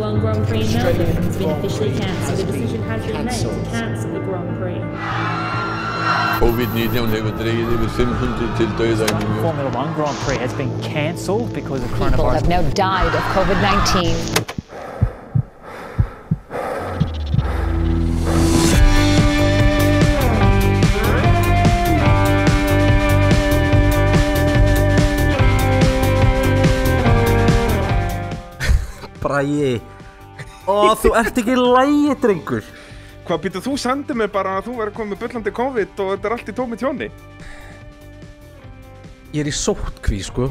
One Grand Prix in Melbourne has been officially cancelled. The decision has been made to cancel the Grand Prix. COVID-19 hefur dreigið yfir 500 til dauða í New York. Formula One Grand Prix has been cancelled because of People coronavirus. have now died of COVID 19. Bræði Ó, þú ert ekki lægi, drengur Hvað býttu þú sendið mér bara að þú verður komið bullandi COVID og þetta er allt í tómi tjóni? Ég er í sótkví, sko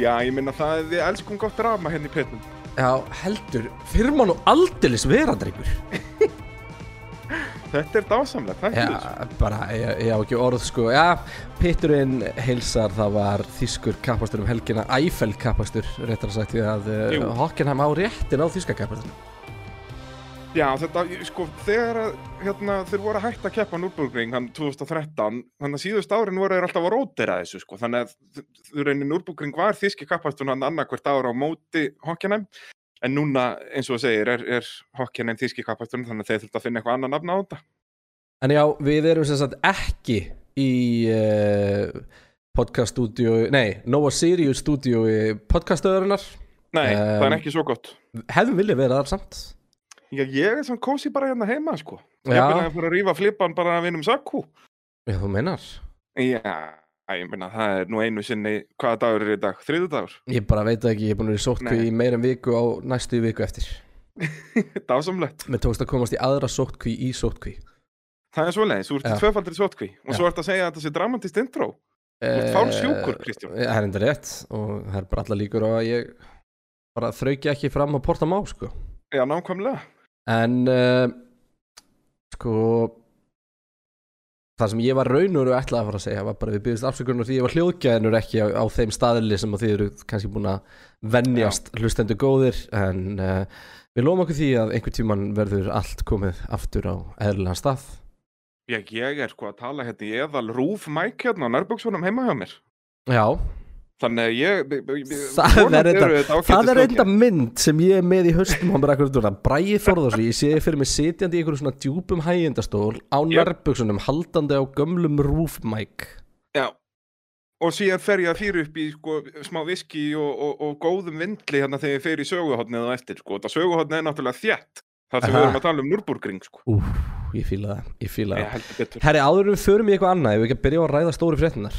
Já, ég minna það að við elskum gott drama hérna í petnum. Já, heldur, fyrir má nú aldeilis vera, drengur Þetta er dásamlega, það er Já, bara, ég, á ekki orð, sko. Já, Pitturinn heilsar, það var þýskur kappastur um helgina Æfell kappastur, réttar að sagt Því að Jú. uh, Hockenheim á réttin á þýska kappastur Já, þetta, sko, þegar hérna, þeir voru að hætta að keppa Núrburgring hann 2013, þannig að síðust árin voru þeir alltaf að rótera þessu, sko, þannig að þú reynir Núrburgring var þíski kappastun hann annarkvert ára á móti Hockenheim, en núna, eins og þú segir, er, er Hockenheim þíski kappastun, þannig að þeir þurft að finna eitthvað annan nafn á þetta. En já, við erum sem sagt ekki í uh, podcaststúdíu, nei, Nova Sirius stúdíu podcastöðurinnar Nei, það er Um, ekki svo gott. Hefðum viljað vera þar samt Já, ég er svona kósi bara hérna heima, sko. Ég byrja að fyrir að rífa flippan bara að vinum sakku. Já, þú meinar Já, ég meina, það er nú einu sinni, hvaða dagur er í dag? Þriðu dagur? Ég bara veit ekki, ég er búin að vera Nei. í meira en viku á næstu viku eftir Dásamlegt. Mér tókst að komast í aðra sótkví í sótkví Það er svoleiðis, þú ert Já. í tvöfaldri sótkví og Já. svo ert að segja að þetta sé dramatist intro. ert fársjúkur, Kristján. Eh, Það er enda rétt og það er bara allar líkur að ég bara þraukja ekki fram á porta má sko Já, nákvæmlega. En uh, sko það sem ég var raunur og ætlaði að fara að segja var bara við byggðist afsökunar því ég var hljóðgæðinur ekki á, á þeim staðli sem þið eru kannski búin að venjast hlustendur góðir en uh, við lofum okkur því að einhvern tíman verður allt komið aftur á eðlilega stað. Já, ég er sko að tala hérna í eðal rúf mæk hérna á nærböksunum heima hjá mér. Já, Þannig að ég... Það er enda- það mynd sem ég er með í höstum á mér akkur úr það Bræði Þórðarsi, ég sé fyrir mig sitjandi í einhverjum svona djúpum hægjendastól á Jöp. nærbuksunum, haldandi á gömlum rúfmæk Já. Og síðan fer ég að fyrir upp í sko, smá viski og, og, og góðum vindli hérna þegar ég fer í söguhotnið og eftir, sko. Þetta söguhotnið er náttúrulega þjætt. Það sem Aha. við erum að tala um Núrburgring, sko. Úf, ég fíla það, ég fíla Ég það. Herri, áður en við förum í eitthvað annað, ef við ekki að byrja á að ræða stóri fréttinar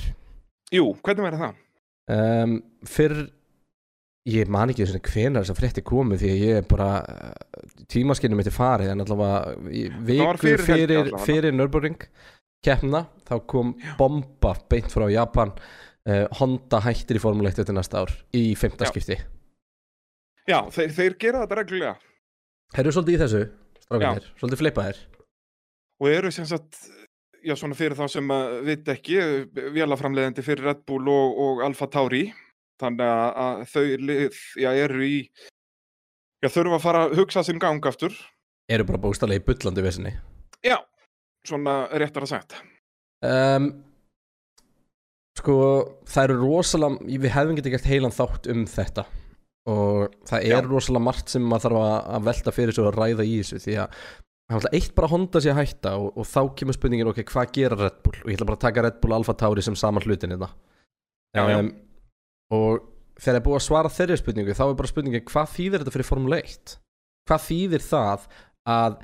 Jú, hvernig verður það? Um, Fyrr, ég man ekki svona hvenar þessar frétti komu því að ég er bara uh, tímaskinnum mitt er farið en allavega í var viku fyrir fyrir, fyrir Nürburgring keppna, þá kom bomba beint frá Japan uh, Honda hættir í Formule 1 þetta næsta ár í fymta Já. Já, þeir, þeir gera þetta reglulega. Herru svolítið í þessu, strákanir, svolítið flipaðir. Og eru sem sagt já svona fyrir þá sem að vit ekki vélaframleiðandi fyrir Red Bull og, og Alfa Tauri. Þannig að, að þau lið, já, eru í já þurfa að fara að hugsa sinn gang aftur. Eru bara bóstalegi bullandi vesinni. Já, svona réttar að sagt. Um, Sko, það eru rosalega Við hefðum getið gert heilan þátt um þetta. Og það er Já. rosalega margt sem maður þarf að- velta fyrir svo að ræða í þessu Því að það er eitt bara Honda sé að hætta og, og þá kemur spurningin, ok, hvað gera Red Bull? Og ég ætla bara að taka Red Bull Alfa Tauri sem saman hlutin þetta Já, já. Og þegar er búið að svara þeirri spurningu Þá er bara spurningin, hvað þýðir þetta fyrir Formule 1? Hvað þýðir það að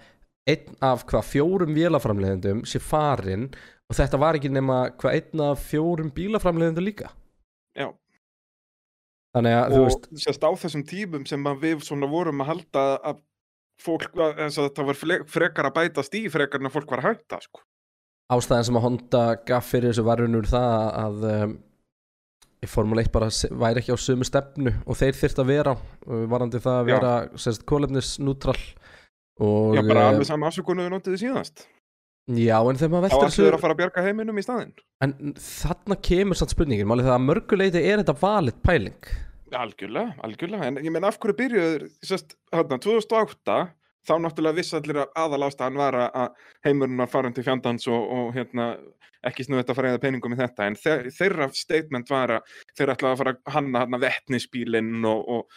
einn af hvað fjórum vélaframleiðendum sé farinn og þetta var ekki nema hvað einn af fjórum bílaframleiðendum líka Já. þannig að þú og veist sérst á þessum tímum sem að við svona vorum að halda að fólk, að, eins og þetta var frekar að bætast í frekar en að fólk var að hætta sko. ástæðan sem að Honda gaf fyrir þessu varunur það að um, í Formule 1 bara væri ekki á sömu stefnu og þeir þyrft að vera varandi það að vera sérst kólefnisnútrál já bara alveg sama afsökunu við notiði síðast. Já en þegar maður þá veltir ættu þessu að fara að bjarga heiminum í staðinn. En þarna kemur samt spurningin málið það að mörguleiti er þetta valið pæling Algjörlega, algjörlega, en ég meina af hverju byrjuður, sérst, hérna, 2008, þá náttúrulega viss allir að aðal ástæðan var að- heimurinn var farin til fjandans og, og hérna, ekki snuð þetta að fara eða peningum í þetta, en þeir, þeirra statement var að þeir ætlaði að fara að hanna hérna vettnisbílinn og, og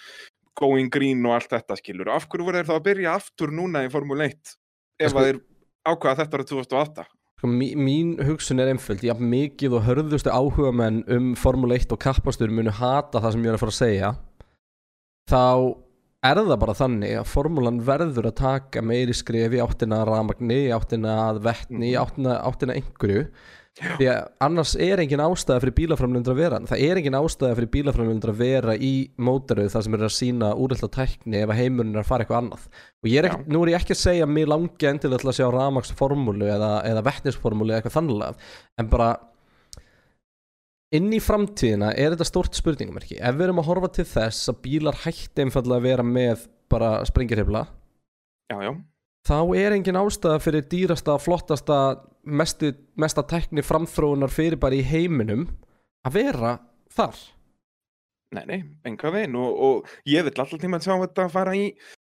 going green og allt þetta skilur. Af hverju voru þeir þá að byrja aftur núna í Formule 1 ef Sko- að þeir ákvaða þetta ára 2008? Sko, mí- mín hugsun er einföld, jafn mikið og hörðustu áhuga menn um Formule 1 og kappastur munu hata það sem ég er að fara að segja þá er það bara þannig að formúlan verður að taka meiri skref í áttina ramagni, í áttina vettni, í áttina, áttina einhverju því að annars er engin ástæða fyrir bílaframlundur að vera það er engin ástæða fyrir bílaframlundur að vera í mótaröð þar sem er að sína úrelda tækni ef að heimurinn er að fara eitthvað annað. Og ég er ekki, nú er ég ekki að segja að mér langi endilega til að sjá ramagsformúlu eða, eða vettnisformúlu eða eitthvað þannlega en bara inn í framtíðina er þetta stórt spurningumerki ef við erum að horfa til þess að bílar hætti einfallega að vera með bara springirhefla. Þá er engin ástæða fyrir dýrasta, flottasta mesti, mesta tækni framþróunar fyrir bara í heiminum að vera þar. Nei, nei, enga veginn. Og, og ég vil alltaf tíma að sjá þetta að fara í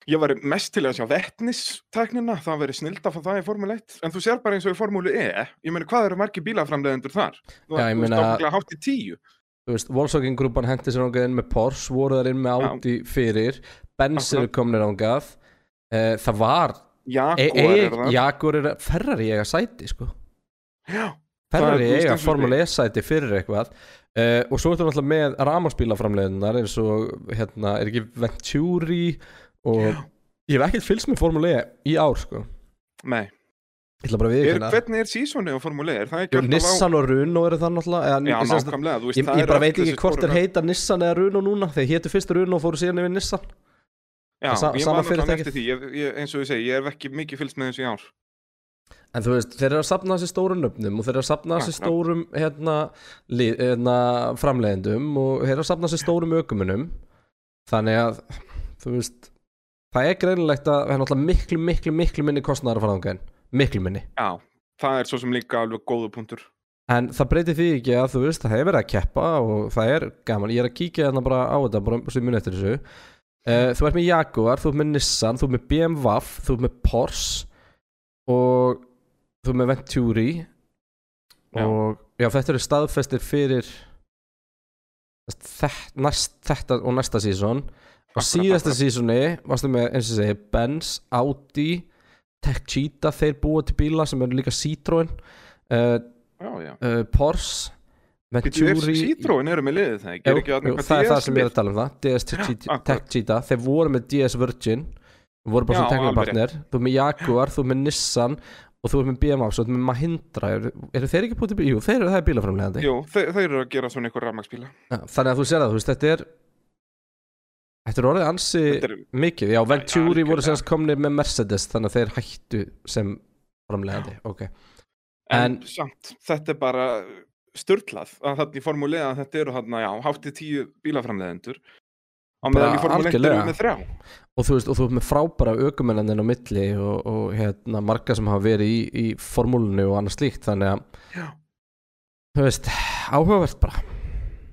ég var mest til að sjá vettnistaknina það verið snilt að fá það í Formule 1 en þú sér bara eins og í Formule E ég meina hvað eru margir bílaframleðendur þar? Þú Já, ég þú meina- veist ábygglega hátt í tíu. Þú veist, Volkswagen grúpan hendi sér ángað inn með Porsche voru þar inn með. Audi fyrir Benz eru komnir ángað uh, það var Jaguar e er það? Jaguar er Ferrari eiga sæti sko. Já, Ferrari er, eiga Formule 1 sæti fyrir eitthvað. Uh, og svo ertu náttúrulega með ramarsbílaframleiðunar eins og hérna er ekki Venturi og ég hef ekkert fylgst með Formule 1 í ár sko. Nei. Er, viðkynna Hvernig er sísoni á Formule E? Er Nissan og Runo eru það náttúrulega eða, á Já, nákvæmlega, veist ég, ég bara veit ekki hvort þeir heita Nissan eða Runo núna þeir hétu fyrst Runo og fóru síðan yfir Nissan Já, sa- ég náttúrulega fyrirtækið. eftir því. Ég, ég, eins og ég segi, ég hef ekki mikið fylgst með þessu í ár. En þú veist, þeir eru að sapna þessi stórum nöfnum og þeir eru að sapna þessi stórum hérna, hérna, framleiðendum og þeir eru að sapna þessi stórum ökumunum þannig að þú veist, það er greinilegt að það er náttúrulega miklu, miklu, miklu minni kostnæðar að fara þangað miklu minni. Já, það er svo sem líka alveg góðu punktur. En það breytir því ekki að þú veist, það hefur verið að keppa og það er gaman, ég er að kíkja þarna bara á þetta bara sem muni eftir þessu uh, þú ert með Jaguar, þú ert með Nissan þú ert með BMW, þú ert með Porsche og þú ert með Venturi. Já. og já, þetta eru staðfestir fyrir þetta, næst, þetta og næsta sísón og síðasta sísóni varstu með, eins og segi, Benz, Audi Tech Cheetah, þeir búa til bíla sem eru líka Citroen uh, Já, já. uh, Porsche Citroen eru með liðið það? Jú, jú, það er það sem ég er að tala um það. DS Tech, Cheetah- þeir voru með DS Virgin voru bara alveg teknopartner þú er með Jaguar, þú er með Nissan og þú er með BMW, þú er með Mahindra. Eru, eru þeir ekki búið til bíl? Jú, þeir eru það er bílaframlegandi Jú, þeir, þeir eru að gera svona einhver rafmagsbíla þannig að þú sér það, þú veist, þetta er þetta er orðið ansi er, mikið, já, Venturi algjörlega. voru semst komnir með Mercedes þannig að þeir hættu sem framlegandi, ok. En, En- samt, þetta er bara störtlað að þarna í Formule 1 að þetta eru þarna, já, hátt í tíu bílaframleðendur á meðan í Formule 1 eru með þrjá. Og þú veist, og þú ert með frábæra aukumennandinn á milli og, og hérna, marga sem hafa verið í, í formúlinu og annað slíkt þannig að, Já. þú veist, áhugavert bara.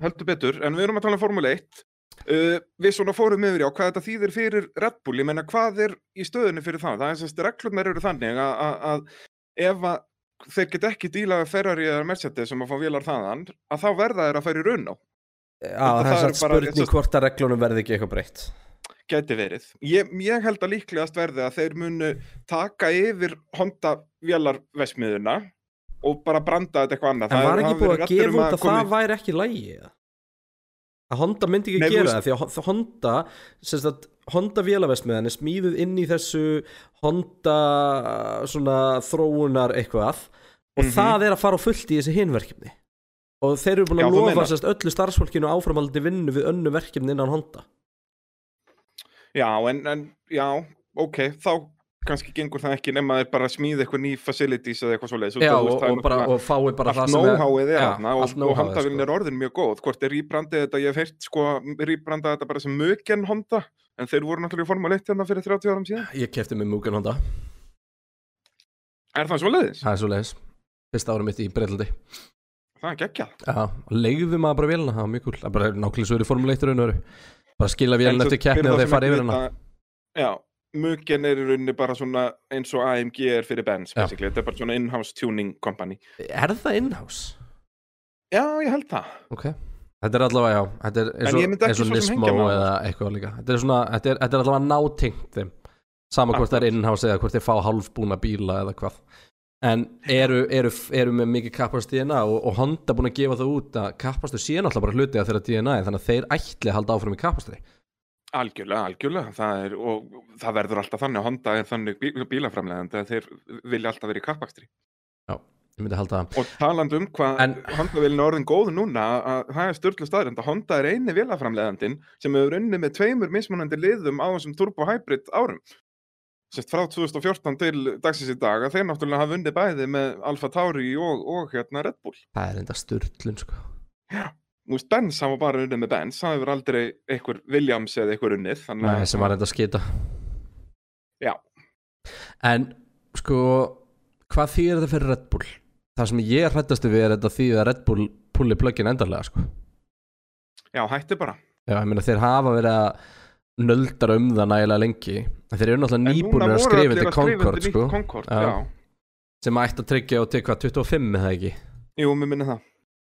Heldur betur, en við erum að tala um Formule 1 uh, við svona fórum yfir á hvað þetta þýðir fyrir Red Bull, ég menna hvað er í stöðunni fyrir það, það er semst reglurnar eru þannig að, að, að ef að þeir get ekki díla við Ferrari eða Mercedes sem að fá vélar þaðan, að þá verða þeir að færa í raun á, það er satt spurning hvort að reglunum verði ekki eitthvað breytt. Geti verið. Ég, ég held að líklegast verði að þeir munu taka yfir Honda vélarvesmiðuna og bara branda þetta eitthvað annað. En Það var ekki búið að raddir gefa um út að komi- það væri ekki lægi eða? Að Honda myndi ekki Nei, gera það því að Hon- Honda sagt, Honda vélaversmiðan er smíðuð inn í þessu Honda svona þróunar eitthvað og Mhm. það er að fara fullt í þessi hinverkefni og þeir eru búin Já, að þú lofa sérst öllu starfsfólkinu áframhaldi vinnu við önnu verkefni innan Honda Já, en, en já, ok, þá kannski gengur það ekki nema þeir bara smíða eitthvað ný facilities eða eitthvað svoleiðis Já, og, og, bara, og fái bara það sem er er allt og, og know-howið, Honda-vilin sko. er orðin mjög góð. Hvort er rýbrandið þetta, ég hef heyrt sko rýbrandað þetta bara sem mögen Honda en þeir voru náttúrulega í Formule 1 hérna fyrir 30 árum síðan. Ég kefti mig Mugen Honda. Er það svoleiðis? Það er svo leiðis Fyrsta árum mitt í Breitlandi Það er geggjað. Já, legðu maður bara vélina, það var mjög er bara nákvæmlega svo er í Formule 1 raun og veru. Bara skila vélina eftir keppni og þeir fara yfir hana. Já, Mugen er í rauninni bara svona eins og AMG er fyrir Benz. Þetta er bara svona in-house tuning company. Er það in-house? Já, ég held það. Ok Þetta er allavega, já, þetta er eins eins og Nismo eða eitthvað líka Þetta er svona, þetta er, þetta er allavega nátengt þeim Sama hvort það er in-house eða hvort þeir fá hálfbúna bíla eða hvað En eru, eru, eru með mikið kappast DNA og, og Honda búin að gefa það út að kappastu sé náttúrulega bara hluti af þeirra DNA þannig að þeir ætli að halda áfram í kappastri Algjörlega, algjörlega. Það er, og það verður alltaf þannig að Honda er þannig bí, bílaframlegandi að þeir vilja alltaf vera í kappakstri. Ég myndi halda það Og talandi um hvað En- Honda-vélina er orðin góð núna, að það er störtlu staðrind að Honda er eini vélaframlegandin sem hefur unnið með tveimur mismunandi liðum á þessum turbo hybrid árum. Sett frá 2014 til dagsins í dag að þeir náttúrulega hafa unnið bæði með Alfa Tauri og, og hérna Red Bull. Það er enda styrlun sko Nú veist, Benz hafa bara unnið með Benz, það hefur aldrei einhver Williams eða einhver unnið. þannig Nei, sem var enda að skita Já. En sko hvað þýðir þetta fyrir Red Bull? Það sem ég hrættastu við er þetta því að Red Bull pulli plugin endarlega sko Já, hætti bara. Já, ég meina þeir hafa verið að nöldar um það nægilega lengi en þeir eru náttúrulega nýbúinir að skrifa skrifa Concord sko, Concord, Já. já. sem ætti að tryggja og til hvað 25 eða ekki Jú, mér minni það.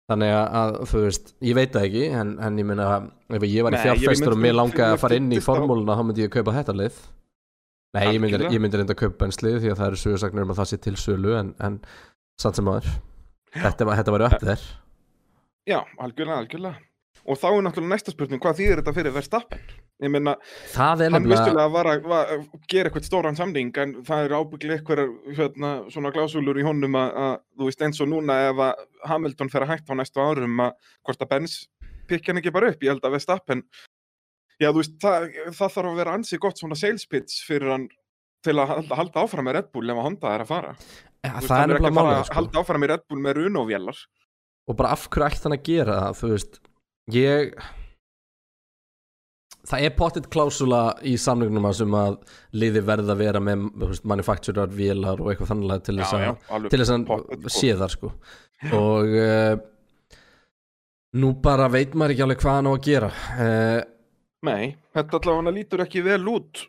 Þannig að, að þú veist, ég veit það ekki en, en ég meina, ef ég var í fjárfestur og mér langaði að fara inn í formúluna þá myndi ég kaupa þetta lið. Nei, ég myndi, ég myndi reynda að kaupa benslið því að það eru sögursagnir um að það sé til sölu en, en samt sem aður þetta, var- þetta var upp þér. Já, algjörlega, algjörlega. Og þá er náttúrulega næsta spurning, hvað þýðir þetta fyrir Verstappen? Ég meina, er hann nefnilega vistulega var að, var að gera eitthvað stóran samning, en það er ábygglega eitthvað hérna, svona glásúlur í honum að, að, þú veist, eins og núna ef að Hamilton fer að hætta á næstu árum að hvort að Benz pikki hann ekki bara upp, ég held að Verstappen, já, þú veist, það, það þarf að vera ansi gott svona sales pitch fyrir hann til að halda, halda áfram með Red Bull ef að Honda er að fara. ja, veist, það er ekki nefnilega að fara að sko. halda áfram í Red Bull með Runo-vélar. og bara af hverju ætti hann að gera það þú veist, ég það er pottitt klásula í samningnum að sem að liði verða að vera með veist, manufacturer vélar og eitthvað þannig til þess að sko. sé þar sko og uh, nú bara veit maður ekki alveg hvað hann á að gera uh, Nei, þetta allavega lítur ekki vel út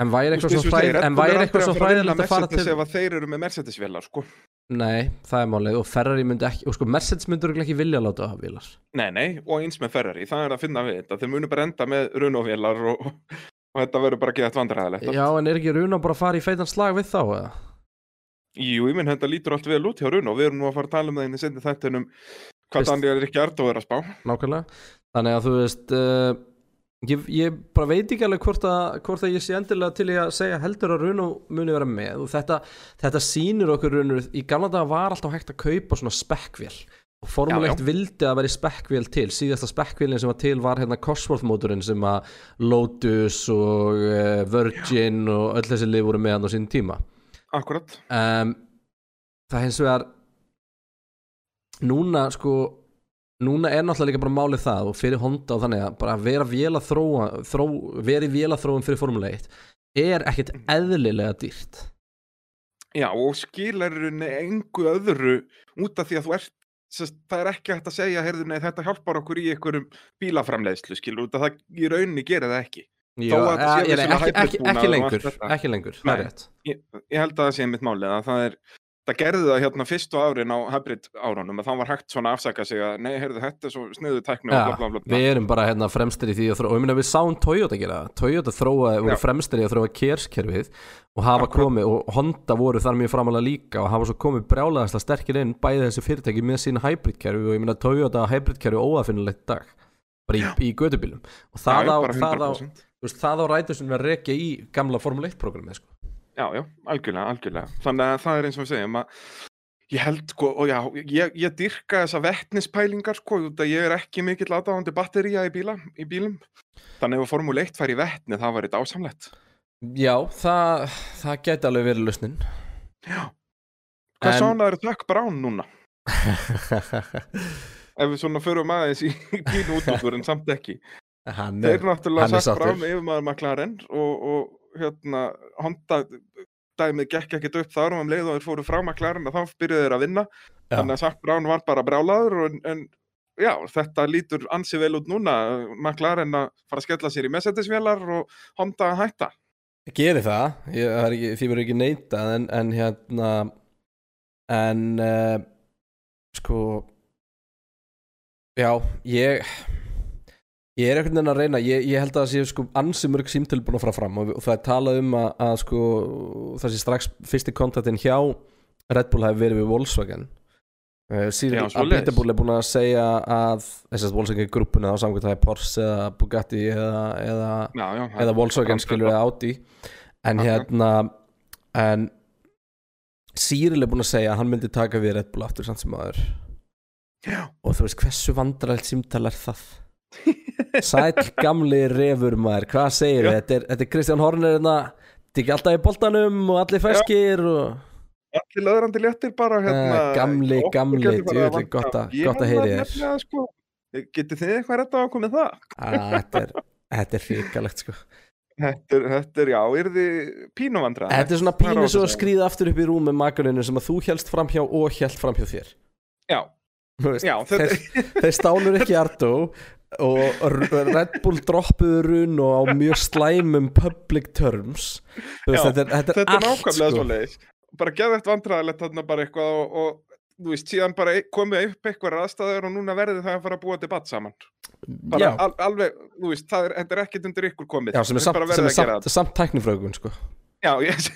en væri eitthvað svo hræðilegt að fara til þeir eru með Mercedes-vélar sko. Nei, það er málið. Og Ferrari myndi ekki, og sko Mercedes myndur ekki vilja að láta að hafa vélar. Nei, nei, og eins með Ferrari, það er að finna við þetta. Þeir munu bara enda með Runo-vélar og, og þetta verður bara geða vandræðilegt já, en er ekki Runa bara að fara í feitan slag við þá eða? Jú, ég minn þetta lítur allt vel út hjá Runo við erum nú að fara að tala um það inn í sendi þættinum hvað Daniel er ekki art og er að spá. Nákvæmlega. Þannig að þú veist uh, ég, ég bara veit ekki alveg hvort að, hvort að ég sé endilega til í að segja heldur að Runo muni vera með. Og þetta, þetta sýnir okkur Runo í gamla daga var alltaf hægt að kaupa svona spekkvél. Og Formule Já, 1 vildi að vera spekkvél til. Síðasta spekkvélin sem var til var hérna Cosworth mótorinn sem að Lotus og uh, Virgin og öll þessi lið voru með hann á sín tíma. Akkurat, um, það hins vegar núna sko núna er náttúrulega líka bara málið það og fyrir Honda og þannig að bara vera vél að þróa þró, veri vél að þróum fyrir Formule 1 er ekkert eðlilega dýrt. Já og skilar í rauninni engu öðru út af því að þú ert sest, það er ekki hægt að segja, heyrðu, nei, þetta hjálpar okkur í einhverjum bílaframleiðslu, skilur, út af það í rauninni gerir það ekki. Já, eh, ekki, ekki, ekki lengur ekki lengur, það er rétt. Ég, ég held að það sé mitt málið að það er það gerði það hérna fyrstu árin á hybrid árunum að þá var hægt svona að afsaka sig að nei, heyrðu, þetta er svo sniðu teknu og Já, bla bla bla, bla. við erum bara hérna fremstir í því að þróa og ég meina við sáum Toyota gera það Toyota þróa, voru Já. fremstir í að þróa kerskerfið og hafa Akkurat. komið og Honda voru þar mjög framalega líka og hafa svo komið brjálæðast sterkir inn bæði þessi fyrirtæki með sín hybridkerfi og ég meina Toyota hybridkerfi óafinnilegt dag bara í, í gödubílum og það já, á, það á, 100%. þú veist, það á rætur sem við að rekja í gamla Formule 1 programmið sko. Já, já, algjörlega, algjörlega. Þannig að það er eins og við segjum að ég held, sko, og já, ég, ég dyrka þessa vettnispælingar, sko, út að ég er ekki mikill aðdáðandi battería í, bíla, í bílum. Þannig ef að Formule 1 fær í vettni, það var þetta ásamlegt. Já, það, það gæti alveg verið lausnin Já. Hvað En- svona eru Tök Brown núna? Ef við svona förum aðeins í bíl útútur en samt ekki. Hann Þeir er, náttúrulega hann er Tök Brown yfir maður McLaren og, og hérna, Honda dæmið gekk ekkert upp þar og um leið og þeir fóru frá McLaren að þá byrjuðu þeir að vinna. Já. Þannig að Sack Brown var bara brjálaður en, en já, þetta lítur ansi vel út núna. McLaren að fara að skella sér í Mercedes-vélar og Honda að hætta. Geri það, ég, það ekki, því verður ekki neitað en, en hérna en uh, sko já, ég ég er einhvern veginn að reyna ég, ég held að það sé sko ansi mörg símtöl búin að fara fram og, það er talað um að, að sko sé strax fyrsti kontaktin hjá Red Bull hafi verið við Volkswagen Já, síðan að. Bitterbull er búin að segja að þessast Volkswagen grúppuna á samkvæmt það er Porsche eða Bugatti eða, eða Já, já. eða Volkswagen skilur eða Audi en Aha. hérna en Cyril er búinn að segja að hann myndi taka við Red Bull aftur samt sem aður og þú veist hversu vandrarælt símtal er það Sæll gamli refur maður hvað segir þið, Já. þetta þetta er Kristján Horner hérna, þetta er ekki alltaf í boltanum og allir feskir og Allir löðrandi léttir bara hérna, Eh, gamli, gamli, vantað- gott að- Ég í þér. nefnilega, sko, Getið þið eitthvað rétt á að komið það? að, þetta er þetta er hrikalegt sko Þetta er, þetta er já, er þið pínuvandra? Þetta er svona pínu svo að skrýða aftur upp í rúm með makarinu sem að þú helst framhjá og held framhjá þér Já, Þú veist, já, þeir, þeir stálur ekki Arto og Red Bull droppuðu run og á mjög slæmum public terms. Veist, Já, þetta er, þetta er þetta allt sko. bara geða eitt vandræðilegt þarna bara eitthvað og, og þú veist, síðan bara e- komið upp eitthvað aðstæður og núna verði það að fara að búa debatt saman. Bara al, alveg, þú veist, það er, þetta er ekkert undir ykkur komið. Já, sem er samt, samt, samt tæknifrögun sko. Já, ég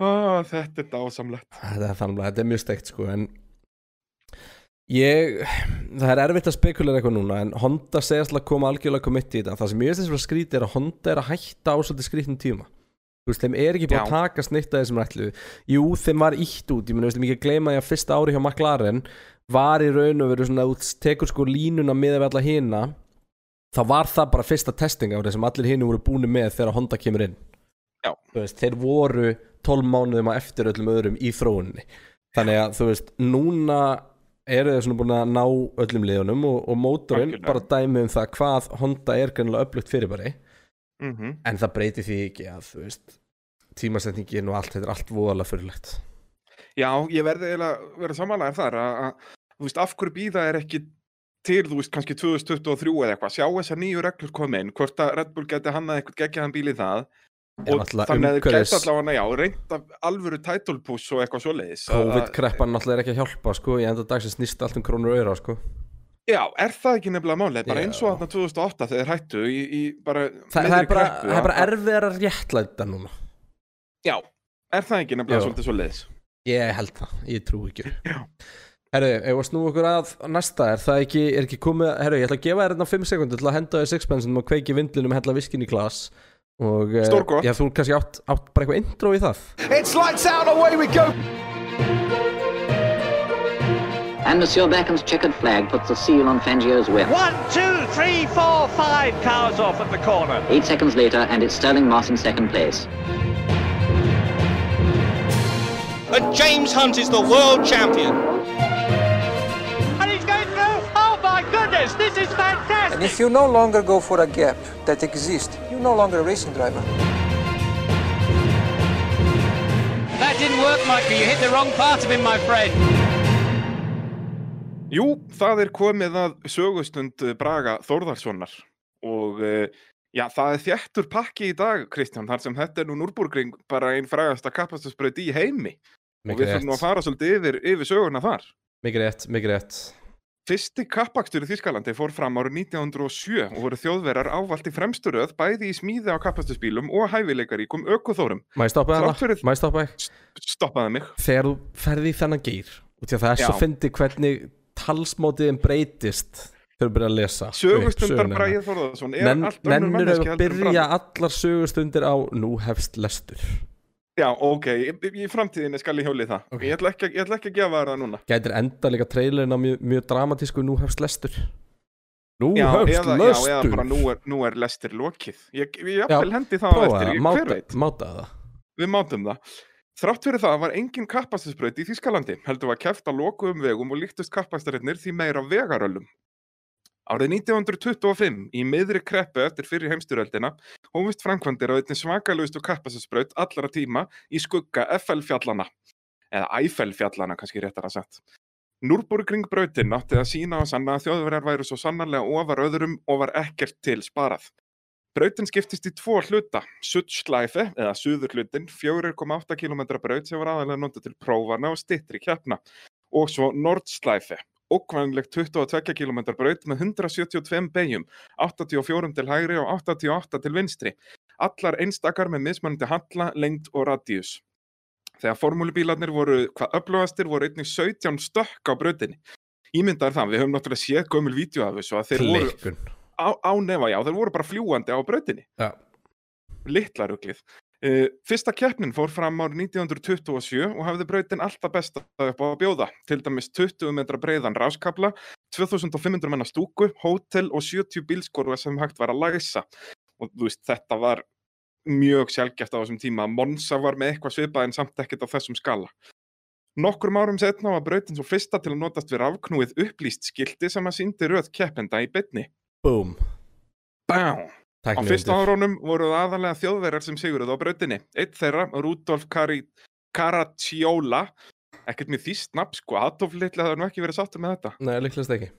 Ó, Þetta er dásamlegt. Þetta, er þannig, þetta er mjög steikt sko, en ég það er erfitt að spekulera eitthvað núna en Honda segast að koma algjörlega komitt í þetta. Það sem ég veist þess að skríti er að Honda er að hætta á svolítið skrítin tíma. Þú veist, þeim er ekki búin að taka snitt að þessum ætlu Jú, þeim var ítt út Ég meina, veist, ekki að gleyma því að fyrsta ári hjá McLaren var í raun og veru svona út tekur sko línuna með við alla hina þá var það bara fyrsta testing árið sem allir hinu voru búin með þegar Honda kemur inn. Já. Þú veist, þeir voru 12 mánuðum að eftir öllum öðrum í þróunni þannig að þú veist, núna eru þeir svona búin að ná öllum liðunum og, og mótorinn bara dæmi um það hvað Honda er greinlega upplugt fyrirbæri. Mm en það breytir því ekki að þú veist tímasetningin og allt, þetta er allt voðalega fyrirlegt Já, ég verði eiginlega að vera samanlegar þar að, að, þú veist, af hverju býða er ekki til, þú veist, kannski 2023 eða eitthvað, sjá þessar nýju reglur koma inn, hvort að Red Bull geti hannað eitthvað geggjaðan bíl í það og þannig að umhverfis- gæti allavega, já, reynd af alvöru title push og eitthvað svoleiðis. að- COVID-kreppan náttúrulega er ekki að hjálpa sko, í enda dagsins snýst allt um krónur og auðra sko. Já, er það ekki nefnilega málið, bara Já. eins og þarna 2008 þegar hættu í, í bara Þa, það, er bara, það er bara erfiðar að réttlæta núna Já, er það ekki nefnilega Já. svolítið svoleiðis? Ég held það, ég trú ekki. Herru, ef að snú okkur að næsta er það ekki, er ekki komið Herru, ég ætla að gefa þér hérna 5 sekundur til að henda þér sixpensin og kveiki vindlinum hella viskin í glas og eh, Stórgott. Já, þú kannski átt, átt bara eitthvað intro í það It's lights out, away we go. And Monsieur Beckham's checkered flag puts the seal on Fangio's whip. One, two, three, four, five cars off at the corner. Eight seconds later, and it's Sterling Moss in second place. And James Hunt is the world champion. If you no longer go for a gap that exists, you're no longer a racing driver. That didn't work, Michael. You hit the wrong part of him, my friend. Jú, það er komið að sögustund eh, Braga Þórðarssonar og uh, já, það er þjættur pakki í dag, Kristján, þar sem þetta er nú Núrburgring bara einn frægasta kapastusbreyt í heimi og Mikið við þurfum nú að fara svolítið yfir, yfir söguna þar. mikið rétt, mikið rétt Fyrsti kappakstur í Þýskalandi fór fram árið 1907 og voru þjóðverjar ávallt í fremsturöð bæði í smíði á kappastusbílum og hæfileikaríkum ökuþórum. Má ég stoppa það? Má ég stoppa það? Stoppaði mig. Þegar þú ferði í þennan geir og því að það er svo Já. fyndi hvernig talsmótiðin breytist þegar þú byrjar að lesa Sögustundar söguna. Bragið Þórðarsson er Nenn, allt önnur Nennir manneski að heldur en byrja Brann. allar sögustundir á nú hefst lestur Já, ok, í, í framtíðinni skal ég hjóli það. Ok. Ég, ætla ekki, að- ég ætla ekki að gefa það núna. Gætir enda líka trailerin á mjög, mjög dramatísku nú hefst lestur Nú Já, hefst eða, já, lestur eða bara nú er, nú er lestir lokið. Ég, ég jafnvel hendi það á það, ég, hver veit. máta það Við mátum það. Þrátt fyrir það var engin kappastusbraut í Þýskalandi, heldur var keft að lokuðum vegum og líktust kappastarinnir því meira vegaröllum. Árið 1925, í miðri kreppu eftir fyrir heimstyröldina, hófust framkvæmdir á einnig svakalustu kappastusbraut allra tíma í skugga FL-fjallana, eða Eiffel-fjallana kannski réttar að sagt. Núrburgringbrautin átti að sína á sanna að þjóðverjar væru svo sannarlega ofar öðrum og var ekkert til sparað. Brautin skiptist í tvo hluta, Sudslæfe eða suður hlutin, 4,8 km braut sem var aðalega notað til prófana og stittri keppna og svo Nordslæfe, okkvæmlegt 22 km braut með 172 beigjum, 84 til hægri og 88 til vinstri, allar einstakar með mismunandi halla, lengd og radíus. Þegar formúlubílarnir voru hvað öflugastir voru einnig 17 stökk á brautinni. Ímyndar það, við höfum náttúrulega séð gömul vídeo af þessu að þeir voru Klikkun á, á nefa, já, þeir voru bara fljúandi á brautinni. Já. Litla ruglið. Uh, fyrsta keppnin fór fram árið 1927 og hafði brautin alltaf besta upp á að bjóða. Til dæmis 20 metra breiðan ráskabla, 2500 menna stúku, hótel og 70 bílskorfa sem hægt var að læsa. Og þú veist, þetta var mjög sjálfgeft á þessum tíma. Monsa var með eitthvað svipað en samt ekkert á þessum skala. Nokkrum árum setna var brautin svo fyrsta til að notast við rafknúið upplýst skilti sem að síndi röð keppenda í bytni. Boom Bám! Á fyrsta árunum voru það aðalega þjóðverjar sem siguruð á brautinni. Eitt þeirra, Rudolf Cari Caracciolo, ekkert með þýst nafn sko, Adolf litli hafði nú ekki verið sáttur með þetta. Nei, líklegast ekki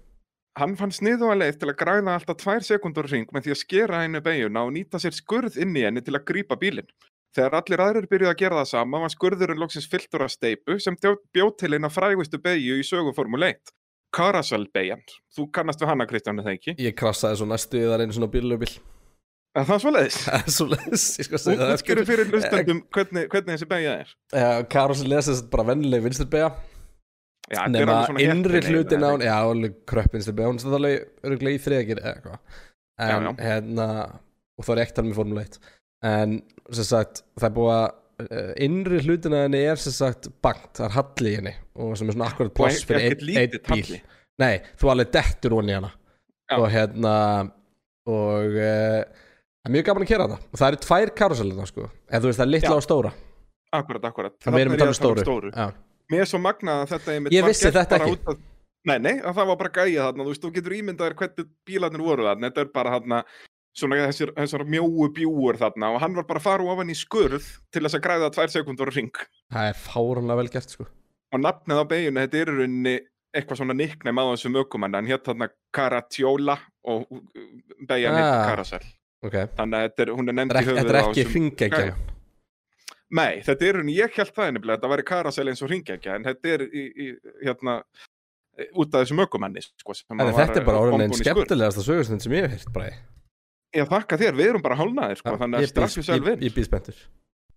Hann fann sniðu að leið til að græða alltaf tvær sekundur ring með því að skera henni beiguna og nýta sér skurð inn í henni til að grípa bílinn. Þegar allir aðrir byrjuði að gera það sama var skurðurinn loksins fylltur af steipu sem bjóð til eina frægustu beigju í sögu Formule 1. Carousel beigjan. Þú kannast við hana, Kristján, eða ekki? Ég krassaði svo næstu í það einu svona bílubil Er það svoleiðis? Það er svo leiðis Ég skal segja Þú það útskjöru fyrir hlustendum hvernig, hvernig þessi beigja er. Já, Karos lesast bara vennileg vinstirbega Já, þetta er Nefna alveg svona innri héttin hlutin á hún Já, alveg kröpp vinstirbega Hún er alveg í þriðagir eða eitthvað En Já, já. hérna Og það er ekkert með Formule 1 En sem sagt Það er búið að uh, Innri hlutin að henni er sem sagt bankt Það er halli í henni Og sem er svona akkurat pláss Og fyrir einn bíl. Nei, þú alveg. Og hérna Og uh, Það er mjög gaman að kera þetta Og það eru tvær karuselina sko. En þú veist það er litla Já. og stóra. Akkurat, akkurat. Það tala um ég stóru, Já. Mér er svo magnað að þetta einmitt Ég var vissi gert þetta bara ekki. út af- Nei, nei, að það var bara gæja þarna, þú veist, þú getur ímyndað þér hvernig bílarnir voru þarna, þetta er bara þarna, svona þessar, þessar mjóu bjúur þarna. Og hann var bara að fara ofan í skurð til þess að græða tvær sekundur ring Það er fárunlega vel gert sko. Og nafnið á beginu, þetta er í rauninni eitthvað svona nickname á þessum ökumann, hann hétt þarna Caratiola og beigjan hitt Ah. Carousel, Ok. Þannig að þetta er, hún er nefnd í höfuð þetta er ekki hringekja. Gæja. Nei, þetta er rauninni, ég held það nefnilega, þetta væri Carousel eins og hringekja, en þetta er í, í hérna, út af þessum ökumanni, sko, sem að þetta er bara eh, orðin einn í skurð. skemmtilegasta sögustund sem ég hef heyrt bara Ég þakka þér, við erum bara hálnaðir, sko, þannig að strax við sjálf ég- Ég býð spenntur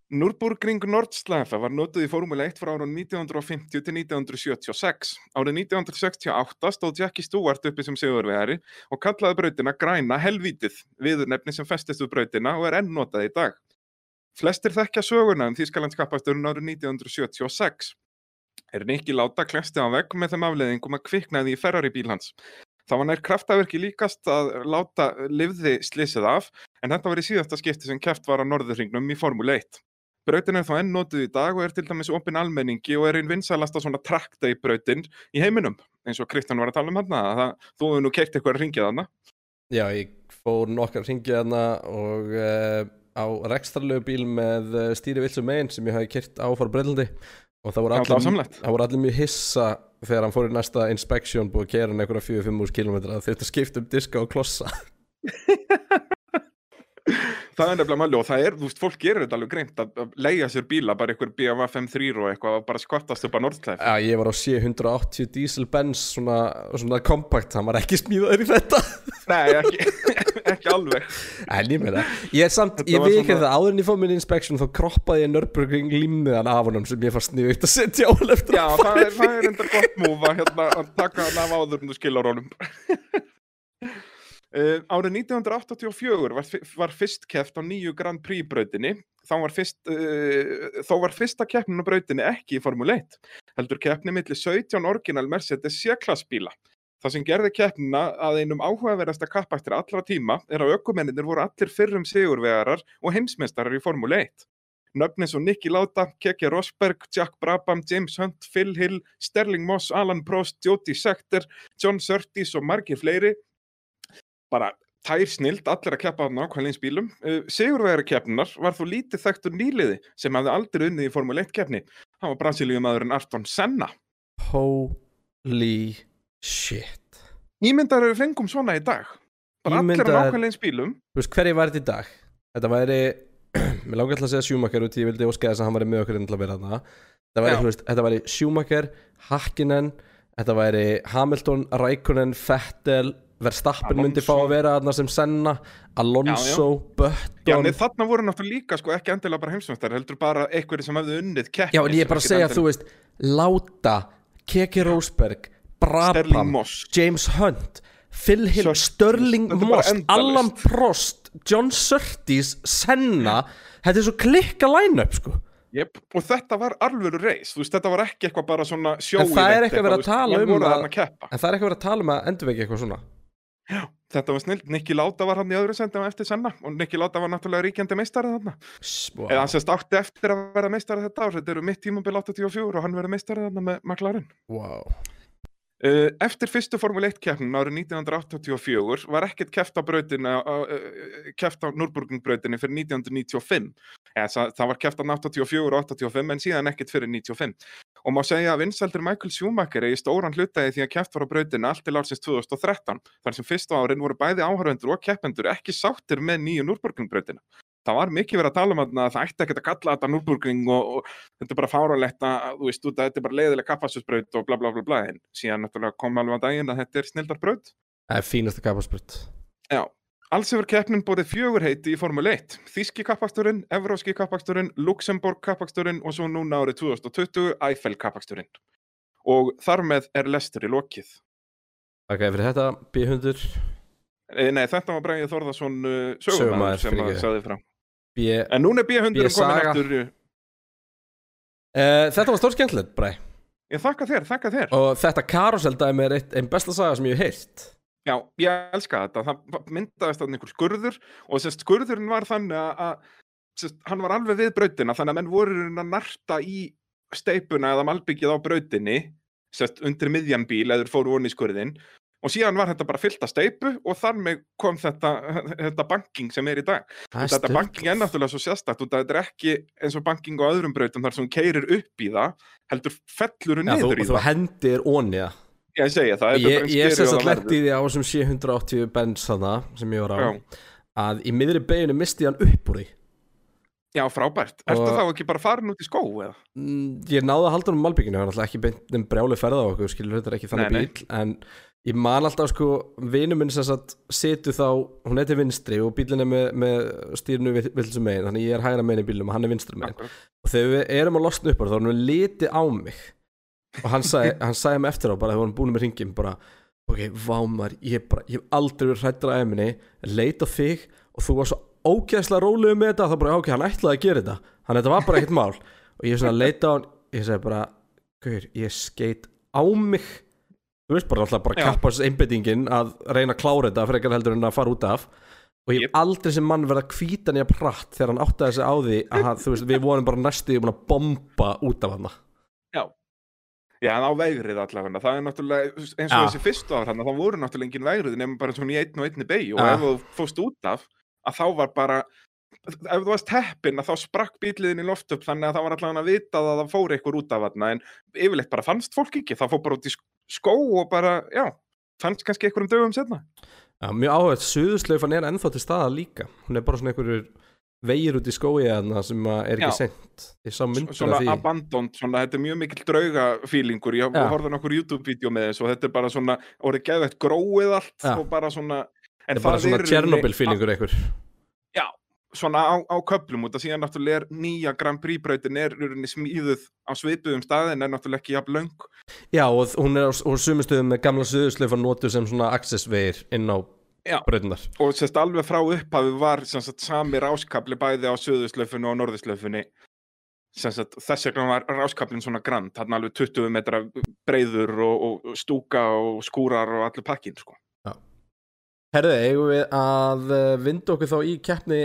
Nürburgring Nordschleife var notuð í Formule 1 frá árun 1950 til 1976. Árið 1968 stóð Jackie Stewart uppi sem sigurvegari og kallaði brautina græna helvítið, viðurnefni sem festist við brautina og er enn notað í dag. Flestir þekkja söguna um Þýskalandskappasturinn árið 1976. Er Nicky Láta klesti á vegg með þeim afleðingum að kviknaði í Ferrari bíl hans. Það var nær kraftaverki líkast að Láta livði slysið af, en þetta var í síðasta skipti sem keft var á norðurringnum í Formule 1. Brautin er þá enn notuð í dag og er til dæmis opin almenningi og er einn vinsælasta svona track day brautin í heiminum, eins og Kristján var að tala um hann, það, þú hefur nú keirt eitthvað ringið þarna. Já, ég fór nokkar hringið þarna og uh, á rekstrarlegu bíl með uh, stýri vilsum megin sem ég hafi kyrt á fór Breitlandi og það voru allir, allir mjög hissa þegar hann fór í næsta inspection búið að kera hann einhverja 4-5 úr kilometra það þurfti að skipta um diska og klossa Það er nefnilega máli og það er, þú veist, fólk gerir þetta alveg greint að, að leia sér bíla, bara einhver BMW 5.3 og eitthvað og bara skvattast upp á Nordklæf. Já, ég var á C180 diesel Benz svona, svona kompakt, hann var ekki smíðaður í þetta Nei, ekki, ekki alveg. En ég meina, ég er samt, Þetta ég ekki svona- það áður en ég fóð minni inspection þá kroppaði ég Nürburgring límmiðan af honum sem ég fannst sniðugt að setja á eftir Já, að það er, það er enda gott múfa hérna, að taka hann af áður en þú skilur honum. Uh, árið 1984 var, var fyrst keft á nýju Grand Prix brautinni þá var, fyrst, uh, þó var fyrsta keppnin á brautinni ekki í Formule 1 heldur keppni milli 17 orginal Mercedes C-klass bíla Það sem gerði keppnina að einum áhugaverðasta kappaktir allra tíma er að ökumennir voru allir fyrrum sigurvegarar og heimsmeistarar í Formule 1. Nöfnin svo Nicky Lauda, Keke Rosberg, Jack Brabham, James Hunt, Phil Hill, Sterling Moss, Alan Prost, Jody Scheckter, John Surtees og margir fleiri. Bara tær snild, allir að keppa á nákvæmleins bílum. Uh, Sigurvegara keppninar var þó lítið þekktur nýliði sem hafði aldrei unnið í Formule 1 keppni. Það var brasilíumadurinn Arton Senna. Holy shit Ímyndar eru fengum svona í dag. bara allir á Ímyndaðir- nákvæmlega eins bílum Þú veist, hverju var þetta í dag? Þetta væri, mér langar alltaf að segja Schumacher út ég vildi óska þess að hann væri með okkur inn til að vera þarna Þetta væri, þú Schumacher, Hakkinen Þetta væri Hamilton, Raikkonen, Vettel Verstappen myndi fá að vera þarna sem Senna Alonso, Já, Button nei, þarna voru náttúrulega líka sko, ekki endilega bara heimsumstar, heldur bara einhverju sem hefðu unnið keppni. Já, en ég er bara að segja, þú veist Láta, Keke Rosberg Brabham. James Hunt Phil Hill, Sterling er Moss. Alan Prost, John Surtees Senna, þetta er svo klikka line-up sko Jep, og þetta var alvöru reis, þú veist, þetta var ekki eitthvað bara svona sjói En það er ekki að vera að tala um að, að, að. En það er ekki að vera að tala um að endurveki eitthvað svona Þetta var snill, Nicky Láta var hann í öðru sendi eftir senna og Nicky Láta var náttúrulega ríkjandi meistari þarna. wow. Eða hann sérst átti eftir að vera meistari þetta ár, þetta eru mitt tímabil 84 og hann verið meistari þarna með McLaren. wow. Uh, Eftir fyrstu Formule 1 keppnin árið 1984 var ekkert keft á uh, keft á Nürburgring-brautinni fyrir 1995. Eða, það, það var keft á 84 og 85 en síðan ekkert fyrir 95. Og má segja að vinsaldur Michael Schumacher eigi stóran hlutaði því að keft var á brautinni allt til ársins 2013. Þar sem fyrstu árin voru bæði áhörvendur og keppendur ekki sáttir með nýju Nürburgring-brautina. Það var mikið verið að tala um að það ætti ekkert að kalla þetta Nürburgring og, og þetta er bara fáralegt að, þú veist, út að þetta er bara leiðileg kappastusbraut og bla bla bla bla, en síðan náttúrulega kom alveg að daginn að þetta er snildar braut. Það er fínasta kapasprut Já, alls hefur keppnin bóðið fjögur heiti í Formule 1. Þíski kappaksturinn, Evróski kappaksturinn, Luxemburg kappaksturinn og svo núna árið 2020 Eiffel kappaksturinn. Og þar með er lestur í lokið. Ok, fyrir þetta B100 Eh, Nei, þetta var Bræði Þórðarsson uh, Sögumaður, sögumæður sem að sagði frá. B... En núna er B100 komin aftur. uh, þetta var stór skemmtilegt, Bræ Ég þakka þér, þakka þér. Og þetta karuseldæmi er einn besta saga sem ég heyrt Já, ég elska þetta. Það myndaðist þannig einhver skurður og sérst skurðurinn var þannig að, að sérst, hann var alveg við brautina þannig að menn voru í að narta í steipuna eða malbyggið á brautinni sérst undir miðjan bíl eða fóru voni í skurðin og síðan var þetta bara fyllt af steipu og þar með kom þetta, þetta banking sem er í dag. Er Þetta banking er náttúrulega svo sérstakt og þetta er ekki eins og banking á öðrum brautum þar sem hún keirir upp í það heldur fellur Já, þú, niður í þú það. hendir onni það Ég segi það, þetta er Ég, sem það lendi verður. í því á þessum 780 bens þarna sem ég var á Já. að í miðri beginu misti hann upp úr því Já, frábært. Ertu þá ekki bara farin út í skó eða? Mm, Ég náði að halda hann um malbygginu, það var náttúrulega ekki beint um brjáli ferða á okkur, skilur þetta er ekki þannig Nei, nei. bíl en ég man alltaf sko, vinu minn sem situr þá, hún er til vinstri og bílinn er með, með stýrinu vilsum megin, þannig ég er hægra megin í bílnum og hann er vinstri megin og þegar við erum að losna upp það, þá er hann litið á mig og hann sagði, hann sagði mig eftir á bara þegar hann búin með ringin bara ok, vámar, ég, bara, ég hef aldrei verið hrættur að eminni, leit á þig og þú var svo ógeðslega rólegur með þetta. Þá bara, ok, hann ætlaði að gera þetta. Hann þetta var bara ekkert mál. Og ég svona leita á hann, ég segi bara gaur, ég skeit á mig. Þú veist bara alltaf bara kappast einbettingin að reyna að klára þetta frekar heldur en að fara út af. Og ég hef aldrei sem mann verið að hvíta nýja pratt þegar hann áttaði sig á því að þú veist, við vorum bara næstu búin að bomba út af hann Já. Já, en á vegrið allavega. Það er náttúrulega, eins og Já. þessi fyrstu ár hann, þá voru náttúrulega engin vegrið nema bara svona í einn og einni beig og Já. ef þú fóst út af, að þá var bara, ef þú varst heppinn að þá sprakk bíliðin í loft upp þannig að það var allavega að vita að það fór eitthvað út af hann, en yfirleitt bara fannst fólk ekki, það fór bara út í sk- skó og bara, já, fannst kannski einhverjum dögum setna. Já, mjög áhugað, suðuslaufan er ennþá til staða líka hún er bara svona einhverjur vegir út í skói þarna sem að er ekki Já. sent ég sá svona af því abandoned, svona, þetta er mjög mikill draugafílingur, ég Já. horfði nokkur YouTube-vídeó með þessu og þetta er bara svona, orðið geðveitt gróið allt Já. og bara svona þetta er bara svona í rauninni- Tjernobyl fílingur einhver Já, svona á, á köplum út að síðan náttúrulega er nýja Grand Prix brautin er smíðuð á svipuðum staðin er náttúrulega ekki jafn löng Já, og hún er á, á sumustöðum með gamla suðuslaufan notu sem svona access-vegir inn á Já. brautunar og sérst alveg frá upphafi var sagt, sami ráskabli bæði á söðuslöfunni og sagt, þess vegna var ráskablin svona grand, hann alveg 20 metra breiður og, og stúka og skúrar og allur pakkin sko. Herði, eigum við að uh, vinda okkur þá í keppni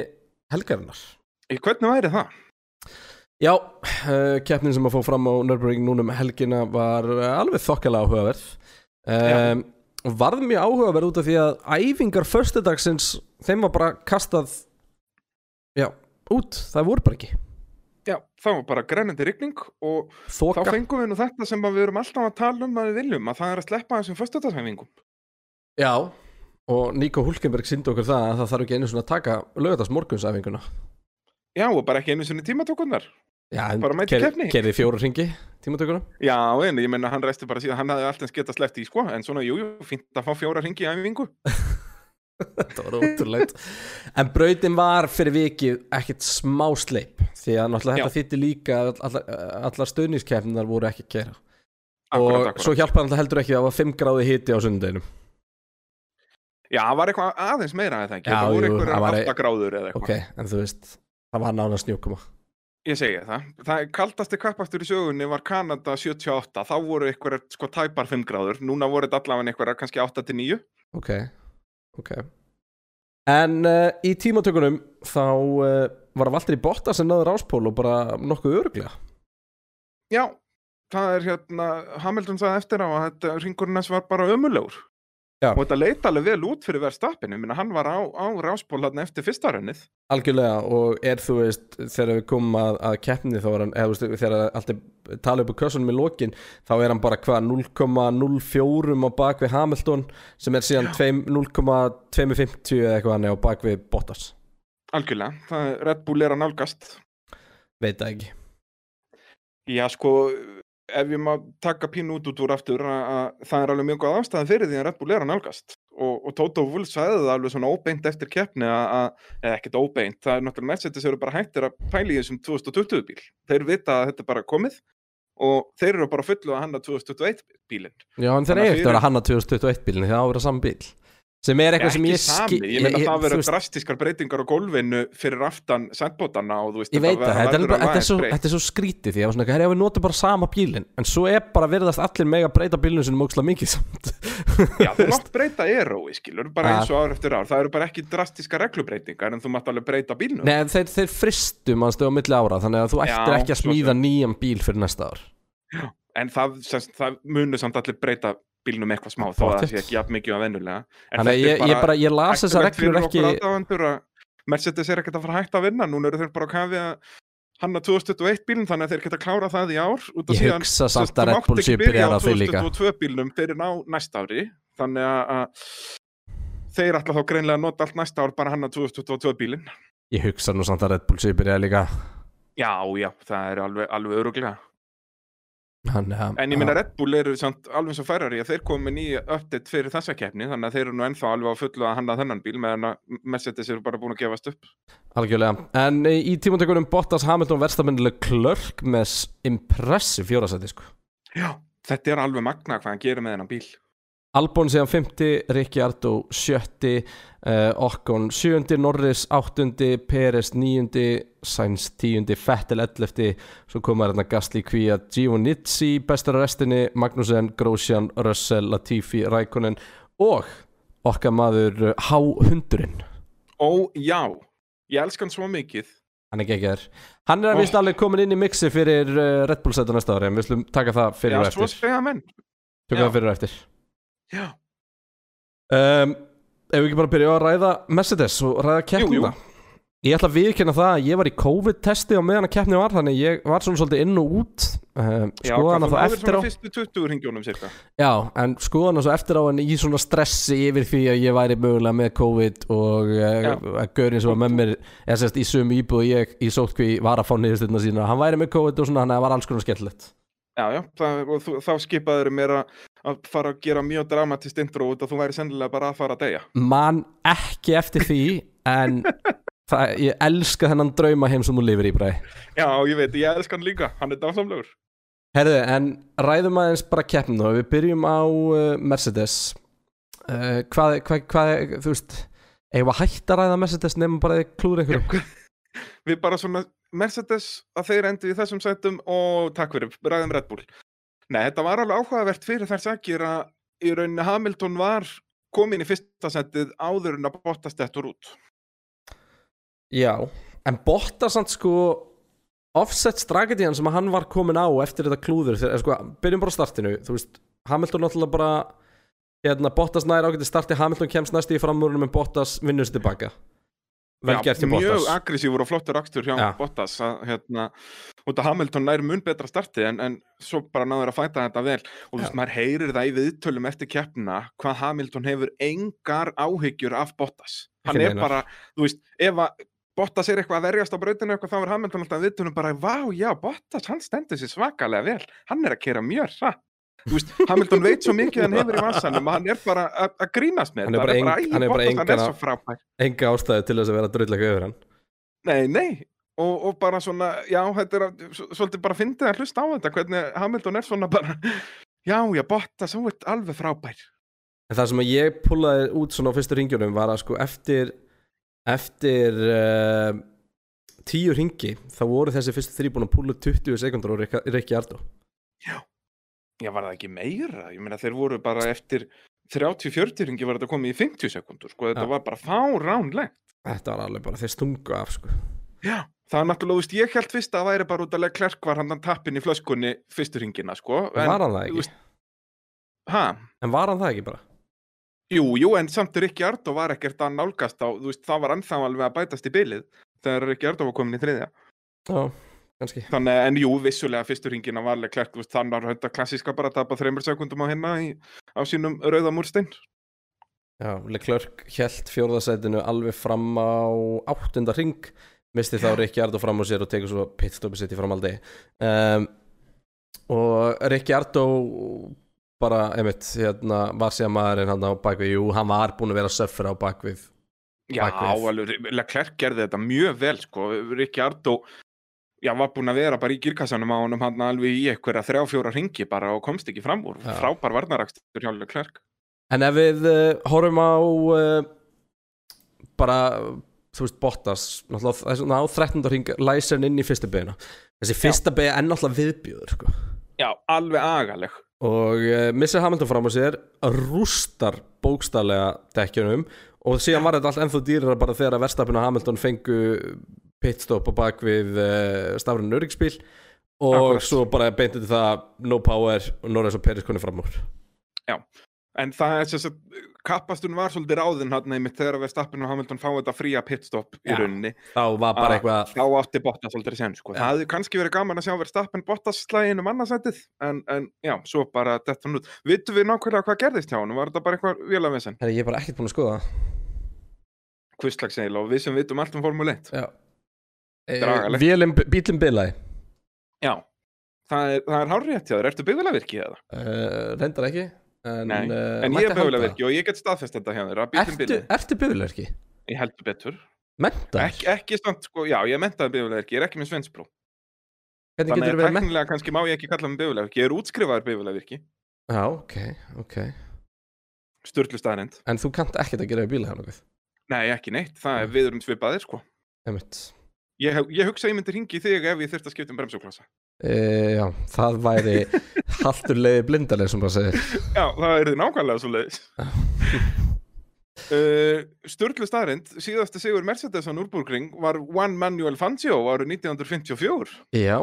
helgarinnar Í hvernig væri það? Já, uh, keppnin sem að fá fram á Nürburgring núna um helgina var alveg þokkalega áhugaverð um, og varð mjög áhugaverð út af því að æfingar föstudagsins, þeim var bara kastað já, út, það voru bara ekki Já, það var bara grænandi rigning og Þoka. þá fengum við nú þetta sem við erum alltaf að tala um að við viljum, að það er að sleppa þessum föstudagshæfingum. Já, og Nico Hulkenberg síndi okkur það að það þarf ekki einu svona að taka lögatast morgunsæfinguna Já, og bara ekki einu sinni tímatökurnar. Já, en Bara mæti keppni. kerði fjóru ringi tímatökuna Já, en ég menna hann resti bara síðan, hann hafði alltaf getað sleppt í, sko, en svona, jú, jú, fínt að fá fjóra ringi í æfingu. Það var ótrúlegt En brautin var fyrir vikið ekkert smá sleip því að náttúrulega Já. þetta þýtti líka að allar, allar stöðniskeppninar voru ekki að kera Akkurat, og akkurat. svo hjálpaði náttúrulega heldur ekki að það var 5 gráði hiti á sundeginum Já, það var eitthvað aðeins meira að það ekki, Já, það voru var- 8 gráður eða eitthvað. Ok, en þú veist, það var nánast snjókuma Ég segi það. Það kaldasti kappastur í sögunni var Kanada 78, þá voru einhverjar sko tæpar 5 gráður, núna voru þetta allavega einhverjar kannski 8 til 9. Ok, ok En uh, í tímatökunum þá uh, var Valtteri Bottas sem náður áspól og bara nokkuð öruglega Já, það er hérna, Hamilton sagði eftir á að þetta ringurinn hans var bara ömulegur. Já. Og þetta leita alveg vel út fyrir verðstappinu, hann var á, á ráspól hann eftir fyrsta rönnið. Algjörlega og er þú veist þegar við komum að, að keppni þá er hann eða veist þegar allt er tala upp á kössunum í lokin þá er hann bara hvað 0,04 á bak við Hamilton sem er síðan tveim- 0,250 eða eitthvað hann er á bak við Bottas Algjörlega, það er Red Bull er að nálgast. veit það ekki Já, sko, ef ég má taka pínu út út úr aftur að, að það er alveg mjög góð ástæðan fyrir því að Red Bull er að nálgast. Og, og Toto Wolff sagði það alveg svona óbeint eftir keppni að, eða ekkert óbeint, það er náttúrulega Mercedes eru bara hættir að pæla í þessum 2020 bíl. Þeir vita að þetta er bara komið og þeir eru bara fullu að hanna 2021 bílinn. Já en þeir eiga eftir að hanna 2021 bílinn því það á að vera saman bíl sem er eitthvað sem ég skil ég meina það verður veist, drastískar breytingar á gólfinu fyrir aftan sendbótana og þú veist Ég veit það, þetta er, er svo, er svo skrítið því að svona, herri, við notum bara sama bílinn en svo er bara virðast allir mega breyta bílinn sem móksla mikið samt Já, þú mátt breyta erói, skilur, bara eins og ár eftir ár. Það eru bara ekki drastíska reglubreitingar en þú mátt alveg breyta bílnum. Nei, þeir, þeir fristu mannstu á milli ára þannig að þú Já, ættir ekki að smíða sem. nýjan bíl fyrir næsta ár En það, semst, það bílnum eitthvað smá, þó að það sé ekki jafn mikið á vennulega. En Þannig að ég, ég, bara, ég las þessar reglur ekki að Mercedes er ekkert að fara að hætta að vinna, núna eru þeir bara að kafi að hanna 2021 bílinn þannig að þeir geta klára það í ár. Ég hugsa samt að þú Red mátt Bull ekki sé byrja byrjar á á því líka. 2022 bílnum fyrir ná næsta ári. Þannig að- að þeir ætla þá greinlega að nota allt næsta ár bara hanna 2022 bílinn. Ég hugsa nú samt að Red Bull sé byrjaði líka. Já, já, það er alveg, alveg öruglega Þannig að En ég minna Red Bull eru samt alveg svo Ferrari að þeir komi með nýja update fyrir þessa keppni þannig að þeir eru nú ennþá alveg á fullu að hanna þennan bíl meðan að Mercedes eru bara búin að gefast upp. Algjörlega. En eh, í tímatökunum Bottas Hamilton verðstamennileg klörk með impressive fjórasæti sko. Já, þetta er alveg magna hvað hann gerir með þennan bíl Albon síðan 50, Ricciardo 70, uh, Okkon 7, Norris 8, Peres 9, Sainz 10, Vettel 11, svo komaður hérna Gasly Kvíat, Giovinazzi bestur á restinni, Magnussen, Grosjean, Russell, Latifi, Raikkonen og okkar maður uh, H-hundurinn, Ó, já, ég elska hann svo mikið hann er geggjær. Hann er að Ó. vist alveg komin inn í mixi fyrir uh, Red Bull seta næsta ári, en við slum taka það fyrir Já, og svo eftir. segja menn Tökum Já. það fyrir og eftir. Já, um, Ef við ekki bara byrja að ræða Mercedes og ræða keppnina Jú, Ég ætla að viðkynna það að ég var í COVID-testi á meðan að keppni var Þannig ég var svona svolítið inn og út. Um, já, það á svona fyrstu 20 ringjónum cirka. Já, en skoðan að svo eftir á en í svona stressi yfir því að ég væri mögulega með COVID Og uh, að Gaurin sem var með mér sérst í sömu íbúð og ég í sótkví var að fá niðurstöðna sína Hann væri með COVID og svona, það var alls konar skemmtilegt. Já, já, það, og þá skipaður mér að, að fara að gera mjög dramatist intro út að þú væri sennilega bara að fara að deyja. Man ekki eftir því En það, ég elska þennan drauma heim sem þú lifir í bræði Já, ég veit, ég elska hann líka, hann er dásamlegur. Herðu, en ræðum aðeins bara keppnum og við byrjum á uh, Mercedes. Uh, hvað, hvað, hvað, þú veist eigum að hætta að ræða Mercedes nefnum bara klúður einhverju? Við bara svona Mercedes að þeir endur í þessum sætum og takk fyrir, ræðum Red Bull Nei, þetta var alveg áhugavert fyrir þær sakir að í rauninni Hamilton var komin í fyrsta sætið áður en að Bottas dettur út. Já, en Bottas samt sko offset strategiðan sem hann var komin á eftir þetta klúður þegar, sko, byrjum bara startinu þú veist, Hamilton náttúrulega bara hérna, Bottas nær ágæti starti, Hamilton kemst næst í framúrunum en Bottas vinnur sér tilbaka vel gert í mjög Bottas. aggressífur og flottur akstur hjá Já. Bottas að, hérna, út af Hamilton nær mun betra starti en, en svo bara náður að fæta þetta vel. Og þú veist, maður heyrir það í viðtölum eftir keppna hvað Hamilton hefur engar áhyggjur af Bottas. Hann Ekki er neinar. bara, þú veist, ef að Bottas er eitthvað að verjast á brautinu eitthvað þá er Hamilton alltaf í viðtölum bara, vá, já, Bottas hann stendur sér svakalega vel, hann er að kera mjög Þú veist, Hamilton veit svo mikið hann hefur í vassanum að hann er bara að að grínast með Hann er þetta. bara Hann eng- "Æ, hann er bara er svo frábær. enga ástæðu til þess að vera drullega yfir hann. Nei, nei, og, og bara svona, já, þetta er að, svolítið bara fyndið að hlusta á þetta, hvernig Hamilton er svona bara, já, já, Bottas, þú ert alveg frábær. En það sem að ég pullaði út svona á fyrstu ringjunum var að sko eftir eftir uh, tíu ringi þá voru þessi fyrstu þrý búin að pulla 20 sekundur og Rikki Ardó Já, var það ekki meira? Ég meina, þeir voru bara eftir 30-40 ringi var þetta komið í 50 sekundur, sko, þetta Já. var bara fáránlegt. Þetta var alveg bara þeir stungu af sko Já. Það er náttúrulega, þú veist, ég held fyrst að það væri bara út að Klerk var hann tappin í flöskunni fyrstu ringina, sko. En var hann það ekki? veist, Ha? En var hann það ekki bara? Jú, jú, en samt Rikki Ardó var ekkert að nálgast á, þú veist, það var ennþá alveg að bætast í bilið þegar Rikki Ardó var komin í þriðja. Já, kannski. Þannig, en jú, vissulega fyrstu ringina var alveg klert, þú veist, þannig var þetta klassíska bara að tapa þreymur sekundum á hérna í, á sínum rauða múrstein. Já, Leclerc held fjórðasætinu alveg fram á áttunda ring misti þá Rikki Ardó fram á sér og tekur svo pitstopi sitt í framhaldi. Um, og Rikki Ardó bara, einmitt, hérna var síðan maðurinn hann á bakvið, jú, hann var búin að vera að söffra á bakvið Já, alveg, Leclerc gerði þetta mjög vel, sko, Rikki Ardó, já, var búin að vera bara í girkassanum á honum hann alveg í einhverja þrjá, fjóra ringi bara og komst ekki fram úr, Já. frábær varnarakstur hjá Leclerc. En ef við uh, horfum á uh, bara, þú veist, Bottas á 13. ring læsirinn inn í fyrsta beina þessi fyrsta beina er náttúrulega viðbjöður sko. Já, alveg agaleg. og uh, missir Hamilton fram á sér rústar bókstallega dekkjunum og síðan var þetta allt ennþá dýrara bara þegar að Verstapin og Hamilton fengu pitstop á bak við uh, stafrinn öryggsbíl og Akkurat. svo bara beintið það no power og Norris og Peris koni fram úr En það er sem sagt, kappastun var svolítið ráðinn hann einmitt þegar að Verstappen og Hamilton fá þetta fría pitstop í Já. rauninni. þá var bara eitthvað Þá átti Bottas aldrei sen, sko. Það hefði kannski verið gaman að sjá Verstappen Bottas slægin um annarsætið, en, en já, svo bara þetta hann út. Vittu við nákvæmlega hvað gerðist hjá hann? Var þetta bara eitthvað? Herri, ég er bara ekkert búin að skoða eiginlega og við sem vitum allt um Formule 1. Já. Dragalegt. Vélum, bílum bilaði Já. Það er, er hárrétt hjá þér. Ertu byggðalavirki eða? uh, reyndar ekki en, uh, en ég er halda. byggðalavirki og ég get staðfest þetta hjá þér. Ertu, ertu bifurlerki? Ég heldur betur. Mentar? Ekki, ekki stand, sko, já, ég mentaði byggðalavirki, ég er ekki með. Hvernig Þannig að teknilega kannski má ég ekki kalla mig bifurlavirki. Ég er útskrifaður bifurlavirki, Já, ok, ok sturlu staðarind. En þú kannt ekkert að gera nokkuð Nei, ekki neitt, það er við erum svipaðir, sko. Einmitt. Ég, ég hugsa að ég myndi ringi þig ef ég þurfti að skipta um bremsuklassa. E, já, það væri haltur leiði blindaleg sem maður segir Já, það er þið nákvæmlega svo leiðis. Uh, Sturlu staðarind, síðasti sigur Mercedes á Nürburgring var Juan Manuel Fangio árið 1954. Já,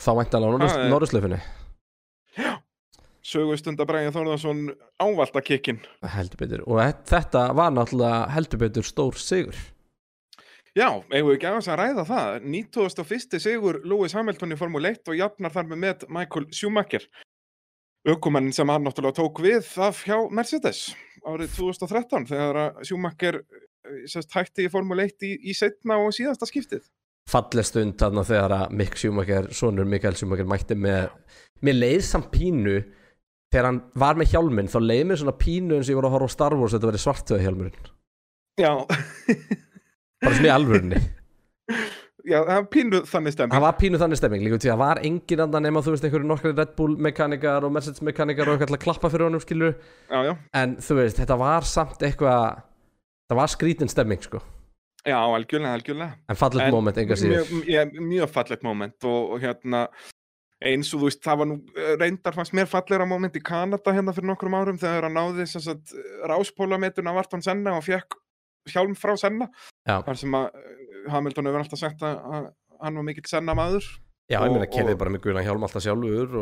þá væntalega Það er- Norðurslöfinni Sögustunda Bræði Þórðarsson ávaltakikkin. Heldur betur Og þe- þetta var náttúrulega heldur betur stór sigur Já, eigum við ekki aðeins að ræða það. 91. sigur Lewis Hamilton í Formule 1 og jafnar þar með með Michael Schumacher. Ökumann sem hann náttúrulega tók við af hjá Mercedes árið 2013 þegar að Schumacher eh, sest, hætti í Formule 1 í, í setna og síðasta skiptið. Falleg stund þarna þegar að Mick Schumacher, sonur Mikael Schumacher mætti með Mér leið samt pínu þegar hann var með hjálminn þá leið mér svona pínu eins og ég var að horfa á Star Wars þetta verið svartöða hjálmurinn Já, bara svona í alvörunni. Já, það er pínu þannig stemming. Það var pínu þannig stemming líka til að var engin andan nema þú veist einhverju nokkri Red Bull mekanikar og Mercedes mekanikar og eitthvað til að klappa fyrir honum skilur Já, já, en þú veist þetta var samt eitthvað það var skrítin stemming sko. Já, algjörlega, algjörlega. en fallet moment enga síður. Mjög, mjög, fallegt moment og, og hérna eins og þú veist, það var nú eh, reyndar fannst mér fallegra moment í Kanada hérna fyrir nokkrum árum þegar hann náði þess að ráspólametuna vart hann senna og fekk hjálm frá senna Já. þar sem að eh, Hamilton hefur alltaf sagt að, að hann var mikill senna maður Já, ég meina og- bara með guðan hjálm alltaf sjálfur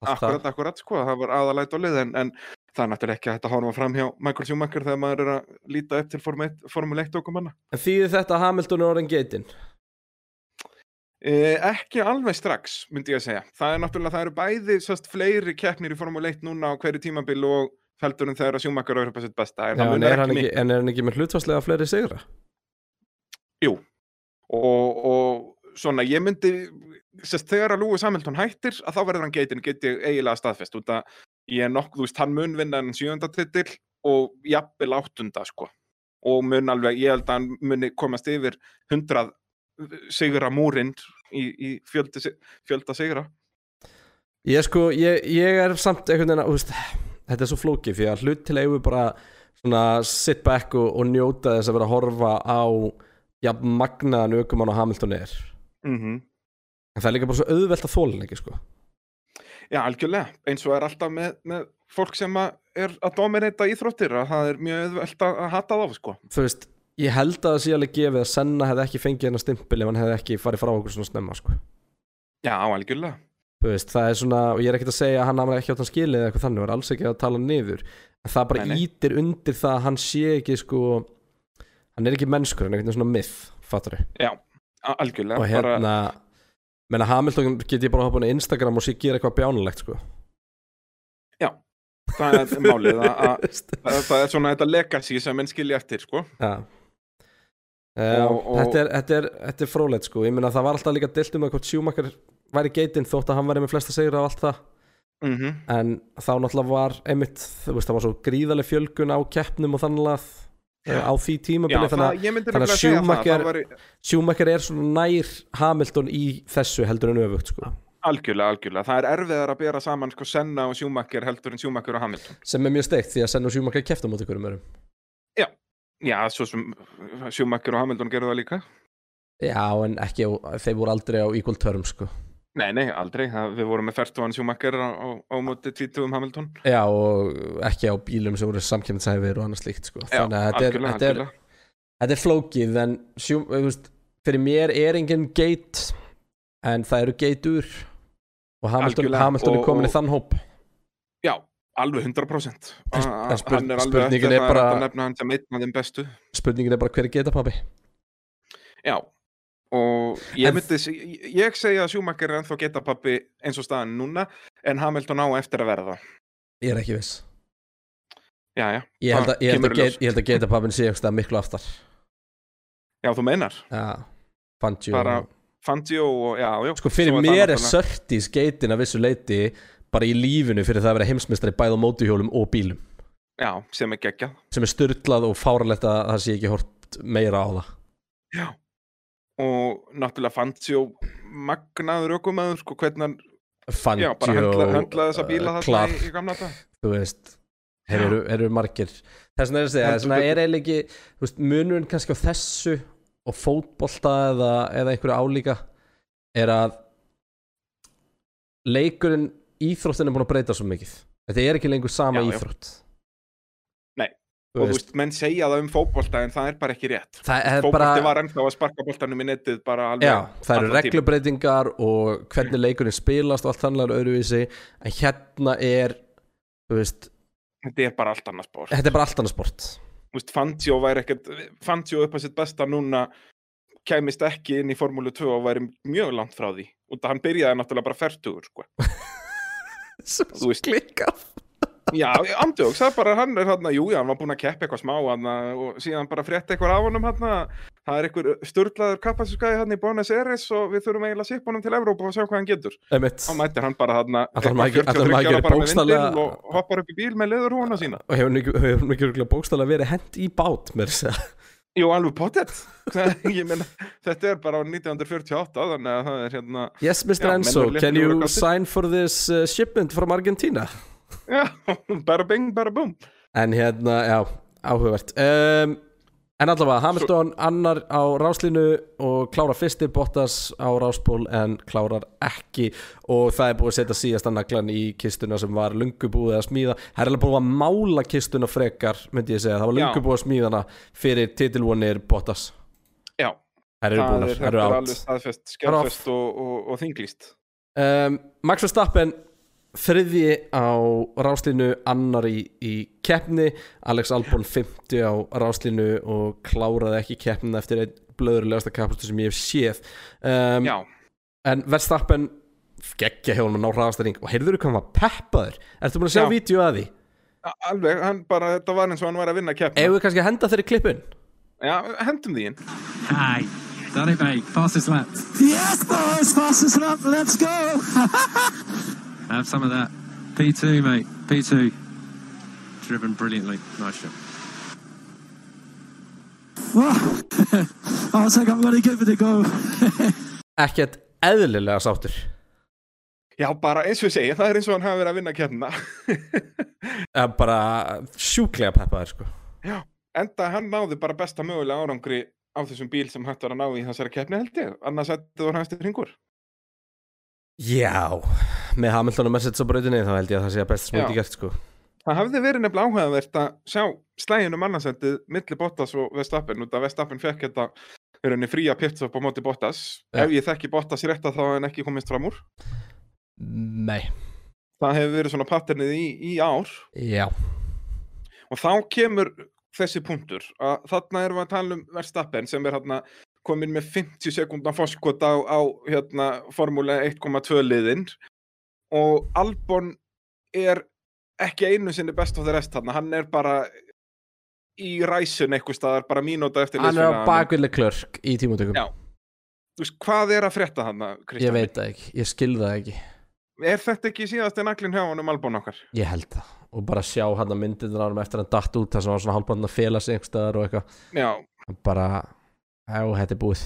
akkurat, akkurat, sko, það var aðalæt og lið en, en það er náttúrulega ekki að horfa fram hjá Michael Schumacher þegar maður er að líta upp til Formule 1 Formule 1 okkumanna. En þýðir þetta að Hamilton er orðin geitin? Eh, ekki alveg strax, myndi ég að segja. Það er náttúrulega, það eru bæði sérst, fleiri keppnir í Formule 1 núna á hverju tímabil og feldur en þegar að Schumacher er upp að sitt besta. En, Já, en, er ekki en er hann ekki með hlutvarslega fleiri sigra? Jú, og, og svona, ég myndi, sérst, þegar að Lewis Hamilton hættir, að þá verður hann geitin, geti eiginlega staðfest, út að ég er nokkuð, þú veist, hann mun vinna en sjönda titil og jafnvel áttunda, sko, og mun alveg, ég held að hann muni komast yfir hundrað sigra múrin í, í fjöldi, si- fjölda sigra. Ég sko, ég, ég er samt einhvern veginn að, þetta er svo flókið því að hlut til eigum bara svona sit back og, og njóta þess að vera að horfa á jafn magnaðan aukumann á Hamilton er. Mm en það er líka bara svo auðvelt að þóla hann ekki sko. Já, algjörlega, eins og er alltaf með, með fólk sem að er að dominata íþróttir, að það er mjög auðvelt að að hata þá, sko. Þú veist, ég held að það sé alveg gefið að Senna hefði ekki fengið hennar stimpil ef hann hefði ekki farið frá okkur svona snemma sko. Já, algjörlega. Veist, það er svona, og ég er ekkert að segja að hann hafa ekki átt hann skilið eða eitthvað þannig, og er alls ekki að tala hann niður. En það bara Nei, ítir undir það að hann sé ekki sko hann er ekki mennskur, hann er eitthvað svona myth fattur Já, a- algjörlega. og hérna menna Hamilton get ég bara að hoppa á Instagram og sé gera eitthvað bjánulegt sko. Það er málið að, að, að það er svona þetta legacy sem menn skilja eftir, sko. Já Uh, Og- og- þetta, er, þetta, er, þetta er frólægt sko. Ég meina það var alltaf líka deilt um að hvort Schumacher væri geitinn þótt að hann væri með flesta sigra og allt það. Mm en þá náttúrulega var einmitt, þú veist það var svo gríðarlega fjölgun á keppnum og þannig að Já. á því Já, tímabili þannig að að að það var Schumacher er svona nær Hamilton í þessu heldur en öfugt sko. Algjörlega, algjörlega. Það er erfiðar að bera saman sko Senna og Schumacher heldur en Schumacher og Hamilton. sem er mjög steikt því að Senna og Schumacher kefta mot ykkur um örum Já, svo sem Schumacher og Hamilton gerðu það líka. já en ekki, þeir voru aldrei á equal term sko Nei, nei, aldrei. Það, við vorum með fertuan Schumacher á, á, á móti 20 Hamilton. já og ekki á bílum sem voru samkjöfnitsæfir og annað slíkt sko Já, þannig að þetta er, er, þetta er flókið en sjúm, þú veist, fyrir mér er engin gate en það eru gate-ur og Hamilton, Algjörlega, Hamilton er og- komin í og- þann hóp Já, alveg 100%. En en spurn- hann er alveg eftir það bara- að nefna hann sem einn af þeim bestu. spurningin er bara hver er geta pabbi? Já, og ég En- myndi, ég- ég segja að Schumacher er ennþá geta pappi eins og staðan núna, en Hamilton á eftir að verða. Ég er ekki viss. Já, já, ég held að, ég held kemur að, get, að geta pabbin sé miklu aftar. Já, þú meinar. já, Fangio. Fangio og, já, já. sko fyrir mér er Surtees geitin að vissu leiti bara í lífinu fyrir það að vera heimsmeistari bæð á mótuhjólum og bílum Já, sem er geggjað. sem er styrlað og fáralegt að það sé ekki hort meira á það Já. Og náttúrulega Fangio magnaður ökumæður, sko, hvernig hann, já, bara höndla, höndla þessa bíla uh, þarna í, í gamla dag. þú veist þeir eru, eru margir þess vegna er að þess vegna betur. er eiginlega ekki munurinn kannski á þessu og fótbolta eða, eða einhverju álíka er að leikurinn íþróttin er búin að breyta svo mikið þetta er ekki lengur sama Já, já. íþrótt Nei. Þú Og þú veist, menn segja það um fótbolta en það er bara ekki rétt. Fótbolti bara var ennþá að sparka boltanum í netið bara alveg. Já, það eru reglubreitingar og hvernig leikurinn spilast og allt þannig er öðruvísi en hérna er þú veist, Þetta er bara allt annað spór. þetta er bara allt annað sport Fangio upp að sitt besta núna kæmist ekki inn í Formúlu 2 og væri mjög langt frá því. Að hann byrjaði náttúrulega bara færtugur, sko. Svo veist. klikkað Já, andjóks, það er bara, hann er hann, jú, já, hann var búinn að keppa eitthvað smá hann og síðan bara frétta eitthvað af honum hann það er eitthvað sturlaður kappasinskæði hann í Buenos Aires og við þurfum eiginlega að sippa honum til Evrópa og sjá hvað hann getur. Þá mætir hann bara hann hann ætlar hann ekki verið bókstaflega- og hoppar upp í bíl með leðurhúna sína. og hefur ekki, hefur ekki bókstaflega verið hent í bát með þess að Jú, alveg pottet. Þetta er bara á 1948, þannig að það er hérna... Yes, Mr. Já, Enzo, can you sign for this uh, shipment from Argentina? Já, bara bing, bara búm. En hérna, já, áhugavert um, En allavega, Hamilton annar á ráslínu og klárar fyrsti Bottas á ráspól en klárar ekki. Og það er búið að setja síðasta naglan í kistuna sem var lungu búið að smíða. Það er alveg búið að mála kistuna frekar myndi ég segja, það var lungu Já. búið að smíða hana fyrir titilvonir Bottas. Já, Það er, það er alveg staðfest, skjálfest og, og, og þinglýst. um, Max Verstappen þriðji á ráslinu annar í, í keppni Alex Albon 50 á ráslinu og kláraði ekki keppnina eftir einn blöðurlegasta kappastu sem ég hef séð um, Já, en Verstappen geggja hjá hann að ná hraðastæring og heyrður hvað hann var peppaður ertu búin að sjá Já. vídeo að því? alveg, hann bara, þetta var eins og hann var að vinna keppna Ef við kannski að henda þeirri klippun Já, hendum því inn Hi. It, mate. Fastest lap. Yes, boys. Fastest lap. Let's go. Have some of that. P2, mate. P2. Driven brilliantly. Nice job. I was like, I'm going to give it a go. ekkert eðlilega sáttur Já, bara eins og ég segi, það er eins og hann hafi verið að vinna Eða bara sjúklega peppaður sko Já, enda hann náði bara besta mögulega árangri á þessum bíl sem hægt var að ná í þessari keppni held ég annars þetta var hans til hringur Já, með Hamilton og Mercedes á brautinni þá held ég að það sé að best þetta gert sko. Það hafði verið nefnilega áhugavert að sjá slægin um annarsendið milli Bottas og Vestappen út að Vestappen fekk þetta rauninni fría pitstop á móti Bottas. Já. ef ég þekki Bottas rétt að er hann ekki komist fram úr. Nei, það hefur verið svona patternið í, í ár. Já. Og þá kemur þessi punktur að þarna erum við að tala um Verstappen sem er hérna komin með 50 sekundar foskot á, á hérna, formúle 1,2 liðin og Albon er ekki einu sinni best of the rest þarna, hann er bara í ræsun eitthvað staðar, bara mínúta eftir Hann er á bakvillig klörk í tímutökum Já. Þú veist, hvað er að frétta þarna, Ég veit það ekki, ég skil það ekki. Er þetta ekki síðasti naglinn hjá hann um Albon okkar? Ég held það. Og bara sjá hann að myndirna á hann eftir hann datt út þar sem hann var svona hálfbandin að fela sig einhverstaðar og eitthvað. Bara, já, þetta er búið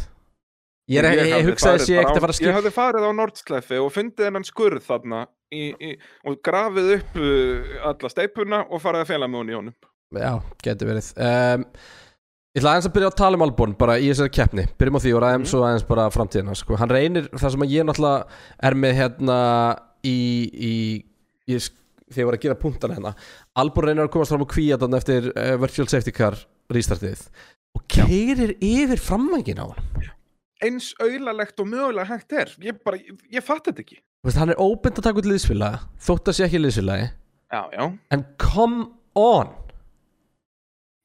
Ég, er, ég, ég, hugsaði sé bara ekkert að fara að Ég skil hafði farið á Nordslefi og fundið hennan skurð þarna í, í, og grafið upp uh, alla steipuna og farið að fela með hún í honum. Já, getur verið. Um, Ég ætla aðeins að byrja að tala um Albon bara í þessari keppni, byrjum á því og ræðum Mhm. svo aðeins bara framtíðina sko. hann reynir, það sem að ég náttúrulega er með hérna í, í ég, þegar ég var að gera punktana hérna. Albon reynir að komast fram á kvíatan eftir uh, virtual safety car restartið. Og keirir yfir framvængin á hann Eins auðlalegt og mögulega hægt er. Ég bara, ég, ég fatt þetta ekki. Veist, hann er óbynd að taka út liðsfélagi þótt að sé ekki liðsfélagi en come on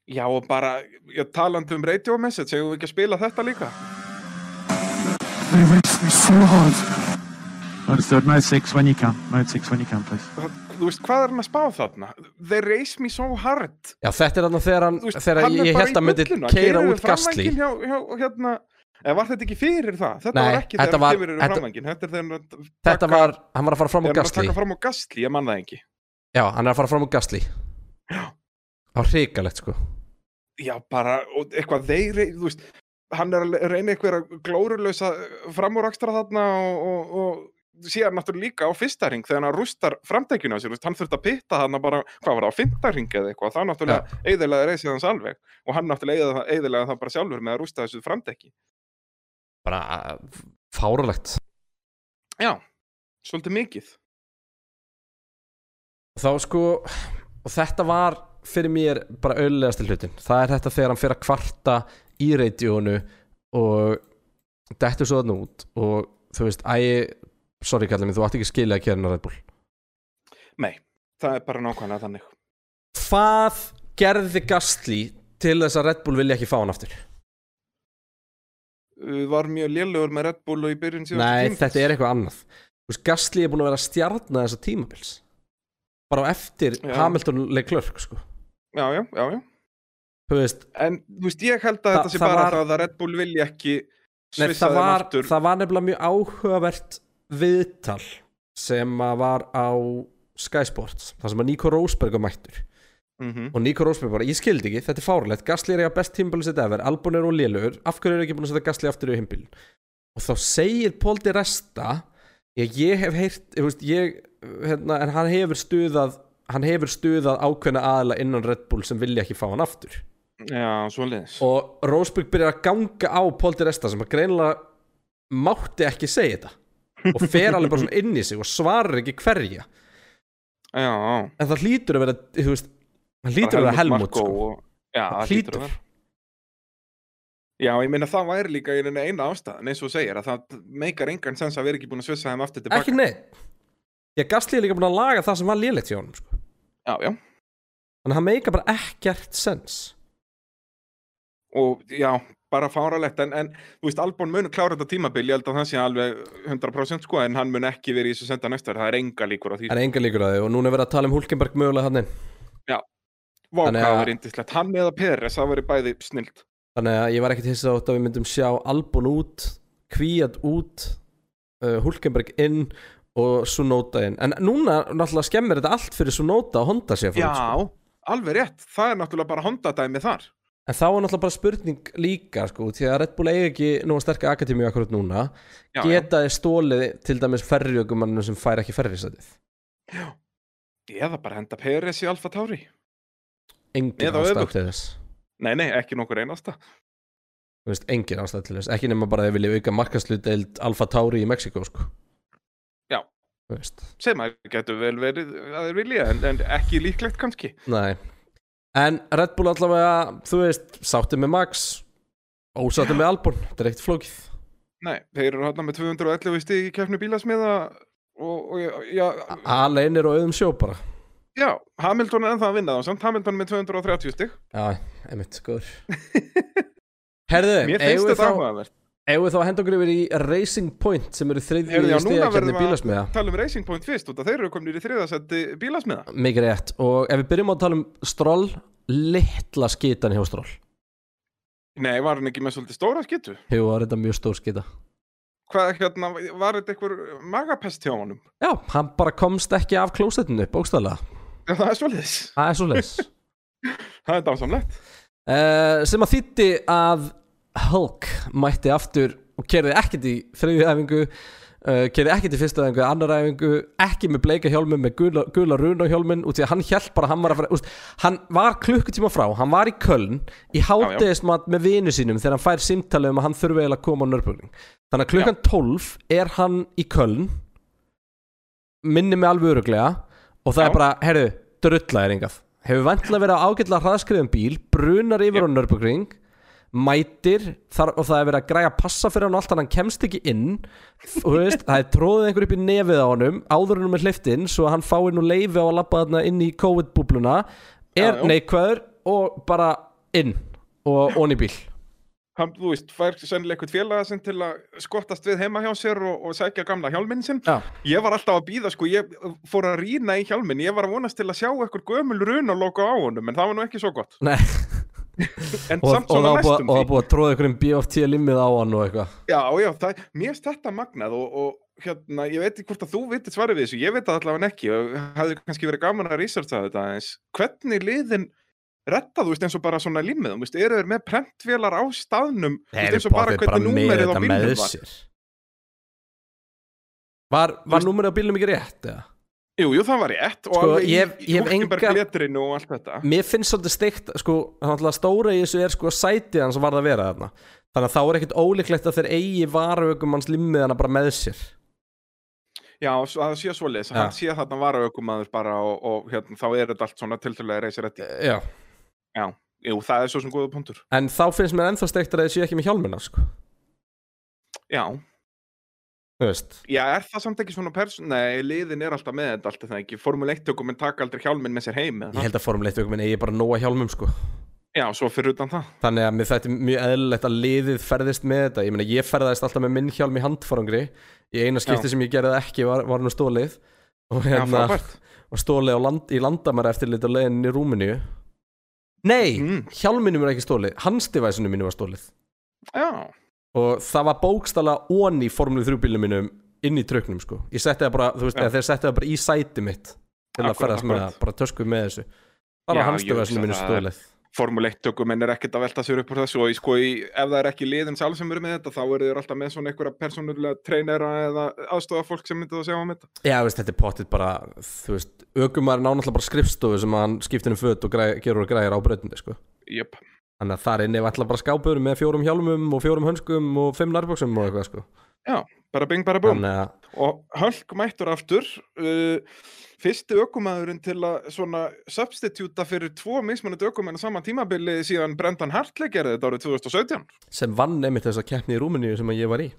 Já, og bara, ég talandi um radio message, hefur við ekki að spila þetta líka? They raced me so hard. Understood. Mode 6 when you can. Mode 6 when you can, please. Það- Þú veist, hvað er hann að spá þarna? They race me so hard. Já, þetta er hann þegar, hann, veist, þegar hann ég held að myndi keira út hjá, hérna, eða var þetta ekki fyrir það? Þetta Nei, var ekki þegar var- hann kemur þetta- framvængin. Þetta er þegar að Þetta taka- var, hann var að fara fram á þegar hann er að Gastli taka fram á Gastli, ég man það ekki. Já, hann er að fara fram á Gastli Já. Á hrikalegt sko Já, bara, og eitthvað þeir, þú veist, hann er að reyna eitthvað glórulösa framúrakstra þarna og, og, og síðan náttúrulega líka á fyrsta ring þegar hann rústar framtækjunu á sér, hann þurfti að pitta þarna bara, hvað var það, á fymta ring eða eitthvað, það náttúrulega eiðilega reysið hans alveg og hann náttúrulega eiðilega það bara sjálfur með að rústa þessu framtæki. Bara fáralegt Já, svolítið mikið. Þá sko Og þetta var fyrir mér bara auðlegasti hlutin Það er þetta þegar hann fyrir að kvarta í radiónu Og Dettur svo þarna út Og þú veist, æ Sorry kallið minn, þú átt ekki skilja að kera Red Bull Nei, það er bara nákvæmlega þannig. Hvað gerði Gastli til þess að Red Bull vilja ekki fá hann aftur? Var mjög lélugur með Red Bull og í byrjun síðan Nei, þetta er eitthvað annað veist, Gastli er búin að vera stjarnar þessa tímabils Bara á eftir Já. Hamilton Leclerc sko. Já, já, já, já. Þú veist, En, þú veist, ég held að þetta sé bara var- að Red Bull vilja ekki Nei, það, var, það var nefnilega mjög áhugavert viðtal sem að var á Sky Sports þar sem að Nico Rosberg var mættur Mhm. og Nico Rosberg bara, ég skildi ekki, þetta er fárlegt Gasly er eiga best tímabili sitt efer, Albon er og lélugur af hverju er ekki búin að setja Gasly aftur í himbíl og þá segir Paul Di Resta ég, ég hef heyrt ég, veist, ég, hérna, en hann hefur stuðað hann hefur stuðað ákveðna aðla innan Red Bull sem vilja ekki fá hann aftur. Já, svoleiðis. og Rosberg byrjar að ganga á Paul Di Resta sem að greinilega mátti ekki segja þetta. Og fer alveg bara inn í sig og svarar ekki hverja. Já, já. en það hlýtur að vera þú veist, það hlýtur að Helmut sko. og, Já, Það það að vera. Já, ég meina það væri líka í rauninni eina ástæðan eins og segir að það meikar engan sens að vera ekki búin að svissa þeim aftur tilbaka. ekki neitt Gastli er líka búin að laga það sem var lélegt hjá honum sko. Já, já. Þannig að hann meika bara ekkert sens Og já, bara fáralegt, en, en þú veist, Albon mun klára þetta tímabil, ég held að það sé alveg 100% sko, en hann mun ekki verið í þessu senda næsta það er enga líkur á því. Það er enga líkur að því og núna er verið að tala um Hulkenberg mögulega hann Já, Vá, Þannig hvað að- það er indislegt, hann eða Peres, það verið bæði snilt. Þannig að ég var ekkert hissa átt að við myndum sjá Albon út, Kvíat út uh, Hulkenberg inn og Sunóta inn En núna náttúrulega skemmir þetta allt fyrir Sunóta og Honda sér Já, sko. alveg rétt, það er náttúrulega bara Honda-dæmi þar. En þá er náttúrulega bara spurning líka sko, Því að Red Bull eigi ekki nú að sterka akademi akkurat núna Já, Geta þið stólið til dæmis ferriökumanninu sem fær ekki ferrisætið Eða bara henda Peres í Alfa Tauri. Engin ástæð til þess Nei, nei, ekki nokkur einasta. Þú veist, engin ástæð til þess Ekki nema bara að þið vilja auka markaslutdeild Alfa Tauri í Mexiko sko. Já. Sem að getur vel verið að þeir vilja, en, en ekki líklegt kannski. Nei En Red Bull allavega, þú veist, sátti með Max Ósátti með Albon, þetta er ekkert flókið Nei, þeir eru hérna með 211 stig í kefnu bílasmiða og, og já, Aleinir og auðum sjó bara já, Hamilton er ennþá að vinna þá, samt Hamilton með 230 stig. Já, einmitt, skoður Herðu, eigum við þá. Eigum við þá að henda okkur yfir í Racing Point sem eru stegakefni verðum við bílasmiða að tala um Racing Point fyrst, út að þeir eru komin í þriðasetti bílasmiða. Mikið rétt Og ef við byrjum á að tala um Stroll Litla skitan hjá Stroll Nei, var hann ekki með svolítið stóra skittu? Jú, það er þetta mjög stór skita Hvað, hérna, var þetta einhver magapest hjá honum? Já, hann bara komst ekki af klósettinu, bókstæðlega Já, það er svolítið. Það er svo leis Það er dásamlegt. uh, Sem að þýtti að Hulk mætti aftur og kerði ekkert í þriðju æfingu uh, kerði ekkert í fyrstu æfingu, annar æfingu ekki með bleika hjálmum, með gula, gula runa hjálmin út því að hann hjælt bara hann var fara úst, hann var klukkutíma frá, hann var í Köln í hátegismat með vinu sínum þegar hann fær simtalið um að hann þurfi eiginlega að koma á nörbúling þannig að klukkan 12 er hann í Köln minni mig alveg öruglega og það Já. er bara, herru, drulla er engað hefur vantilega verið á ágætlega hraðskriðum bíl brunar yfir á nörbúling mætir þar, og það er verið að græja passa fyrir hann og allt hann, kemst ekki inn. Og veist, það er tróðið einhver upp í nefið á honum áður hann með hliftin svo hann fái nú leifi á að labba þarna inn í COVID-búbluna. Er neikvæður og bara inn og onni bíl Hann, þú veist, fær sennilega eitthvað félaga sinn til að skottast við heima hjá sér og, og sækja gamla hjálminn sinn. Já. Ég var alltaf að býða, sko, ég fór að rýna í hjálminn, ég var að vonast til að sjá eitthvað gömul runalóku á honum, en það var nú ekki svo gott. Nei. Og, það búið- að tróða einhverjum BFT limmið á hann og eitthvað Já, já, það, mér finnst þetta magnað og, og hérna, ég veit ekki hvort að þú vitir svarið við þessu, ég veit það allavega ekki og hefði kannski verið gaman að researcha þetta eins. Hvernig liðin retta, þú veist, eins og bara svona limmið, þú veist, eru þeir með prentvélar á staðnum, veist, eins og bara hvernig númerið á bílnum var? Var, var númerið á bílnum ekki rétt? Eða? Jú, jú, það var rétt og Sko, ég- ég hef enga- letrinu og allt þetta. Mér finnst svolítið steikt sko, stóra í þessu er sko sætið hans varð að vera þarna Þannig að þá er ekkert ólíklegt að þeir eigi varaukum hans limmið hana bara með sér Já, að það sé svoleiðis, Já. hann sé þarna vara aukumaður bara og, og hérna, þá er þetta allt svona tiltölulega reysir rétti. Já Já, jú, það er svo sem góða punktur. En þá finnst mér ennþá steikt að þeir séu ekki með hjálmina sko Já, Já, er það samt ekki svona person... Nei, liðin er alltaf með þetta allt er það ekki. Formule 1 tökum en taka aldrei hjálminn með sér heim. Ég það? held að Formule 1 aukum eigi bara nóga hjálmum sko Já, svo fyrir utan það. Þannig að þetta er mjög eðlilegt að liðið ferðist með þetta Ég meina ég ferðaðist alltaf með minn hjálm í handfarangri Í eina skipti Já. sem ég gerði það ekki var, var nú stólið Og Já, hérna frábært. var stólið á land, í landamæra eftir lit á leiðin í Rúmeníu Nei, Mm. hjálminum er ekki stólið Handstivæsinu mínu var stólið Já, Og það var bókstala onni í Formule 3 bílum mínum inn í tröknum sko. Ég setti það bara, þú veist, þeir setti það bara í sæti mitt Til að Akkúrat, ferðast með það, bara tösku með þessu. Það var hugsa mínu stólið Formule 1 tökum en er ekkert að velta sér upp úr þessu og sko, ef það er ekki liðin sjálf sem eru með þetta þá eru þeir alltaf með svona einhverja persónulega treinera eða aðstofa fólk sem myndi að sjá um þetta. Já, veist, þetta er pottit bara, þú veist, aukumar nánáttúrulega bara skrifstofu sem hann skiptir um föt og græ, gerur og græðir á brautindi, sko. Jöp. Þannig að þar inni var alltaf bara skápur með fjórum hjálmum og fjórum hönskum og fimm nærbóksum og eitthvað, sko. Já, bara bing, bara búm. Þannig að, Og Hölk mættur aftur, uh, fyrsti ökumæðurinn til að svona substitúta fyrir tvo mismunandi ökumenn á sama tímabili síðan Brendan Hartley gerði þetta árið 2017. sem vann einmitt þess að keppni í Rúmeníu sem að ég var í.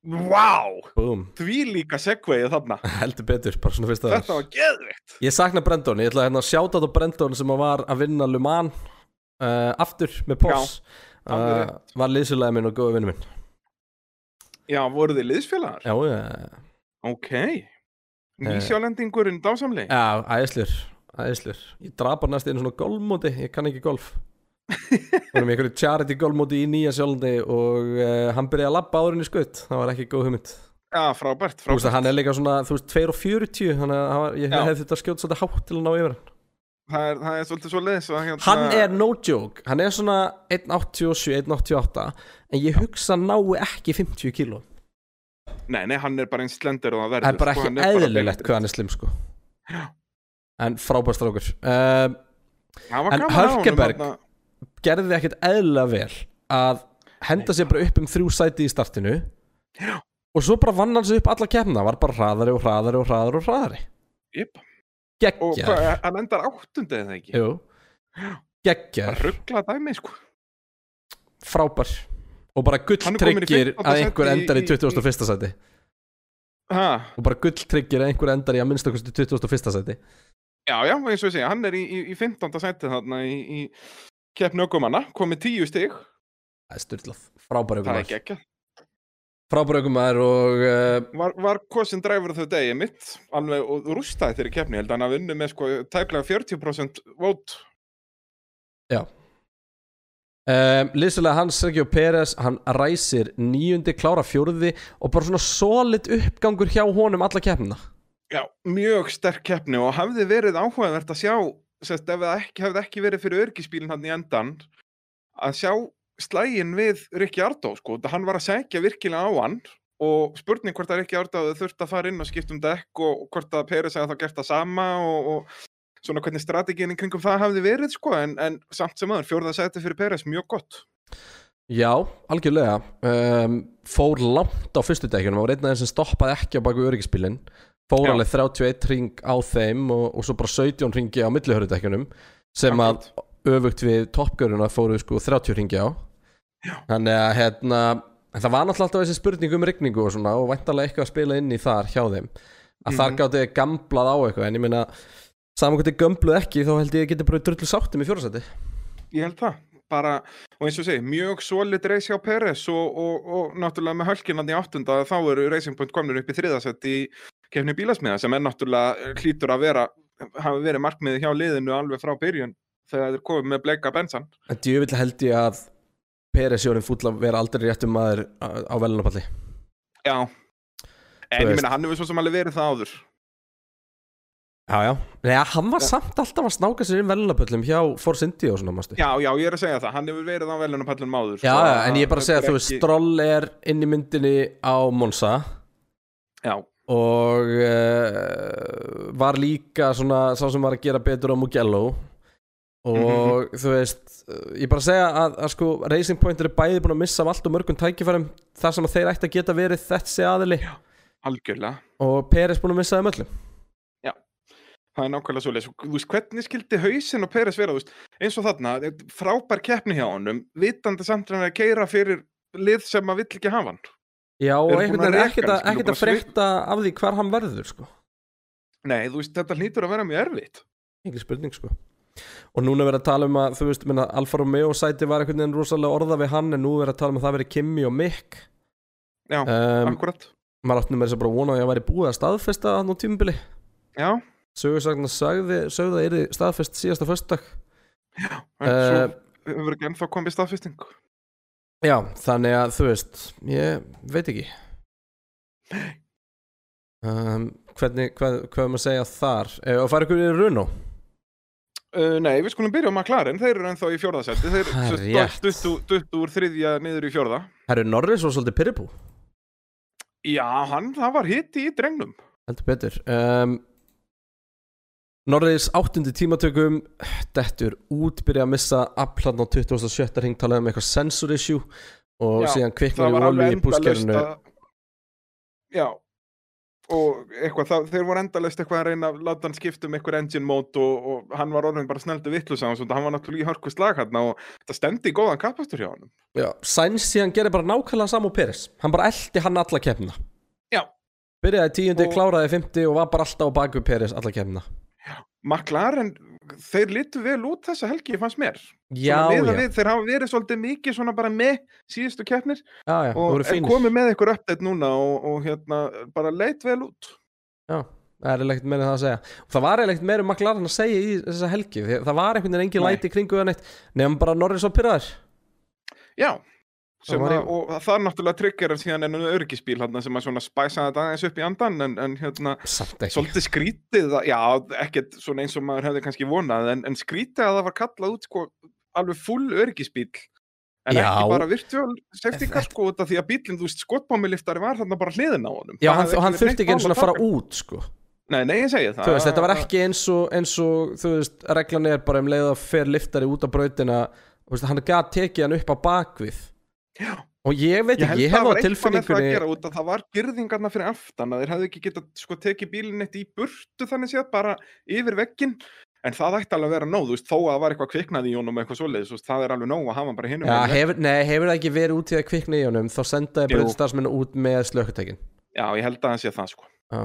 Vá, Búm, því líka segveið þarna. Heldur betur, bara svona fyrst Þetta var geðvikt Ég sakna Brendon, ég ætla hérna að sjáta á Brendon sem var að vinna Le Mans uh, aftur með alveg uh, Var liðsulega minn og góði vinnu minn. Já, voru þið liðsfélagar? Já, já, Ok Nýsjálendingurinn dásamli já, æðislur, æðislur. Ég drapa næst einu svona golfmóti, ég kann ekki golf. Hún er með einhverju charity golfmóti í nýja sjálfandi og uh, hann byrjaði að labba áður en í skutt Það var ekki góð hugmynd. Já, frábært, Þú veist frábært að hann er líka svona, þú veist, 2.40 Þannig að var- ég Já. hefði þetta skjótt svolítið hátt til að ná yfir hann. Það er, það er svolítið svo leiðis hérna, Hann er no joke, hann er svona 1.87, 1.88 En ég hugsa nái ekki 50 kíló Nei, nei, hann er bara einn slendur og það verður Það er bara sko, ekki eðlilegt hvað hann er slim sko. Já. En frábær strákur. Um, En Hölkenberg þarna. gerði ekkert eðlilega vel Að henda sér bara upp um þrjú sæti í startinu Já. Og svo bara vann hann sig upp alla kemna Var bara hraðari og hraðari og hraðari og hraðari. Jep. Og Geggjar hvað, hann endar áttundi eða ekki? Jú. Geggjar, Ruggla dæmi, sko. Frábær Og bara gull Hann kominn í tryggir 15. að einhver sæti endar í í- 21. sæti Og bara gull tryggir að einhver endar í að minnstakosti 21. sæti Já, já, eins og ég segja, hann er í, í, í 15. seti þarna í, í keppni ökumanna Komið tíu stig, Það er styrlað, frábær það er aukumæður geggja Frábær aukumæður og uh, Var, var kosin dræfur þau degi mitt Alveg og rústaði þeirri keppni held að hann að vinna með sko tæplega 40% vót um, Lýsilega hans Sergio Pérez Hann ræsir níundi, klára fjórði Og bara svona solid uppgangur hjá honum alla keppnina. Já, mjög sterk keppni og hafði verið áhugavert að sjá sérst, ef það ekki, hefði ekki verið fyrir örgispílinn hann í endan að sjá slægin við Rikki Ardó sko, hann var að segja virkilega á hann og spurning hvort að Rikki Ardó þurfti að fara inn og skipta um dekk og, hvort að Peres hefði þá gert það sama og, og svona hvernig strategin í kringum það hafði verið sko, en, en samt sem aður, fjórða seti fyrir Peres, mjög gott Já, algjörlega um, Fór langt á fyrstu dekkjunum og var einn þeim sem stoppaði ekki á baku öryggispílin Fór Já. alveg 31 ring á þeim og, og svo bara 17 ringi á millihörudekjunum sem að öfugt við toppgöruna fóru sko 30 ringi á Já. Þannig að hérna það var náttúrulega alltaf þessi spurning um rigningu og svona og væntalega eitthvað að spila inn í þar hjá þeim að þar Mhm. gátti gamblað á eitthvað en ég meina saman hvort þið gömbluð ekki þá held ég að geti bara drullu sáttum í fjórasæti Ég held það, bara, og eins og segi, mjög solid reys hjá Peres og, og, og náttúrulega með hölkinan í áttunda þá eru Racing Point komin upp í þriðasett í kefni bílasmiða sem er náttúrulega hlýtur að vera, hafi verið markmiði hjá liðinu alveg frá byrjun þegar þeir komið með bleika bensan. En djövill held ég að Peres Jórin fúll að vera aldrei réttum maður á, á velunapalli Já, en ég meina hann hefur svo sem alveg verið það áður. Já, já. Nei, hann var samt alltaf að snáka sér inn velunapöllum hjá Force India og svona, mástu Já, já, ég er að segja það, hann hefur verið á velunapallunum áður. Já, já, en ég er bara að segja að þú er veist, ekki- Stroll er inn í myndinni á Monza. Já, og uh, var líka svona sá sem var að gera betur á Mugello. Og Mhm. þú veist ég er bara að segja að, að sko Racing Point eru bæði búin að missa af allt og mörgum tækifærum þar sem að þeir ætti að geta verið þessi aðili. Algjörlega. og Peres búin að missa þeim öllum Það er nákvæmlega svo leys. Þú veist, hvernig skildi hausinn og Peres vera, veist, eins og þarna, frábær keppni hjá honum, vitandi samt að hann er að keira fyrir lið sem maður vill ekki hafa hann. Já, og ekkert að, að að frétta af því hvar hann verður sko Nei, þú veist, þetta hlýtur að vera mjög erfitt. Engin spurning sko Og núna verið að tala um að, þú veist, minna, Alfa Romeo sæti var einhvern veginn rosalega orða við hann En nú verið að tala um að það verið Kimi og Mick Já, um, akkurat. Maður áttum með þess að bara vona að ég væri búið að staðfesta hann á tímubili Já, Sögursagna sagði, sögðu að yrði staðfest síðasta föstudag en Eh, svo hefur ekki ennþá komið staðfesting. Já, þannig að þú veist, ég veit ekki um, Hvernig, hvað, hvað er maður að segja þar Eh, Og fara ykkur í Runo Uh, nei, við skulum byrja á McLaren, þeir eru ennþá í fjórðasetti, þeir er rétt. dutt úr- þriðja niður í fjórða. Herru Norris var svolítið pyrribú Já, hann, það var hitti í drengnum. Heldur betur um, Norris áttundi tímatökum Dettur út Byrja að missa afhlann á 27. ring Talaði um eitthvað sensor issue Og Já, síðan kviknar í olju í búskerinu að... Já, og eitthvað, það, þeir voru endalist eitthvað að reyna að láta hann skipta um eitthvað engine mode og, og hann var orðin bara sneldu vittlus á hans og hann var náttúrulega í hörku slag hann og það stemdi í góðan kapastur hjá hann Já, Sainz síðan gerir bara nákvæmlega saman og Peres Hann bara eldi hann alla kemna Já. Byrjaði tíundi, Og- kláraði fymti og var bara alltaf á baku Peres alla kemna McLaren, þeir litu vel út þessa helgi fannst mér. Já, miðað já, við, þeir hafa verið svolítið mikið svona bara með síðustu keppnir já, og komið með ykkur update núna og, og hérna bara leit vel út. Já, það er ekkert meira en það að segja. Og það var ekkert meira McLaren að segja í þessa helgi. Það var einhvern veginn engin læti kringu það neitt nefnum bara Norris og Pyrraður Já, að, í- og það er náttúrulega triggerar síðan ennum örgisbíl hann sem að svona spæsa þetta aðeins upp í andan en, en hérna, svolítið skrítið að, já, ekkert svona eins og maður hefði kannski vonað en, en skrítið að það var kallað út sko alveg full örgisbíl en Já. ekki bara virtual safety car sko af því að bílinn, þú veist, skotbámiliftari var þarna bara hliðin á honum. Já, Það hann, hann þurfti ekki eins og að fara út sko. Nei, nei, ég segi það. Þú veist, þetta var ekki eins og, eins og þú veist, reglan er bara um leið að fer liftari út á brautina hann gat tekið hann upp á bakvið Já. og ég veit Ég ekki, ég að hef á tilfinningunni gera það var gyrðingarna fyrir aftan að þeir hefðu ekki getað sko tekið bílinn eitt í burtu þannig séð bara yfir vegginn en það ætti alveg að vera þú veist, þó að það var eitthvað kviknað í honum eitthvað svoleiðis, veist, það er alveg nóg að hafa bara Já, megin. hefur, nei, hefur það ekki verið út í að kvikna í honum þá sendaði Jú. brautstarsmennu út með slökkutekin Já, ég held að það sé það sko Já,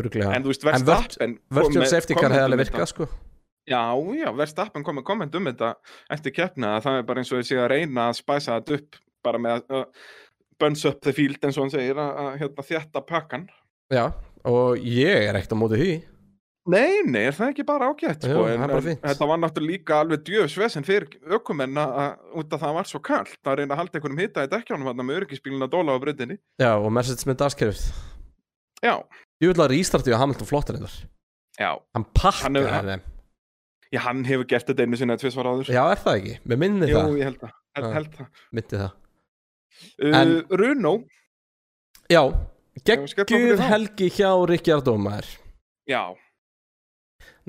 örglega En þú veist, En Verstappen kom Virtual safety car hefði um alveg þetta. virkað sko Já, já, Verstappen kom með komment um þetta eftir keppna að það er bara eins og þessi að reyna að spæsa þetta upp bara með að uh, burns up the field eins og hann segir að, að hérna, þjætta pakkan Já, og ég er ekkert á móti því. Nei, nei, er það ekki bara ágætt Jú, sko, það er en, bara en þetta var náttúrulega líka alveg djöfsvesen fyrir ökumenn að, að- út af það var svo kallt að reyna að halda einhverjum hita í dekkjánum þarna með örgisbílinn að dóla á breytinni Já, og Mercedes með daskerfið Já, Ég vil að restarti á Hamilton flottir þetta já, Hann Hann pakkaði hefur- þeim. já, hann hefur gert þetta einu sinni að tvisvar áður. Já, er það ekki? Mér Jú, það. ég held það, Já. held það. Það Uh, En- Runo, Já, þá. helgi hjá Ríkjard Ómar já,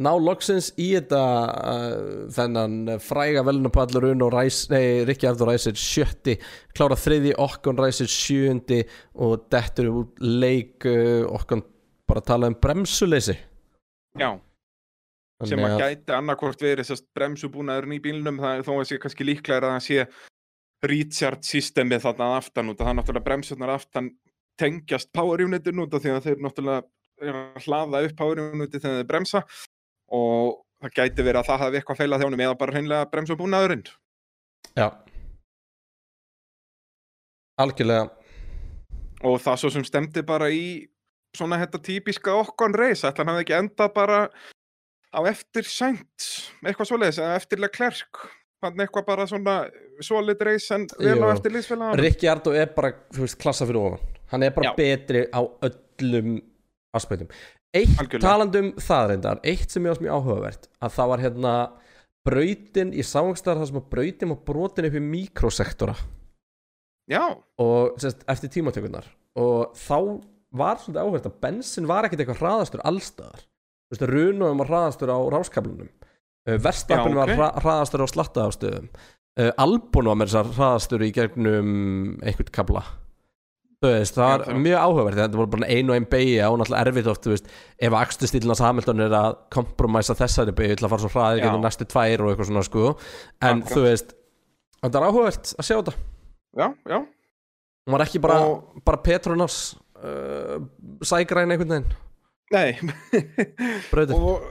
Ná loksins í þetta uh, þennan fræga velunapallur Uno Ræs, nei, Ríkjard Ræsir sjötti, klára þriði Okkon Ræsir sjöundi og dettur út leik uh, Okkon bara tala um bremsuleysi. Já. Sem að gæti annarkvort verið bremsubúnaðurinn í bílnum það er þó að sé kannski líklega að það sé recharge systemið þarna að aftan út að það er náttúrulega bremsurnar aftan tengjast power unitin út af því að þeir náttúrulega er að hlaða upp power uniti þegar þeir bremsa og það gæti verið að það hafi eitthvað feilað þjónum eða bara hreinlega bremsubúnaðurinn. Já. Algjörlega. Og það svo sem stemdi bara í svona þetta típiska okkon reis ætla hann hafi ekki endað bara á eftir sænt eitthvað svoleiðis eða eftir Leclerc þannig eitthvað bara svona solid reis en vel á eftir liðsfélagann Ricciardo er bara, þú veist, klassa fyrir ofan. Hann er bara Já. betri á öllum aspektum. Eitt Algjörlega. talandum það reyndar Eitt sem ég var mjög áhugavert að það var hérna brautin í sávangstar þar sem að brautin var brotin upp í mikrosektora. Já, og sérst, eftir tímatökurnar. Og þá var svolítið áhugavert að bensin var ekkert eitthvað hraðastur allstaðar Þú veist, Runoðum var hraðastur á ráskablunum Verstappen Já, var hraðastur á slattaðastöðum uh, Albon var með þessar hraðastur í gegnum einhvern kabla veist, það var Já, mjög áhugavert þetta voru bara ein og ein beigja og náttúrulega erfitt oft veist, ef akstustílinn hans Hamilton er að kompromæsa þessari beigju til að fara svo hraðið Já. gegnum næstu tvær og eitthvað svona sko. En Akkurat. þú veist, þetta er áhugavert að sjá þetta. Já, já. Hún var ekki bara, Og- bara Petronas uh, sægræn einhvern veginn. Nei. Og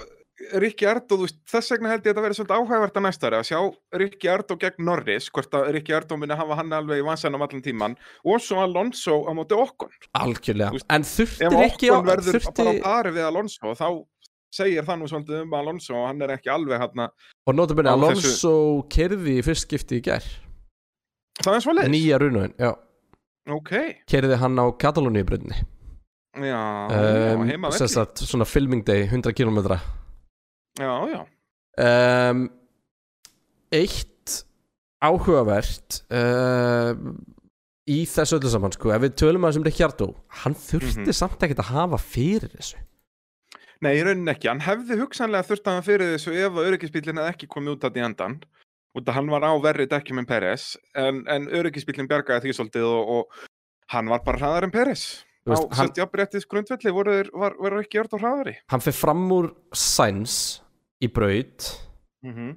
Rikki Ardó, þess vegna held ég að þetta verið svolítið áhægvert að næsta ári að sjá Rikki Ardó gegn Norris, hvort að Rikki Ardó minni hafa hann alveg í vansanum allan tíman og svo Alonso á móti okkon algjörlega, en þurfti ef ekki okkon verður þurfti, bara á pari við Alonso þá segir það nú svolítið um Alonso og hann er ekki alveg hann og notabene Alonso kerði í fyrst skipti í gær. Það er svolítið nýja runuðin, já, ok, kerði hann á Katalóníu brautinni já, já um, heima sem velli. sagt, svona filming day 100 km já, já, um, eitt áhugavert uh, í þessu öllu saman sko, ef við tölum að þessum Ricciardo hann þurfti Mhm. samt ekkert að hafa fyrir þessu. Nei, í rauninni ekki. Hann hefði hugsanlega þurft að hann fyrir þessu ef að öryggisbílinn hefði ekki komið út að í endan út að hann var á verri dekkjum en Peres en, en öryggisbílinn bjargaði því svolítið og, og hann var bara hraðar en Peres á jafnbrettis grundvelli voru var, var ekki gjört á hraðari hann fyrir fram úr Sainz í braut mm -hmm.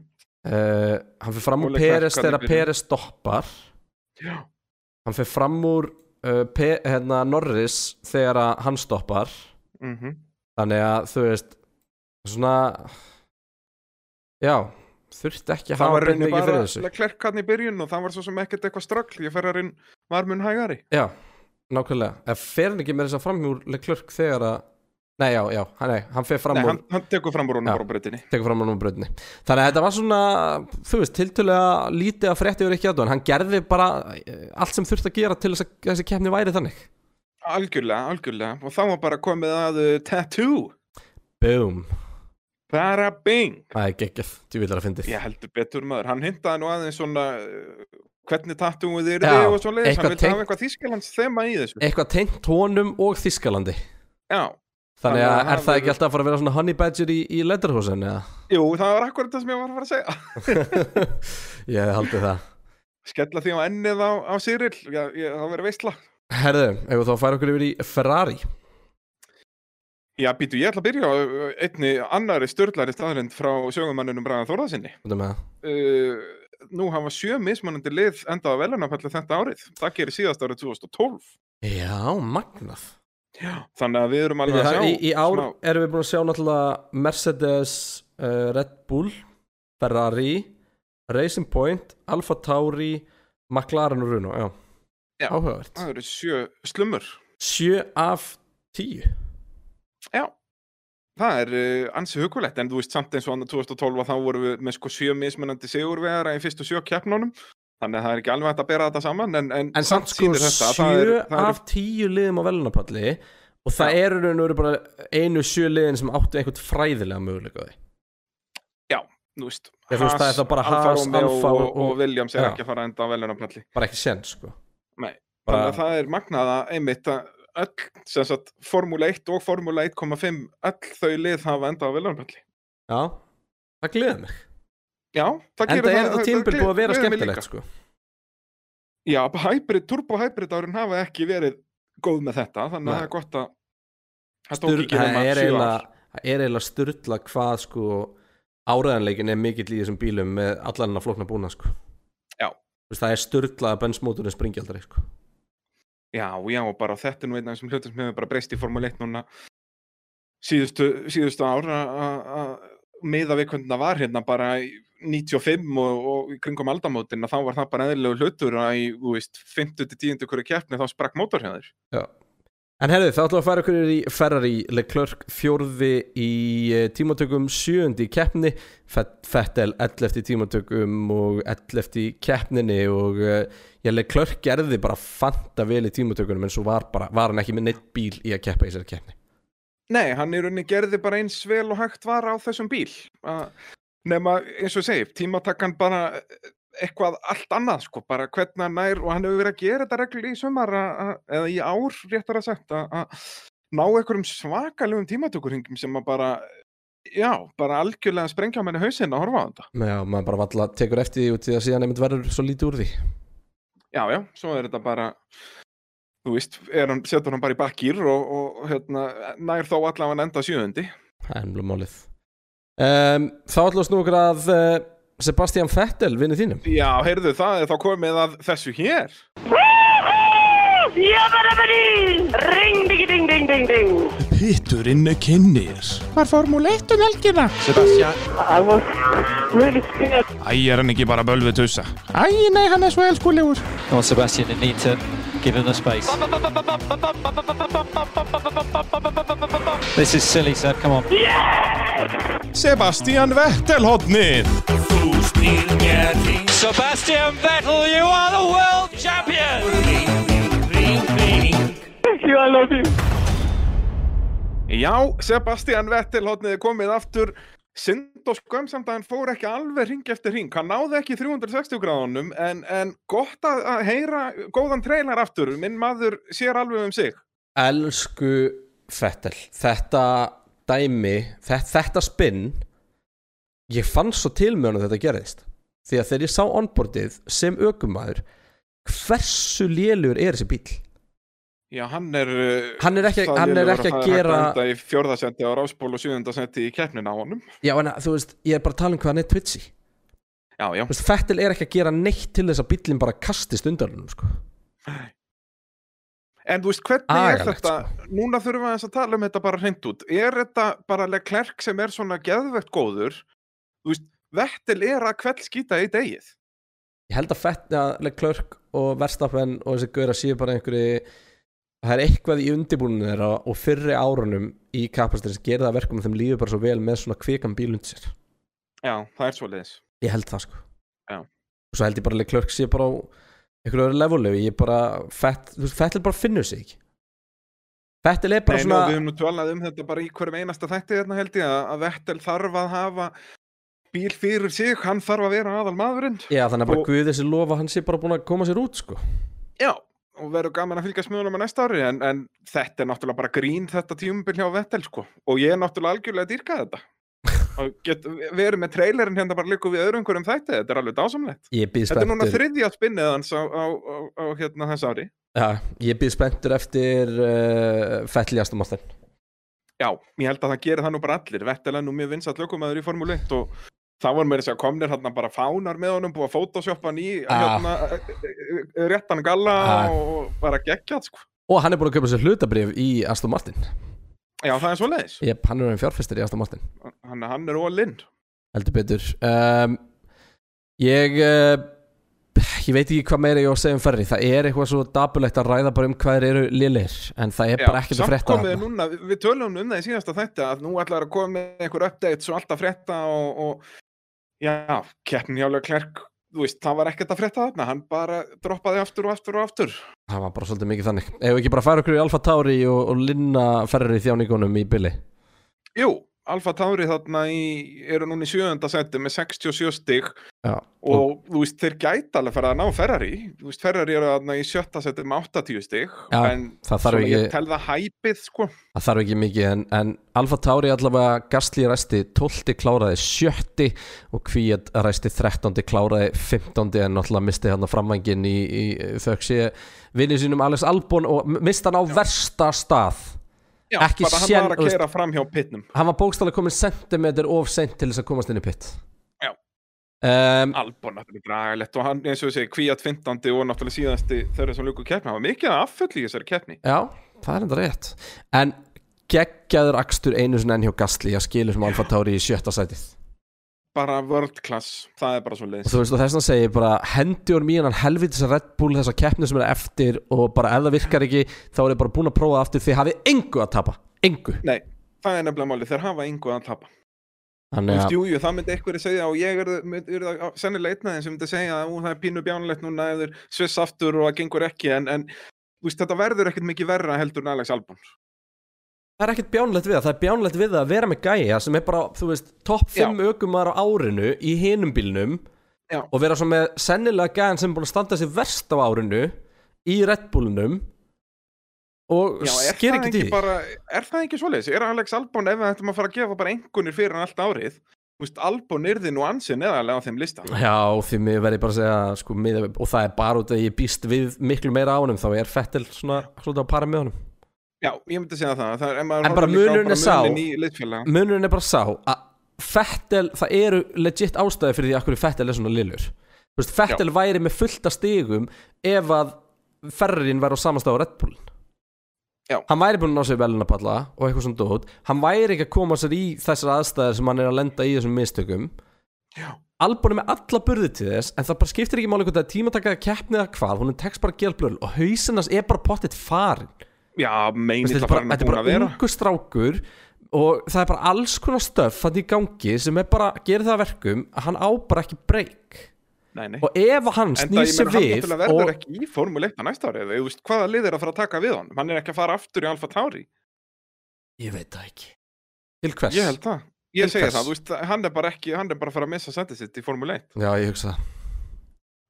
uh, hann fyrir fram Og úr Peres þegar. Peres stoppar Já. hann fyrir fram úr uh, hérna, Norris þegar hann stoppar Mm -hmm. þannig að þú veist svona já, þurfti ekki að það hafa var beint rauninni mikið fyrir bara þessu Leclerc hann í byrjun og það var svo sem ekkert eitthvað ströggl ég fer að rinn var mun hægari já, nákvæmlega. Ef fer hann ekki með þess að framhjúr Leclerc þegar að nei, já, já, hann, nei, hann fer fram Nei, úr hann, hann tekur fram úr bara á númbröðinni þannig að þetta var svona, þú veist, tiltölulega lítið að frétti yfir ekki aðdóðan, hann gerði bara eh, allt sem þurfti að gera til þess að þessi keppni væri þannig. Algjörlega, algjörlega. Og þá var bara komið að uh, tattoo. Boom, bara bing. Það er geggjað djúvillar að fyndið ég heldur betur maður, hann hintaði nú aðeins svona uh, hvernig tattooið er þið og svo leiðis, hann tengt- hafa eitthvað þýskalands þema í þessu. Eitthvað tengt honum og Þískalandi já, þannig að er það ekki alltaf að fara að vera svona honey badger í, í letterhosen eða? jú, það var akkurat það sem ég var að fara að segja. Ég haldið það. Skella því á ennið á, á Cyril. Já, ég, það verið veistla herðu, ef þá færa okkur yfir í Ferrari? Já, býtu, ég ætla að byrja á uh, einni annari störlari staðrind frá sögumanninum Braga Þórðarsinni uh, nú hafa sjö mismunandi lið endað á velunapalli þetta árið. Það gerir síðast árið 2012 já, magnað. Þannig að við erum alveg að sjá í, í ár smá- erum við búin að sjá náttúrulega Mercedes, uh, Red Bull Ferrari Racing Point, Alfa Tauri McLaren og Runo já. Já. áhugavert. það eru sjö slumur sjö af tíu. Já, það er uh, ansi hugulegt en þú veist samt eins og annar 2012 að þá vorum við með sko sjö mismunandi sigurvegara í fyrstu sjö keppnunum. Þannig að það er ekki alveg hægt að bera þetta saman en, en, en samt sko sjö það það af tíu liðum á velunapalli og það eru raun og veru bara einu sjö liðin sem áttu einhvern fræðilega möguleika á því. Já, þú veist þú veist, það er þá bara Haas, Alfa og, og- og Williams er Já. ekki að fara enda á velunaplalli bara ekki sen sko. Nei, Bara- þannig að það er magnað að einmitt að öll, sem sagt, Formúla 1 og Formúla 1,5 öll þau lið hafa enda á velunaplalli já, það gleður mig. Já, það en gerir það er það tímbil búið að vera gleður mig skemmtilegt sko. Já, hybrid, turbo hybrid árin hafa ekki verið góð með þetta þannig að það er gott að það tók Stur, ekki er sjö eiginlega ár. það er eiginlega styrla hvað sko áræðanleikin er mikill í þessum bílum með allan hennar flókna búna sko. Já. Það er styrla að bensmóturinn springi aldrei sko Já, já, og bara þetta er nú einn af þessum hlutum sem hefur bara breyst í Formule 1 núna síðustu, síðustu ár að- miða við hvernig það var hérna bara í 95 og, og kringum aldamótin að þá var það bara eðlilegu hlutur að í, þú veist, 50 til 10 hverju keppni þá sprakk mótor hjá þér. Já. En herðu, þá ætlum við að fara okkur í Ferrari Leclerc fjórði í eh, tímatökum sjöundi í keppni Fett- Vettel 11 í tímatökum og 11 í keppninni og uh, já, Leclerc gerði bara fanta vel í tímatökunum en svo var, bara, var hann ekki með neitt bíl í að keppa í þessari keppni Nei, hann í rauninni gerði bara eins vel og hægt var á þessum bíl. Nema, eins og segi, tímatakkan bara eitthvað allt annað, sko, bara hvernig hann nær og hann hefur verið að gera þetta reglu í að- eða í ár, réttar að sagt, að ná einhverjum svakalegum tímatökurhingum sem að bara, já, bara algjörlega sprengja á menni hausinn að horfa á þetta. Já, maður bara valla tekur eftir því út í að síðan einmitt verður svo lítið úr því Já, já, svo er þetta bara, þú veist, hann, setur hann bara í bakkýr og, og hérna, nær þó allavega enda sjöundi. Það er mjög málið um, Þá ætlum við að snú okkur að uh, Sebastian Vettel, vinnu þínum Já, heyrðu, það er þá komið að þessu hér. Ring, ding, ding, ding, ding, ding. Pitturinn kynnir Var Formule 1 um helgina? Sebastian. I was really scared. Æ, er hann ekki bara bölvu tussa? Æ, nei, hann er svo elskulegur on, Sebastian, you need to give him the space. This is silly, Seb. Come on. Sebastian Vettel hodnið Sebastian Vettel, you are the world champion! Thank you, I love you. Já, Sebastian Vettel hótniði komið aftur synd og skömm samt að hann fór ekki alveg ring eftir ring, hann náði ekki 360 gráðunum en, en gott að, að heyra góðan trailer aftur, minn maður sér alveg um sig Elsku Vettel Þetta dæmi þetta, þetta spinn Ég fann svo til með hann að þetta gerðist. Því að þegar ég sá onboardið sem ökumæður Hversu lélugur er þessi bíl? Já, hann er uh, Hann er ekki- hann er ekki að er gera- enda í fjórðasendi á ráspól og sjöðundasendi í keppnin á honum. Já, en þú veist, ég er bara að tala um hvað hann er twitchy. Já, já, Fettil er ekki að gera neitt til þess að bíllinn bara kastist undan hennum sko. En þú veist, hvernig er Agalegt, þetta? sko. núna þurfum við að tala um þetta bara hreint út. Er þetta bara Leclerc sem er svona geðvegt góður? Þú veist, Vettel er að kveld skýta í degið. Ég held að Fett að Leclerc og Verstappen og þessi gauðra séu bara einhverju það er eitthvað í undirbúinu þeirra og fyrri árunum í kapastur sem gerir það að verkum að þeim líður bara svo vel með svona kvikan bíl undir sér. Já, það er svo leiðis Ég held það sko. Já. Og svo held ég bara Leclerc sé bara á einhverju öðru levelu Ég bara, Fett, þú veist, Fettil bara finnur sig ekki. Fettil er bara Nei, svona nú, við höfum nú tvalað um þetta bara í hverjum einasta þætti hérna held ég að, að Vettel þarf að hafa bíl fyrir sig, hann þarf að vera aðal maðurinn. Já, þannig að bara Og- Guð þessi lofa hann sé bara búin að koma sér út sko. Já, og verður gaman að fylgjast með honum á næsta ári en, en þetta er náttúrulega bara grín þetta tímubil hjá Vettel sko. Og ég er náttúrulega algjörlega að dýrka þetta get verið með trailerin hérna bara líku við öðrum einhverjum þætti, þetta er alveg dásamlegt. Þetta er núna þriðja spinnið hans á, á, á, á hérna þess ári. Já, ég býð spenntur eftir uh, Fettil í Aston Já, ég held að það gerir það nú bara allir. Vettel er nú mjög vinsat lökumæður í Formule 1 og það var meira þess að komnir hérna bara fánar með honum búið að photoshoppa hann í hérna, eh, eh, réttan galla Ah. og bara geggjað sko. Og hann er búin að köpa sér hlutabrif í Aston Martin Já, það er svo leiðis Jep, hann er einn fjárfestir í Aston Martin. Hann, hann er all in. Heldur betur. Um, Ég uh, Ég veit ekki hvað meira ég á að segja um ferri Það er eitthvað svo dapulegt að ræða bara um hvað eru liðlir En það er bara ekkert að frétta núna, við, við tölum um það í síðasta þætti að nú ætlar að koma með einhver updates og alltaf frétta og, og já, keppnin hjálega klerk veist, það var ekkert að frétta þarna hann bara droppaði aftur og aftur og aftur. Það var bara svolítið mikið þannig. Við ekki bara fara okkur í Alfa Tauri og, og linna ferri þjáningunum í byli Jú, Alfa Tauri þarna í, eru núna í sjöönda seti með 67 stig Já, og þú veist, þeir gæti alveg fara að ná Ferrari þú veist, Ferrari eru þarna í sjötta seti með 80 stig Já, en það þarf ekki- ég tel það hæpið sko Það þarf ekki mikið en, en Alfa Tauri allavega Gastli ræsti 12. kláraði 7. og Kvíat ræsti 13. kláraði 15. en náttúrulega misti hann framvængin í, í þau sé vinnið sínum Alex Albon og misti hann á versta stað Já, Ekki bara hann var að keira fram hjá pitnum. Hann var bókstallega komin sentimeter of seint til þess að komast inn í pitt Já. um, Albon náttúrulega dragalegt og hann eins og segja kvíat 15. og náttúrulega síðasti þeirra sem luku keppni, hann var mikið afföll í þessari keppni. Já, það er enda rétt. En geggjaður akstur einu sinni enn hjá Gastli að skilur sem Alfa Tauri í sjötta sætið bara world class, það er bara svo leiðis þú veist og þess að segja bara hendi orð mín hann helviti þess að Red Bull þessa keppni sem er eftir og bara ef það virkar ekki þá er ég bara búin að prófa það aftur því hafið engu að tapa. Engu. Nei, það er nefnilega máli, þeir hafa yngu að tapa. Þannig að jú, jú, það myndi einhverju segja og ég er, er, er sennilega einn aðeins sem myndi segja að það er pínu bjánulegt núna þeir sviss aftur og það gengur ekki en, en veist, þetta verður ekkert mikið verra heldur en Alex Albon það er ekkert bjánlegt við það það er bjánlegt við það að vera með gæja sem er bara, þú veist, topp 5 ökumar á árinu í hinum bílnum Já. og vera svo með sennilega gæjan sem er búin að standa sér verst á árinu í Red Bullinum og Já, er sker það ekki til bara, er það ekki svoleiðis? Er Alex Albon, ef við ættum að fara að gefa bara einhvernir fyrir hann allt árið, þú veist, Albon yrði nú ansið neðarlega á þeim lista. Já, því mér verði bara að segja sko, miða, og það er bara út að ég býst við miklu meira á honum, þá er Fettel svona svolítið með honum Já, ég myndi segja það. það er, En bara munurinn er sá. Munurinn er bara sá að Fettel, það eru legit ástæði fyrir því að hverju Fettel er svona lillur veist, Fettel væri með fullta stigum ef að ferrin væri á samastað á Red Bull Já. Hann væri búin að ná sér velunapalla og eitthvað svona dót Hann væri ekki að koma sér í þessar aðstæðir sem hann er að lenda í þessum mistökum Já. Er með alla burði til þess en það bara skiptir ekki máli hvort það er tímatakaða keppnið eða hvað, hún er tekst bara að gera blöð og hausinnast er bara pottitt farin Já, meinið þetta að er bara, hann búin að bara vera. ungu strákur og það er bara alls konar stöf það í gangi sem er bara, gerir það að verkum að hann á bara ekki breyk og ef hann snýr ég sér meina, hann við náttúrulega verður og, ekki í Formule 1 á næsta ári, þú veist, hvaða lið er að fara að taka við honum? Hann er ekki að fara aftur í Alfa Tauri. ég veit það ekki til hvers? Ég held það. Ég Til segi hvers? það, þú veist, hann er bara ekki, hann er bara að fara að missa setið sitt í Formule 1. Já, ég hugsa það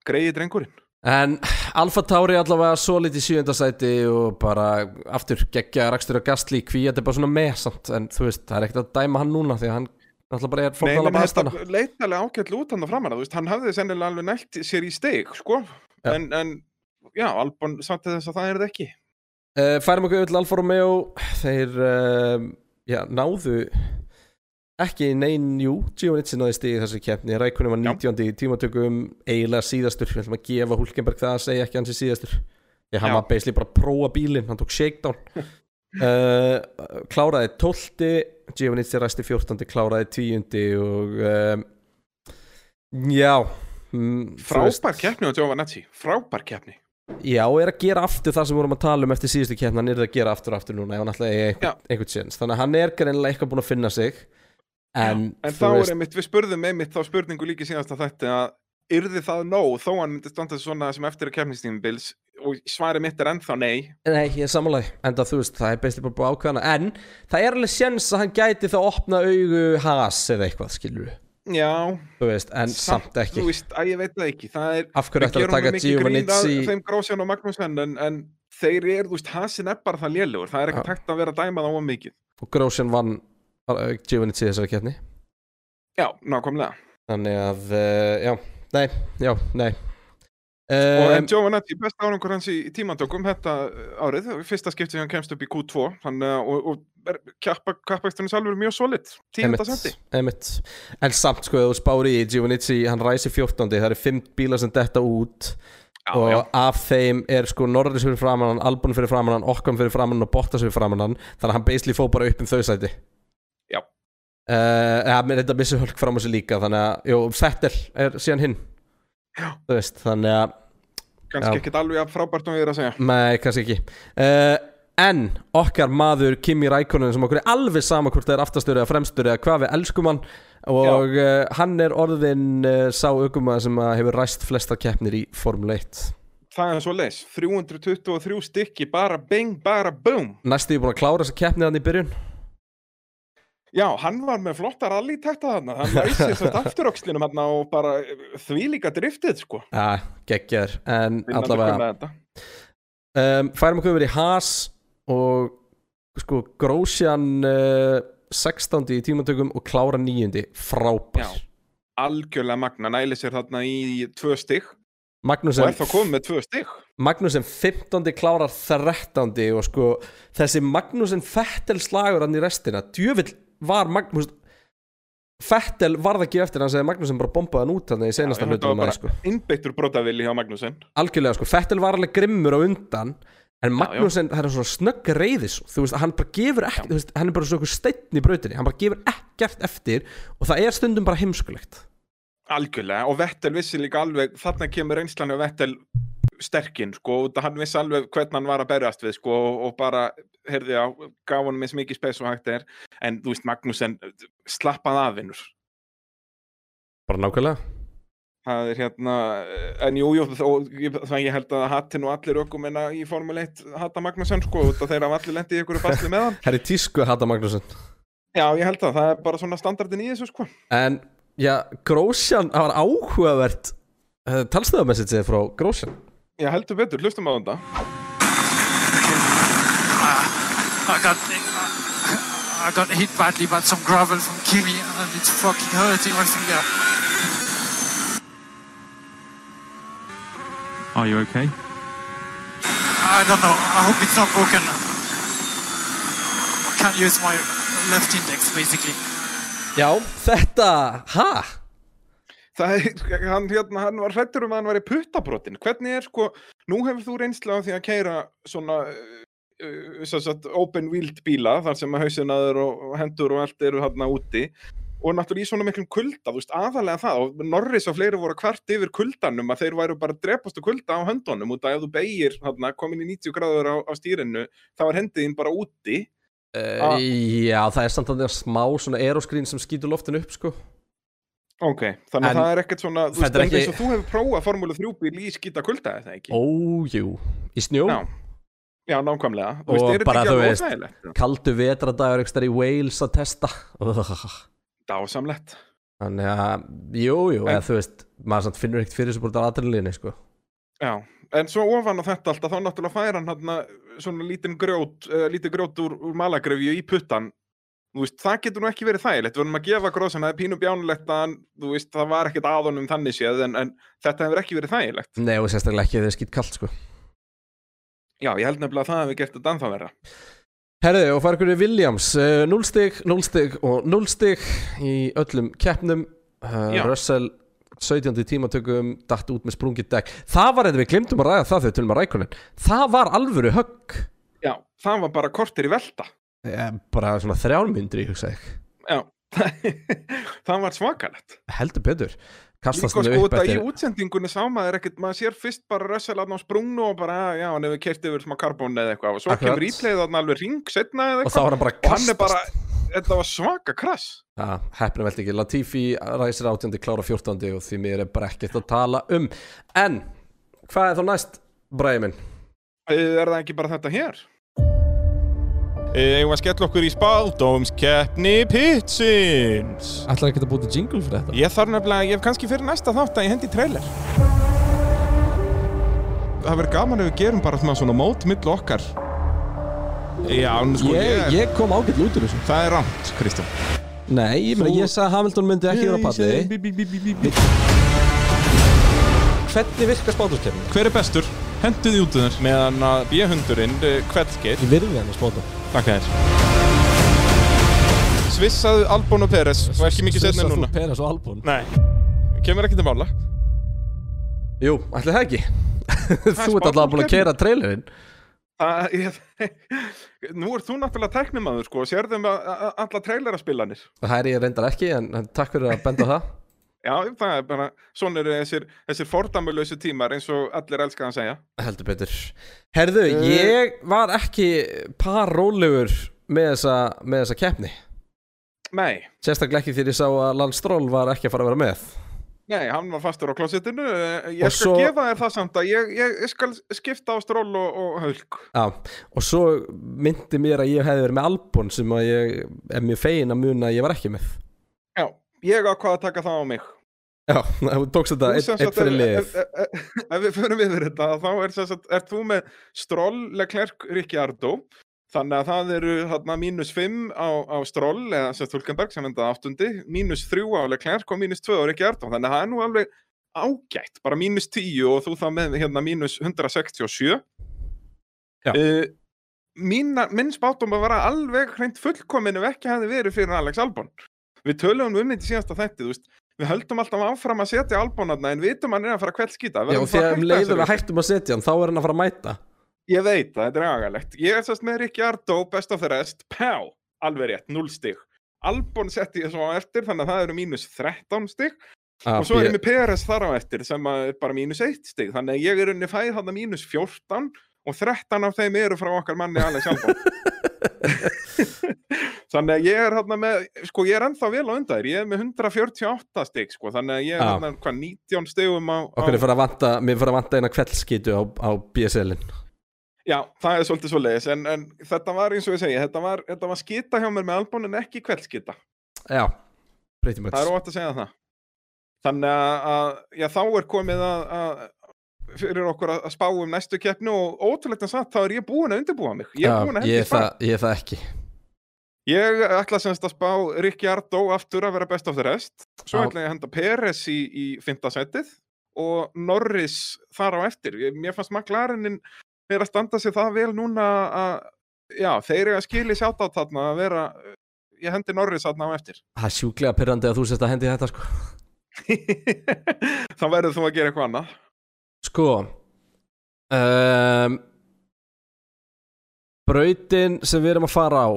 Greiði drengurinn. En Alfa Tauri allavega svo litið í sjöndasæti og bara aftur geggja rakstur og gastli kví þetta er bara svona mesamt en þú veist, það er ekkert að dæma hann núna því að hann alltaf bara er Nei, fórnala menn baðstana þetta leitalega ágætlu út hann að þú veist, hann hafði sennilega alveg nælt sér í steig, sko, Ja. en, en já, Albon samt þess að það er það ekki. uh, Færum okkur til Alfa Romeo Þeir uh, já, náðu ekki neinn, jú Giovannizzi náði stig í þessu keppni Rækunum var 19. í tímatökum eiginlega síðastur, við ætlum að gefa Hulkenberg það að segja ekki hans í síðastur Því hann Já. var basically bara að prófa bílinn, hann tók shakedown uh, Kláraði 12. Giovannizzi ræsti 14. Kláraði 10. og um, Já mm, Frábær keppni á Giovanetti, frábær keppni Já, og er að gera aftur það sem við vorum að tala um eftir síðustu keppni, hann er að gera aftur aftur núna ef hann ætlaði einhvern, einhvern séns þannig að hann er greinilega eitthvað búin að finna sig en, En þá veist- er einmitt, við spurðum einmitt þá spurningu líki síðast að þetta að yrði það nóg þó hann myndi standa svona sem eftir að keppnistímubils og svarið mitt er ennþá nei? Nei, ég er samanlega, en það, þú veist, það er bestið bara búið ákveðana En það er alveg séns að hann gæti þá opna augu has eða eitthvað, skilur við Já, Þú veist, en samt, ekki. Þú veist, að ég veit það ekki. Það er, við að gerum taka nú mikið grín að þeim Grósjan og Magnússon en, en þeir eru, þú veist, hasin er bara það lélugur það er ekkert hægt að vera að dæma það á mikið. Og Grósjan vann uh, Giovannizzi þessari keppni Já, nákvæmlega Þannig að, uh, já, nei, já, nei og um, en Giovanetti, best árangur hans í, tímantökum þetta árið, fyrsta skipti sem hann kemst upp í Q2 hann, og, og kappaksturinn sjálfur mjög solid tíunda sendi einmitt. En samt sko, þú spári í Giovannizzi, hann ræsi 14. Það eru 5 bílar sem detta út Já, og já. af þeim er sko Norris fyrir framann Albon fyrir framann Okkon fyrir framann og Bottas fyrir framann þannig að hann basically fóð bara upp um þau sæti ja, mér þetta missi hölk fram á sig líka þannig að, jú, Fettel er síðan hinn. Já. þú veist, þannig að kannski Já. ekkert alveg jafn frábært ég er að segja. Nei, kannski ekki. Uh, En okkar maður Kimi Rækonen sem okkur er alveg sama hvort það er aftastur eða fremstur eða hvað við elskum hann og uh, hann er orðin uh, sá aukumæður sem að hefur ræst flesta keppnir í Formule 1 það er svo leis, 323 stykki bara bing, bara boom. Næstu ég búin að klára þessa keppni hann í byrjun já, hann var með flotta rallítækta þarna hann læsi þess að afturöxlinum hann og bara því líka driftið sko Já, geggjar En Vinnandi allavega um, Færum okkur yfir í Haas og sko Grósjan uh, 16. í tímatökum og klára 9. Frábær Já. algjörlega magna, næli sér þarna í tvö stygg Magnúsen og er þá komið með tvö stygg Magnúsen 15. klárar 13. og sko þessi Magnúsen Fettel slagur hann í restina djöfill var Magnús Fettel varð ekki eftir hann segði Magnúsen bara bombaði hann út hann í senasta hlutum var sko. bara innbeittur brotavili hjá Magnúsen algjörlega sko, Fettel var alveg grimmur á undan en Magnúsen, það er svona snögg reyðis þú veist, hann bara gefur ekki þú veist, hann er bara svona steinn í brautinni hann bara gefur ekkert eftir og það er stundum bara heimskulegt. Algjörlega og Vettel vissi líka alveg þarna kemur reynslan af Vettel sterkinn sko, að hann vissi alveg hvernig hann var að berjast við sko og, og bara, heyrði á, gaf honum eins mikið spes og hægt er, en þú veist Magnúsen slappað af vinnur bara nákvæmlega. Það er hérna, en jú, jú og ég- það ég held að hattin og allir ökumenna í Formule 1 hata Magnúsen sko að þeir hafa allir lendið í ykkur basli með hann. Það er tísku að hata Magnúsen. Já, ég held að það er bara svona standardin í þessu sko. En, já, Grósjan, það var áhugavert uh, talstöðamessage frá Grósjan Já, heldur betur, hlustum á þetta I got I got hit badly by some gravel from Kimi and it's fucking hurting my finger. Are you okay? I don't know. I hope it's not broken. I can't use my left index basically. Já, þetta, ha? Það er, hann, hérna, hann var hrættur um að hann var í puttabrotin. Hvernig er sko, nú hefur þú reynsla á því að keira svona uh, sagt, open wheeled bíla þar sem að hausinaður og, hendur og allt eru hann úti og náttúrulega í svona miklum kulda, þú veist, aðalega það. Og Norris og fleiri voru kvart yfir kuldanum að þeir væru bara að drepast á kulda á höndunum út að ef þú beigir, hann, komin í 90 gráður á, á stýrinu, þá er hendiðin bara úti. Uh, já, það er samt að það er smá svona aeroskrín sem skýtur loftinu upp, sko Ok, þannig að En það er ekkert svona, þú veist, er ekki- eins og þú hefur prófað Formúlu 3 bíl í skýta kulda, eða ekki? Ójú, í snjó Já, já nákvæmlega. Þú Og veist, er bara, þú veist, kaldu vetradagur ekki stær í Wales að testa. Dásamlegt. Þannig að, jú, jú, En- eða þú veist maður samt finnur ekkert fyrir þessu búin að adrenalinni, sko Já, en svo ofan á þetta alltaf, þá náttúrulega fær hann svona lítinn grjót, uh, lítið grjót úr, úr malagrefju í puttan. Veist, það getur nú ekki verið þægilegt. Við erum að gefa gróðsinn, það er pínu bjánulegt að veist, það var ekkert að honum þannig séð, en, en þetta hefur ekki verið þægilegt. Nei, og sérstaklega ekki ef það er skýt kallt, sko Já, ég held nefnilega að það hefði gert þetta ennþá vera. Herði, og í Williams, uh, 0 stig, 0 stig og 0 stig í öllum keppnum. Uh, Já. Russell 17. tímatökum, datt út með sprungið dekk. Það var þetta við glimtum að ræða það þegar við tölum að rækunin. Það var alvöru högg. Já, það var bara kortir í velta. Ja, bara svona þrjálmyndri, hugsa ég. Já, það var svakalegt. Heldur betur. Kastast Líka hann sko þetta í eftir... útsendingunni sá maður ekkert, maður sér fyrst bara Russell aðná sprungnu og bara, já, hann hefur kert yfir smá karbón eða eitthvað og svo Akkurat. kemur íplegið þarna alveg ring setna eða Og eitthvað þá var hann bara og hann kastast. bara, þetta var svaka krass Já, heppnum veldi ekki. Latifi ræsir 18. klára 14. og því mér er bara ekkert að tala um. En, hvað er þá næst, bræði minn? Er það ekki bara þetta hér? Eða að skella okkur í spáldómskeppni Pitsins Ætlar ekki að búta jingle fyrir þetta? Ég þarf nefnilega, ég hef kannski fyrir næsta þátt að ég hendi trailer Það verður gaman ef við gerum bara svona, mót millu okkar Já, sko Ég, ég kom ágætt út úr þessu Það er rámt, Kristján Nei, ég, Þú- ég sagði að Hamilton myndi ekki vera bí, bí. Hvernig virkar spátumskeppnin? Hver er bestur? Hendu því út um þér Meðan að bíahundurinn, kveldgeir Ég virði hann að spáta Takk þér Svissaðu Albon og Peres. Og ekki mikið setna núna. Þú Peres og Albon? Nei, kemur ekki til mála. Jú, ætli það ekki. þú ert alltaf búin að keira trailerinn. Nú ert þú náttúrulega tæknimaður sko og sérðum að, alla traileraspilanir Það er ég reyndar ekki, en, takk fyrir að benda það. Já, það er bara, svona eru þessir, þessir fordamulausu tímar eins og allir elskar að segja Heldur betur. Herðu, Eh. ég var ekki parrólegur með þessa, með þessa keppni. Nei, Sérstaklega ekki þegar ég sá að Lance Stroll var ekki að fara að vera með. nei, hann var fastur á klósettinu Ég Og skal svo- gefa þér það samt að ég, ég, ég skal skipta á stról og, og hölk Já, og svo myndi mér að ég hefði verið með Albon sem að ég er mjög fegin að muna að ég var ekki með. Ég ákvað að taka það á mig. Já, þú tókst þetta ein sagt, fyrir liðið. ef, ef, ef, ef við förum yfir þetta þá er, sagt, þú með Stroll, Leclerc, Ricciardo þannig að það eru þarna, mínus 5 á, á Stroll eða sem sagt Hulkenberg sem endaði áttundi mínus 3 á Leclerc og mínus 2 á Ricciardo þannig að það er nú alveg ágætt bara mínus 10 og þú þá með hérna mínus 167 Já. uh, Mína, minn spátum að vera alveg hreint fullkomin ef ekki hefði verið fyrir Alex Albon við töluðum um þetta síðasta þætti þú veist, við höldum alltaf áfram að setja Albonarna en vitum hann er að fara að kveld skýta Já, og þegar um leiðum við hættum að setja hann, þá er hann að fara að mæta. Ég veit það, þetta er agalegt. Ég er sérst með Ricciardo, best of the rest, pá, alveg rétt, 0 stig. Albon setti ég svo á eftir, þannig að það eru mínus 13 stig. Ah, og svo er ég með Peres þar á eftir, sem að er bara mínus 1 stig. Þannig að ég er unni fæð þarna mínus 14 og 13 af þeim eru frá okkar manni Alex Albon. þannig að ég er hérna með, sko ég er ennþá vel á undan þér, ég er með 148 stig, sko, þannig að ég er hérna, hvað, 19 stigum á... Okkur á... er fyrir að vanta, mér fyrir að vanta eina kveldskítu á, á BSL-in. Já, það er svolítið svo leiðis, en, en þetta var eins og ég segi, þetta var, þetta var skita hjá mér með albún en ekki kveldskita. Já, pretty much. Það er óvægt að segja það. Þannig að, að já, þá er komið að, að fyrir okkur að spá um næstu keppni og ótrúlegt að satt, þá er ég búinn að undirbúa mig. Ég er búinn að fram. það, ég er það ekki. Ég ætla semst að spá Ricciardo aftur að vera best of the rest. Svo Já. ætla ég að henda Peres í, í fymta setið og Norris þar á eftir. Ég- Mér fannst McLarenin er að standa sig það vel núna að, já, þeir eru að skili sjátt á þarna að vera, ég hendi Norris þarna á eftir. Það er sjúklega pyrrandi að þú sést að hendi þetta, sko. Þá verður þú að gera eitthvað annað. Sko um, Brautin sem við erum að fara á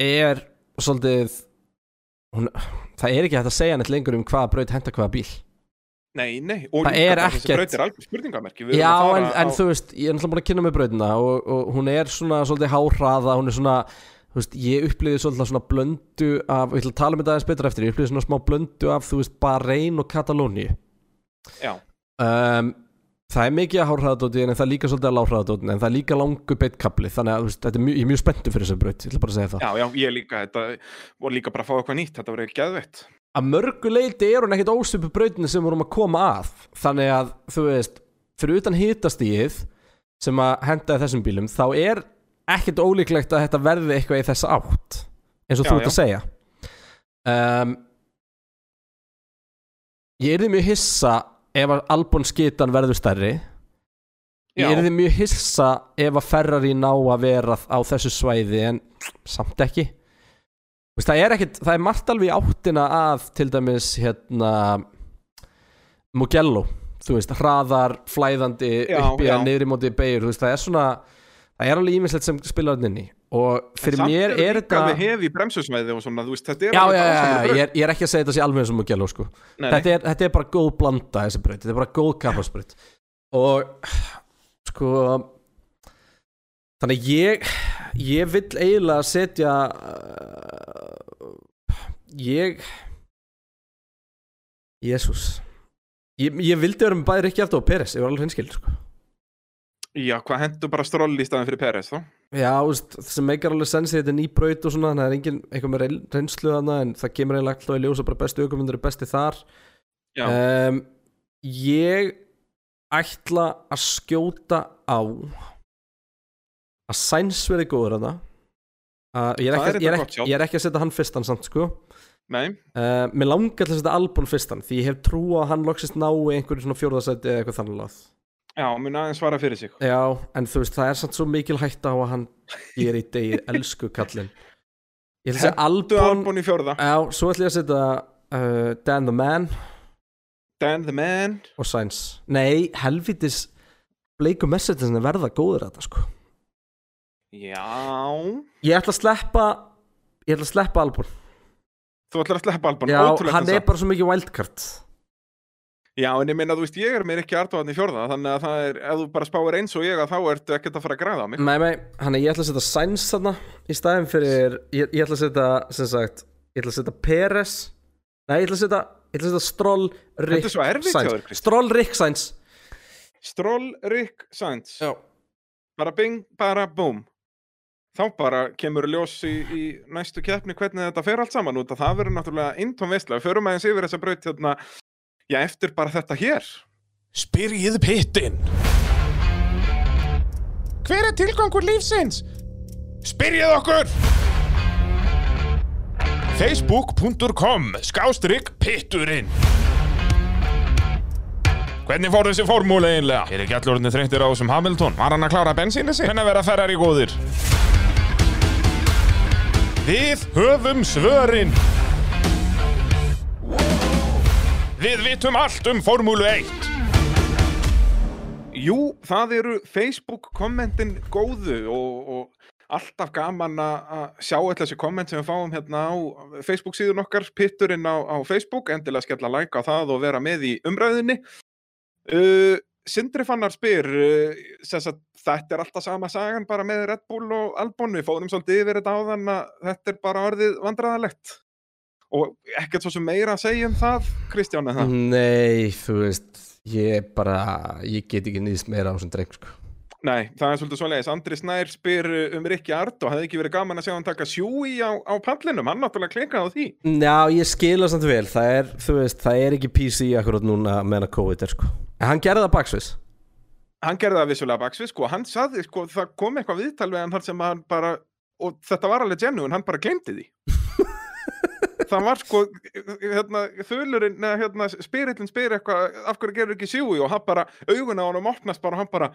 er svolítið hún, það er ekki hægt að segja neitt lengur um hvaða braut henda hvaða bíl. Nei, nei, og Það er bara þessi ekkert- braut er alveg spurningamerki. Já, en, en á- þú veist, ég er náttúrulega búin að kynna með brautina og, og hún er svona svolítið háhraða, hún er svona þú veist, ég upplýði svolítið svona blöndu af, ég ætla að tala um þetta aðeins betur eftir ég upplýði svona smá blöndu af, þú veist, Bahrein og Katalóni Já, um, Það er mikið að hárhraðadóti en það er líka svolítið að láhraðadóti en það er líka langu beitkabli þannig að veist, þetta er mjög, ég er mjög spenntur fyrir þessu braut ég ætla bara að segja það. Já, já, ég líka, þetta voru líka bara að fá eitthvað nýtt, þetta verður geðveitt. Að mörgu leiti er hún ekkit ósvipu brautinu sem vorum að koma að þannig að þú veist, fyrir utan hitastíð sem að henda þessum bílum þá er ekkit ólíklegt að þetta verði eitthvað í þessa átt eins og Já, þú ert að segja. Um, Ég er mjög hissa ef að Albon skitan verður stærri. Ég Já. er þið mjög hissa ef að Ferrari ná að vera á þessu svæði en samt ekki. Þú veist, það er ekkit, það er margt alveg í áttina að til dæmis hérna Mugello. Þú veist, hraðar, flæðandi Já, upp í að niðri móti beigur, þú veist, það er svona það er alveg ímislegt sem spilar inn í. Og fyrir mér er þetta Samt er hefi bremsusmæði og svona, veist, er Já, já, já, já, ég er, ég er ekki að segja þetta sé alveg eins og Mugello sko. Þetta, þetta er bara góð blanda þessi braut, þetta er bara góð kapparsbraut. Og sko þannig að ég ég vill eiginlega setja uh, ég Jésús ég, ég vildi vera með bæði Rikki Aftur og Peres, ég var alveg hinskil sko. Já, hvað hendur bara stróll í staðin fyrir Peres, þá? Já, það sem meikar alveg sensi þetta er ný braut og svona, þannig að það er engin eitthvað með reyn- reynslu þarna en það kemur eiginlega alltaf í ljós að bara bestu aukumundur er besti þar. Um, Ég ætla að skjóta á að Sainz verði góður þarna. Uh, ég, er Það ekki, er ekki, ég er ekki að setja hann fyrstan samt sko. Nei, uh, Mér langar til að setja Albon fyrstan því ég hef trú að hann loksist ná í einhverju svona fjórðasæti eða eitthvað þannig lað já, mun aðeins svara fyrir sig. Já, en þú veist, það er samt svo mikil hætta á að hann ger í degið, elsku kallinn. Ég ætla að segja Albon Albon í fjórða. Já, svo ætla ég að setja uh, Dan the Man. Dan the Man. Og Sainz. Nei, helvitis Bleiku messagesinu verða góður að þetta sko. Já. Ég ætla að sleppa Ég ætla að sleppa Albon. Þú ætlar að sleppa Albon, Já, ótrúlegt hann er bara svo mikið wildcard Já, en ég meina, þú veist, ég er mér ekki artóðan í fjórða Þannig að það er, ef þú bara spáir eins og ég að þá ertu ekkert að fara að græða á mig. Nei, nei, hann er ég ætla að setja Sainz þarna Í staðin fyrir Ég, ég ætla að setja, sem sagt Ég ætla að setja Peres Nei, ég ætla að setja Ég ætla að setja Stroll, Rick, Þetta er svo erfitt hjá þér, Sainz. Stroll, Rick, Sainz. Stroll, Rick, Sainz. Já. Bara bing, bara boom Þá bara kemur ljós í, í næstu keppni hvernig þetta fer allt saman út að það verður náttúrulega eintóm veistlega. Förum aðeins yfir þessa braut hérna, já, eftir bara þetta hér. Spyrjið pittin Hver er tilgangur lífsins? Spyrjið okkur Facebook.com Skástrygg pitturinn Hvernig fór þessi formúli einlega? Er ekki allur orðinni þreyttir á þessum Hamilton? Var hann að klára bensínu sig? Hvernig verða ferrar í góðir? Við höfum svörin Við vitum allt um formúlu 1 Jú, það eru Facebook-kommentin góðu og, og alltaf gaman að sjá öll þessi komment sem við fáum hérna á Facebook-síðun okkar, pitturinn á, á Facebook, endilega skella like á það og vera með í umræðinni. Uh, Sindri Fannar spyr, uh, sagt, þetta er alltaf sama sagan bara með Red Bull og Albon, við fórum svolítið yfir þetta áðan að þetta er bara orðið vandræðalegt. Og ekkert svo sem meira að segja um það, Kristján, eða? Nei, þú veist Ég bara, ég get ekki nýðist meira á þessum dreng sko Nei, það er svolítið svoleiðis. Andri Snær spyr uh, um Rikki Art og hefði ekki verið gaman að sjá hann taka sjúi á, á pallinum. Hann náttúrulega klinkaði á því. Já, ég skila samt vel Það er, þú veist, það er ekki PC akkurat núna meðan COVID er sko En hann gerði það baksvis Hann gerði það vissulega baksvið, sko. Hann saði, sko, það kom eitthvað viðtal við hann sem hann bara, og þetta var alveg genuine, hann bara glemdi því. Það var sko, hérna, þulurinn, neða, hérna, spyrillin spyr eitthvað, af hverju gerur ekki sjúi og hann bara, augun á hann opnast bara og hann bara,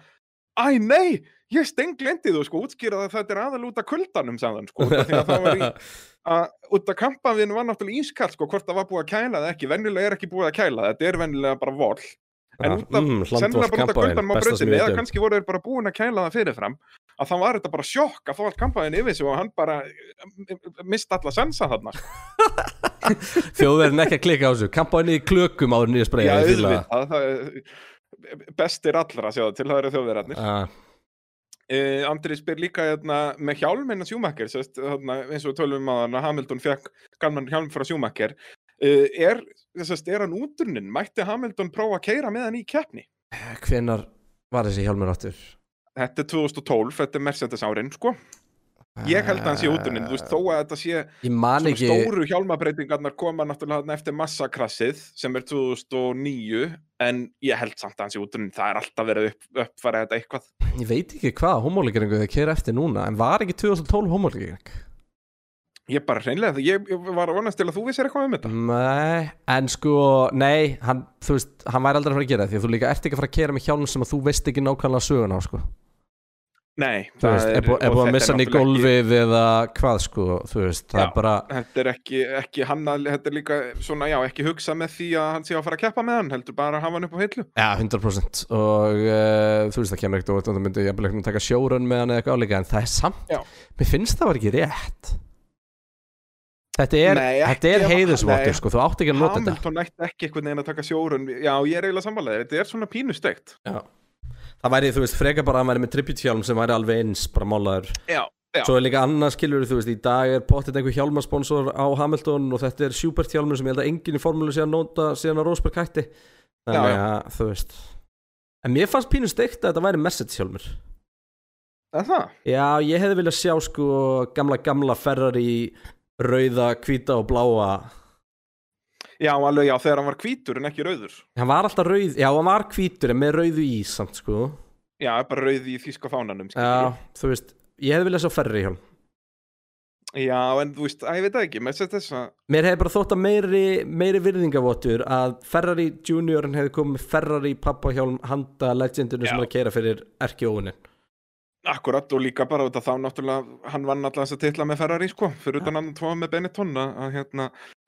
Æ, nei, ég stenglendi þú, sko, útskýrað að þetta er aðal út af kuldanum, sagðan, sko, því að það var í, að út af kampaðinu var náttúrulega ískall, sko, hvort það var búið að kæla það ekki, venjulega er ekki búið að kæla, þetta er venjulega bara vol, en Ah, út af, mm, sennilega bara út af á sem brautinni, ég eða um. kannski voru þeir bara búin að kæla það fyrirfram, að þá var þetta bara sjokk að fá allt kampaðinu yfir sig og hann bara mist alla sensa þarna, sko. Þjóðverðin ekki að klika á þessu Kampaðinni í klökum áður nýja Já, spreyja auðvitað, það er bestir allra, sjáðu, til það eru þjóðverðarnir. Ah, Uh, Andri spyr líka hérna, með hjálminn að Sjúmakker eins og við tölum um að Hamilton fekk gamlan hjálm frá Sjúmakker er, sest, er hann útrunnin? Mætti Hamilton prófa að keira með hann í keppni? Hvenar var þessi hjálmur áttur? Þetta er 2012, þetta er Mercedes árin sko. Ég held að hann sé útrunnin, þú veist, þó að þetta sé svona ekki stóru hjálmabreitingarnar koma náttúrulega eftir massakrassið sem er 2009 en ég held samt að hann sé útrunnin, það er alltaf verið upp, uppfærið þetta eitthvað. Ég veit ekki hvað homolíkeringu þau keira eftir núna En var ekki 2012 homolíkering? Ég bara hreinlega, ég, ég var vonast til að þú vissir eitthvað um þetta Nei, en sko, nei, hann, þú veist, hann væri aldrei að fara að gera það því að þú líka ert ekki að fara að kera með hjálm sem að þú veist ekki nákvæmlega söguna sko. Nei, Þú veist, er, er og búið að missa hann í gólfið eða hvað, sko, þú veist, það Já, er bara, þetta er ekki, ekki hann að, þetta er líka svona, já, ekki hugsa með því að hann sé að fara að keppa með hann, heldur bara að hafa hann upp á hillu. já, 100% og uh, þú veist, það kemur ekkert og það myndi Þetta er, er heiðusvottur, sko, þú átt ekki að nota þetta. Hamilton ætti ekki einhvern veginn að taka sjórun, já, ég er eiginlega sammálaðið, þetta er svona pínustegt. Já. Það væri, þú veist, freka bara að hann væri með tributehjálm sem væri alveg eins, bara málaður. Já, já. Svo er líka annað skilur, þú veist, í dag er pottet einhver hjálmasponsor á Hamilton og þetta er Schubert hjálmur sem ég held að enginn í formúlu sé að nota síðan að Rosberg hætti. Þannig Já, já. að, þú veist. En mér fannst pínu steikt að þetta væri message hjálmur. Er það? Já, ég hefði viljað sjá sko gamla, gamla Ferrari rauða, hvíta og bláa. Já, alveg, já, þegar hann var hvítur en ekki rauður. Hann var alltaf rauð, já, hann var hvítur en með rauðu í samt, sko. Já, bara rauð í þýska fánanum, Já, skilur. þú veist, ég hefði viljað sjá Ferrari hjálm. Já, en þú veist, að ég veit ekki, þess að þess að, Mér hefði bara þótt að meiri, meiri virðingavottur að Ferrari juniorin hefði komið Ferrari pappahjálm handa legendinu sem Já. er að kera fyrir erki óunin. Akkurat og líka bara út af þá náttúrulega, hann vann alltaf þess að titla með Ferrari, sko, fyrir utan hann tvo með Benetton, að að, hérna,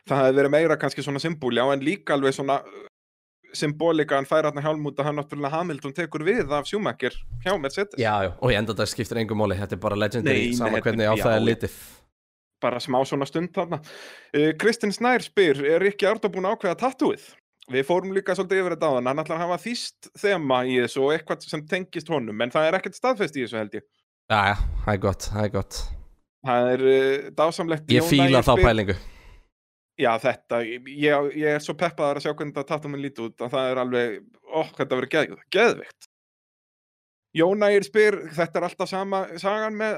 það hefði verið meira kannski svona symbol, já, en líka alveg svona uh, symbolika hann fær hann hjálm út að hann náttúrulega Hamilton tekur við af Schumacher hjá Mercedes. Já, já, og ég enda þetta skiptir engum máli, þetta er bara legendary Nei, nei, sama þetta- hvernig á það er litið. bara smá svona stund þarna. Uh, Kristinn Snær spyr, er Rikki Árda búin ákveða tattúið? Við fórum líka svolítið yfir þetta á hann, hann ætlar að hafa þýst þema í þessu og eitthvað sem tengist honum, en það er ekkert staðfest í þessu held ég. Já, já, það er gott, það er gott. Það er uh, dásamlegt. Ég fíla þá pælingu. Já, þetta, ég, ég er svo peppaðar að sjá hvernig þetta tattúminn líti út, að það er alveg, ó, þetta verður geð, geðvikt. Jón Ægir spyr, þetta er alltaf sama sagan með,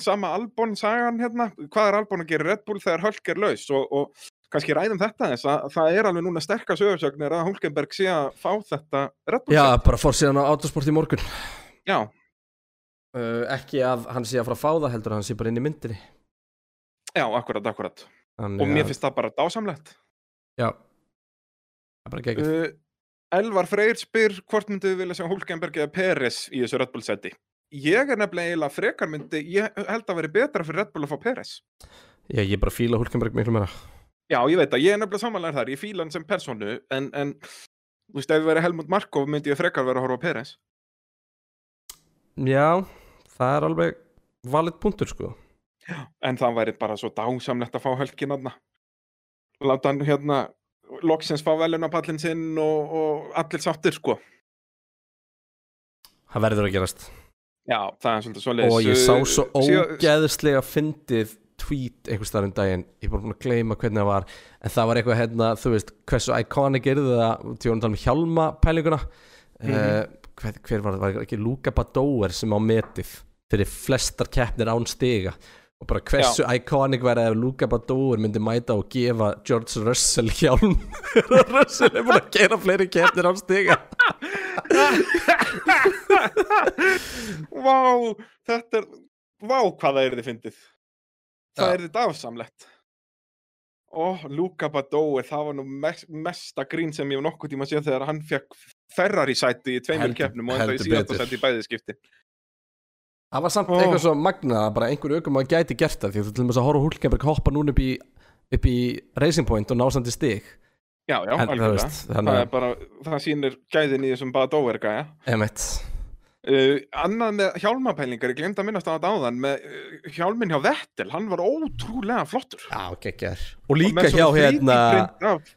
sama Albon sagan hérna, hvað er Albon að gera Red Bull þegar Hölk er laus og, og kannski ræðum þetta þess að það er alveg núna sterkar sögursögnir að Hulkenberg sé að fá þetta Red Bull Já, bara fór síðan á autosport í morgun. Já, Uh, ekki að hann sé að fara að fá það heldur, hann sé bara inn í myndinni. já, akkurat, akkurat. Þannig Og mér finnst það bara dásamlegt. Já, það er bara geggjum. Uh, Elvar Freyr spyr hvort myndið við vilja sjá Hulkenberg eða Peres í þessu Red Bull seti. Ég er nefnilega eiginlega frekar myndi, ég held að veri betra fyrir Red Bull að fá Peres. Já, ég bara fíla Hulkenberg miklu meira. Já, ég veit að ég er nefnilega samanlega þar, ég fíla hann sem personu, en, en þú veist, ef við verið Helmut Markov myndi ég frekar vera að horfa á Peres. Já, það er alveg valid punktur, sko. En það væri bara svo dásamlegt að fá Hölkin aðna. Láta hann hérna, loksins fá velunapallin sinn og, og allir sáttir, sko. Það verður að gerast. Já, það er svolítið svoleiðis. Og ég sá Uh, svo ógeðslega fyndið tweet einhvers staðar um daginn ég er bara búin að gleyma hvernig það var en það var eitthvað hérna, þú veist, hversu iconic er það, til að tala um hjálma pælinguna mm Mhm. hver, hver var það, var ekki Luka Badóer sem á metið fyrir flestar keppnir án stiga og bara hversu iconic verið ef Luka Badóer myndi mæta og gefa George Russell hjálm Russell er búin að gera fleiri keppnir án stiga Vá, þetta er, vá hvað það er þið fyndið. Það er þið dásamlegt. Ó, Luka Badói, það var nú mest, mesta grín sem ég hef nokkuð tíma séð þegar hann fekk Ferrari sæti í tveimur keppnum og enda í betur. sæti í bæði skipti. Það var samt Ó. eitthvað svo magnað að bara einhver aukum að gæti gert það því að til dæmis að horfa á Hulkenberg hoppa núna upp í, upp í Racing Point og ná samt í stig Já, já, þannig Það að- er bara, það sýnir gæðin í þessum Badói gæja. Emmett Uh, annað með hjálmapælingar, ég glemt að minnast á þetta áðan, með uh, hjálminn hjá Vettel, hann var ótrúlega flottur. Já, geggjær Og líka með hjá hérna 3D-print af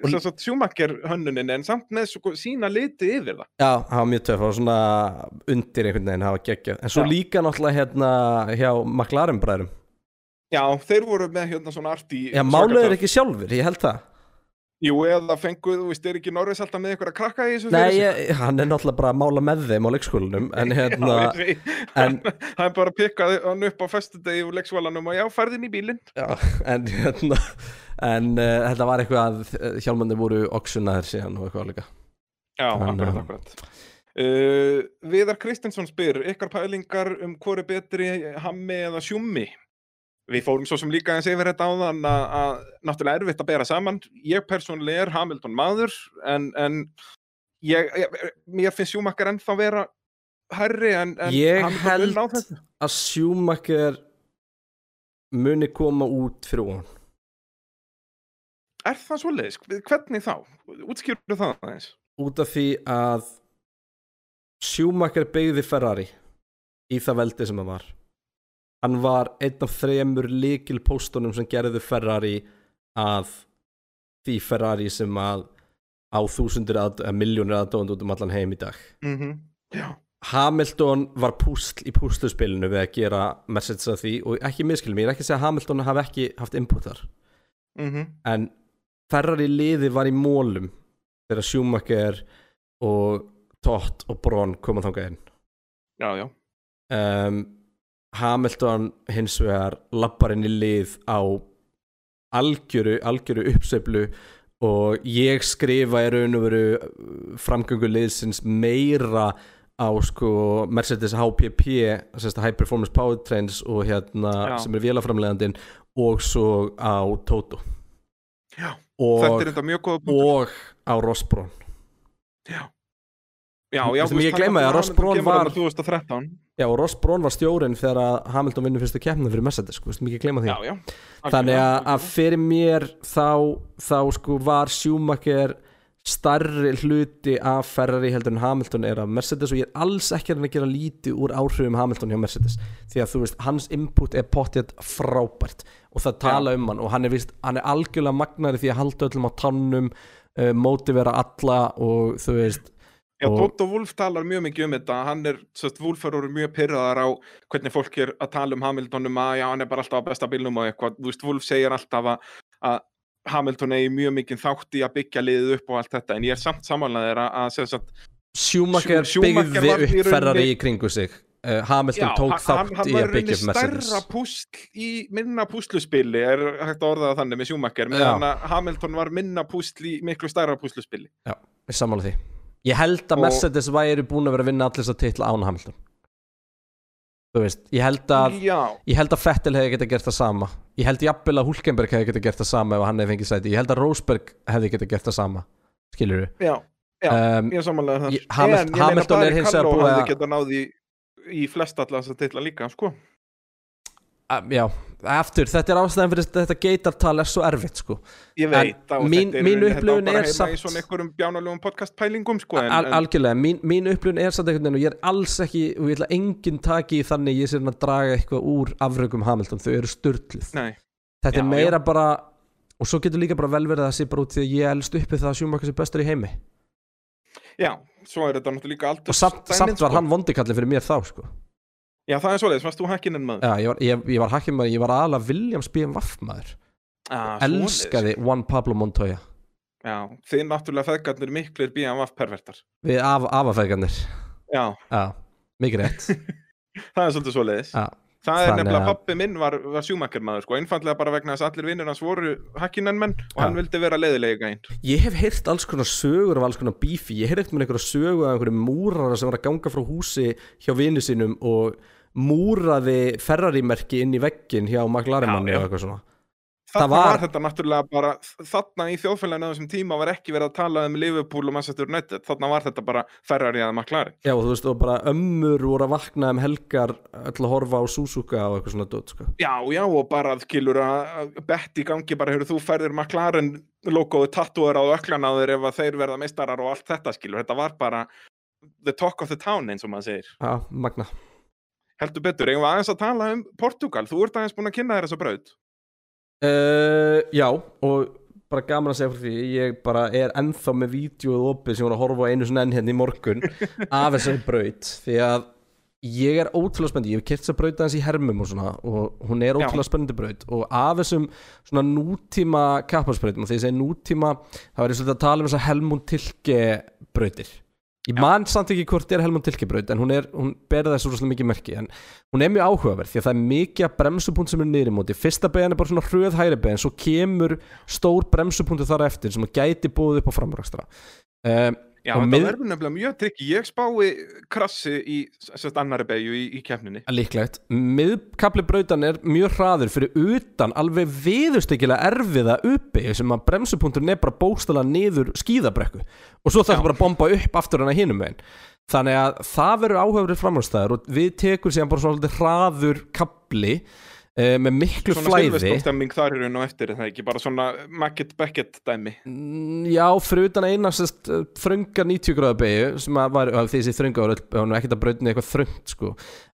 Þess að sjúmakker hönnunin en samt með sko, sína liti yfir það. Já, það var mjög töff og svona undir einhvern veginn, það var geggjað En svo Já. líka náttúrulega hérna hjá McLaren bræðrum Já, þeir voru með hérna svona arti Já, máluð er ekki sjálfur, ég held það Jú, eða fenguð, þú veist, er ekki Norris alltaf með ykkur að krakka í þessu Nei, fyrir sig? ég, hann er náttúrulega bara að mála með þeim á leikskólanum En hérna, Já, en, er bara að pikka hann upp á festudegi úr leiksvalanum og já, færðin í bílinn. já, en hérna En uh, þetta var eitthvað að hjálmandi voru oxunaðir síðan og eitthvað líka Já, Þannig akkurat, akkurat. Uh, Viðar Kristinsson spyr, ykkar pælingar um hvori betri hammi eða sjúmmi? Við fórum svo sem líka eins yfir þetta áðan að, að náttúrulega erfitt að bera saman. Ég persónulega er Hamilton maður en, en ég, ég, mér finnst Schumacher ennþá vera herri en, en Ég Hamilton held vil ná þessu. að Schumacher muni koma út fyrir hún Er það svoleiðis? Hvernig þá? Útskjörðu það aðeins? út af því að Schumacher beigði Ferrari í það veldi sem hann var hann var einn af þremur líkil póstunum sem gerðu Ferrari að því Ferrari sem að á þúsundir að, að miljónir aðdóðand út um allan heim í dag. Mm Já. Hamilton var púsl í púsluspilinu við að gera Mercedes að því og ekki miskil mér, ég er ekki að segja að Hamilton hafi ekki haft input þar. Mm en Ferrari liði var í mólum þegar Schumacher og Tott og Braun koma þangað inn. Já, já. um, Hamilton hins vegar lappar inn í lið á algjöru, algjöru uppseflu og ég skrifa í raun og veru framgöngu liðsins meira á sko Mercedes HPP High Performance Powertrains og hérna Já. sem er vélaframlegandinn og svo á Toto Já, og, þetta er enda mjög góða punktur. og á Rosbrón Já. Já, já, Sem ég gleyma því að Ross Brawn var 2013. Já, og Ross Braun var stjórinn þegar að Hamilton vinnur fyrstu keppnum fyrir Mercedes, sko, mikið gleyma því? Já, já. Þannig að, að fyrir mér þá, þá sko var Schumacher starri hluti af Ferrari heldur en Hamilton er af Mercedes og ég er alls ekki að gera lítið úr áhrifum Hamilton hjá Mercedes. Því að þú veist, hans input er pottið frábært og það tala um hann og hann er, vist, hann er algjörlega magnari því að halda öllum á tannum uh, mótivera alla og þú veist Já, og Wolf talar mjög mikið um þetta, hann er, sérst, Wolf er orðið mjög pyrraðar á hvernig fólk er að tala um Hamilton um að já, hann er bara alltaf á besta bílnum og eitthvað, þú veist, Wolf segir alltaf að, að Hamilton eigi mjög mikið þátt í að byggja liðið upp og allt þetta, en ég er samt samanlega þeirra að, Schumacher, Schumacher byggði var í upp rauninni- Ferrari í kringu sig. Uh, Hamilton Já, tók hann- þátt hann í var að byggja upp rauninni Mercedes. stærra púsl í minna púsluspili. Er hægt að orða það þannig með Schumacher? Meðan Hamilton var minna púsl í miklu stærra púsluspili. Já, ég sammála því Ég held að Mercedes væri búin að vera að vinna allir þess að titla án Hamilton. Þú veist, ég held að Já. Ég held að Vettel hefði getað gert það sama. Ég held jafnvel að Hulkenberg hefði getað gert það sama ef hann hefði fengið sæti. Ég held að Rosberg hefði getað gert það sama. Skilur þú? Já, já, Um, ég samanlega þar. ég- Hamil- En Hamilton er hins vegar Callow búið að- geta náði í, í flest allar þess að titla líka, sko. Já, eftir, þetta er ástæðan fyrir þetta geitartal er svo erfitt sko. Ég veit, En og mín, þetta er, mín þetta á upplifun bara er heima samt í svona einhverjum bjánalegum podcastpælingum, sko en, Al algjörlega, mín, mín upplifun er samt einhvern veginn og ég er alls ekki, og ég ætla enginn taki í þannig ég sé að draga eitthvað úr afrökum Hamilton, þau eru störtluð Nei. þetta Já, er meira bara og svo getur líka bara vel verið að sé bara út því að ég elst uppi það að Schumacher sé bestur í heimi. Já, svo er þetta náttúrulega líka aldur og samt, samt var hann vondikalli fyrir mér þá sko. Já, það er svoleiðis, varst þú hakkinn en maður? Já, ég var, ég, ég var hakkim maður, ég var aðalega Williams BMWF maður. Ah, elskaði Juan Pablo Montoya. Já, þið náttúrulega feðgarnir miklir BMF pervertar. Við af, afafæðgarnir Já, Já, mikið rétt. Það er svolítið svoleiðis. Já, Það er nefnilega að- pappi minn var, var sjúmakar maður sko, einfallega bara vegna þess að allir vinnir hans voru hakkinan menn og Já. hann vildi vera leiðilegi gæinn. Ég hef heyrt alls konar sögur af alls konar bífi Ég hef heyrt með einhverja sögu af einhverju múrara sem var að ganga frá húsi hjá vini sínum og múraði Ferrari-merki inn í veggin hjá McLaren manni og eitthvað svona Það var... var- þetta náttúrulega bara, þarna í þjóðfélaginu á þessum tíma var ekki verið að tala um Liverpool og Manchester United, þarna var þetta bara Ferrari að McLaren. Já, og þú veist, og bara ömmur voru að vakna um helgar öll að horfa á Suzuka og eitthvað svona dót, sko. Já, já, og bara skilur að bett í gangi bara, hefur þú færðir McLaren logoðu tattúar á þeir ef að þeir verða meistarar og allt þetta skilur, þetta var bara the talk of the town eins og maður segir. Já, magna. Heldur betur, eigum við aðeins að tala um Portugal, þú ert aðeins búin að kynna þér þessa braut. Uh, já, og bara gaman að segja fyrir því, ég bara er ennþá með vídjóið opið sem voru að horfa einu svona enn hérna í morgun af þessari braut, því að ég er ótrúlega spennandi, ég hef kert þess að brauta hans í hermum og svona og hún er ótrúlega spennandi braut. Og af þessum svona nútíma kapparsbrautum og þegar ég segi nútíma þá er ég svolítið að tala um þessar Helmund Tilke brautir ég man samt ekki hvort er Helmund Tilke braut en hún, er, hún berða þessu rosalega mikið merki en hún er mjög áhugaverð því að það er mikið að bremsupunkt sem er niður í móti. Fyrsta beigjan er bara svona hröð hægri beigjan svo kemur stór bremsupunktu þar eftir sem að gæti búið upp á framrakstra um, Já, þetta mið- verður nefnilega mjög trikki. Ég spái krassi í sérst annari beigju í, í keppninni. Líklegt Miðkabli brautan er mjög hraður fyrir utan alveg viðustykilega erfiða uppi sem að bremsupunkturinn er bara bókstala niður skíðabrekku og svo þarf bara að bomba upp aftur hana hinum megin þannig að það verður áhöfrið framhaldstæður og við tekum síðan bara svona hraður kabli uh, með miklu Svona flæði silvestónstemming þar í raun og eftir, það ekki bara svona Mackett Beckett dæmi. Mm, Já, fyrir utan eina sest, þrönga 90 gráða beigju sem að var, að þessi þrönga var öll, hún er ekkert að brautinni eitthvað þröngt sko.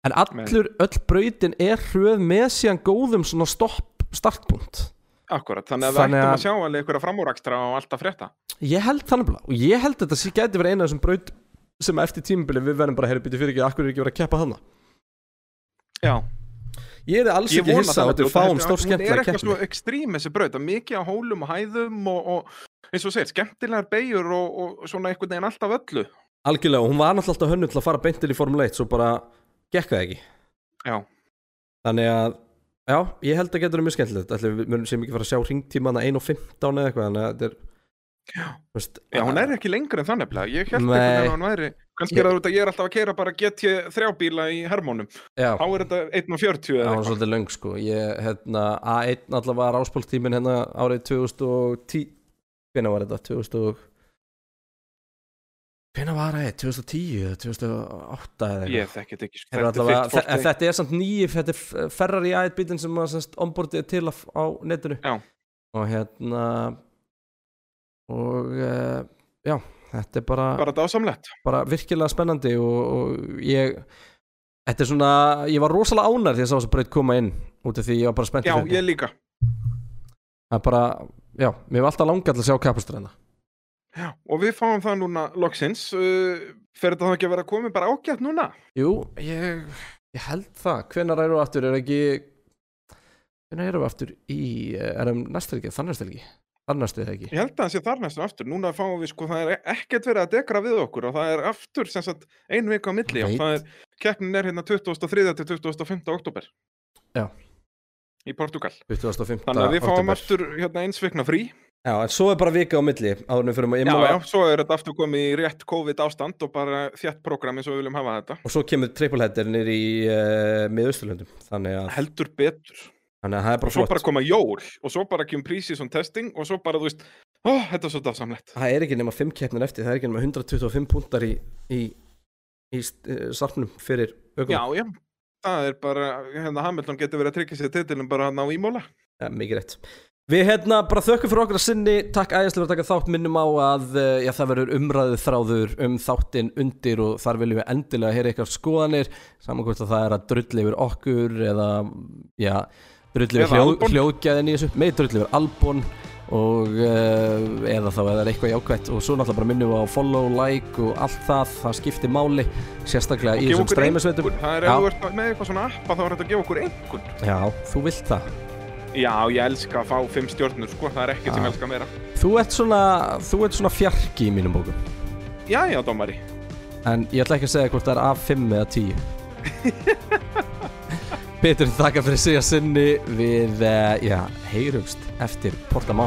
en allur, öll brautin er hröð með síðan góðum svona stopp startpunkt Akkurat, þannig að Þannig ættum að- að sjá alveg einhverja framúrakstra og allt að frétta. Ég held þannig bara og ég held að þetta sé gæti verið eina af þessum braut sem eftir tímabili við verðum bara að keppa þarna Já. Ég er alls Ég ekki hissa á það þetta nefnilega, fáum þetta- stór er skemmtilega eitthvað keppni svo ekstrím þessi braut, að mikið á hólum og hæðum og, og eins og segir, skemmtilegar beigur og, og svona einhvern veginn alltaf öllu. Algjörlega, og hún var alltaf hönnu til að fara beintil í Formule 1 svo bara gekk það ekki Já. Þannig að, já, ég held að getur mjög skemmtilegt við munum sem ekki fara að sjá ringtímana 1 og 15 eða eitthvað Þannig að þetta er veist, Já, hún er ekki lengur en þannig. Ég held veginn að hún væri, kannski er það út að ég er alltaf að keira bara GT3 bíla í hermónum. Já. Þá er þetta 1.40 Það eða var eitthvað. svolítið löng sko ég, hérna, A1 allavega var áspóltímin hérna árið 2010 Hvenær var þetta? 2000 og Hvenær var það? 2010 eða 2008 eða eitthvað? Ég þekki þetta ekki, sko. Allavega, þetta er samt nýjif, þetta er ferrar í A1 bílinn sem ombordið til á netinu Já. og hérna og uh, já, þetta er bara Bara bara virkilega spennandi og, og ég þetta er svona, ég var rosalega ánær því að sá þess að braut koma inn út af því ég var bara spennt Já, ég líka. það er bara, já, mér var alltaf langað til að sjá kapastræðina Já, og við fáum það núna loksins. Uh, fer þetta þá ekki að vera komið bara ágætt núna? Jú, ég, ég held það. Hvenar eru við aftur, er ekki hvenar eru við aftur í eh, er það þannig næstu ekki Ég held að það sé þar næstu aftur. Núna fáum við sko, það er ekkert verið að dekra við okkur og það er aftur sem sagt ein vika á milli og það er, keppnin er hérna 23. til 25. oktober Já. í Portugal. 25. Þannig að við fáum aftur hérna eins vikna frí. Já, en svo er bara vika á milli áður en við fyrir Já, að já, svo er þetta aftur komið í rétt COVID ástand og bara þjætt program eins og við viljum hafa þetta. og svo kemur trippulheader nýr í uh, miðausturlöndum Heldur betur. Þannig að það er Og bara svo flott bara koma jól og svo bara kemur pre-season testing og svo bara, þú veist, ó, þetta er svo dásamlegt. það er ekki nema 5 keppnir eftir það er ekki nema 125 púntar í, í, í uh, sarpnum fyrir ökum Já, já, það er bara, hérna Hamilton getur verið að tryggja sér titilum bara hann á ímóla. ja, mikið rétt Við hérna bara þökkum fyrir okkur að sinni Takk æðislega fyrir að taka þátt minnum á að uh, já, það verður umræðu þráður um þáttinn undir og þar viljum við endilega heyra ykkar skoðanir saman hvort að það er að drulli yfir okkur eða já, drulli yfir Eða hljó, hljóðgæðin í þessu. Með drulli yfir albún og uh, eða þá eða eitthvað jákvætt. Og svo náttúrulega bara minnum við á follow, like og allt það, það skiptir máli sérstaklega Og í þessum streymisveitum. Það er ef þú ert með eitthvað svona appa þá er þetta að gefa okkur einhvern. Já, þú vilt það. Já, ég elska að fá fimm stjórnur, sko, það er ekkert sem ég elska meira. Þú ert svona, þú ert svona fjarki í mínum bókum. Já, já, dómari. En ég ætla ekki að segja hvort það er af 5 eða 10 Petur, þakka fyrir sig að sinni Við, uh, já, heyrumst eftir Portamá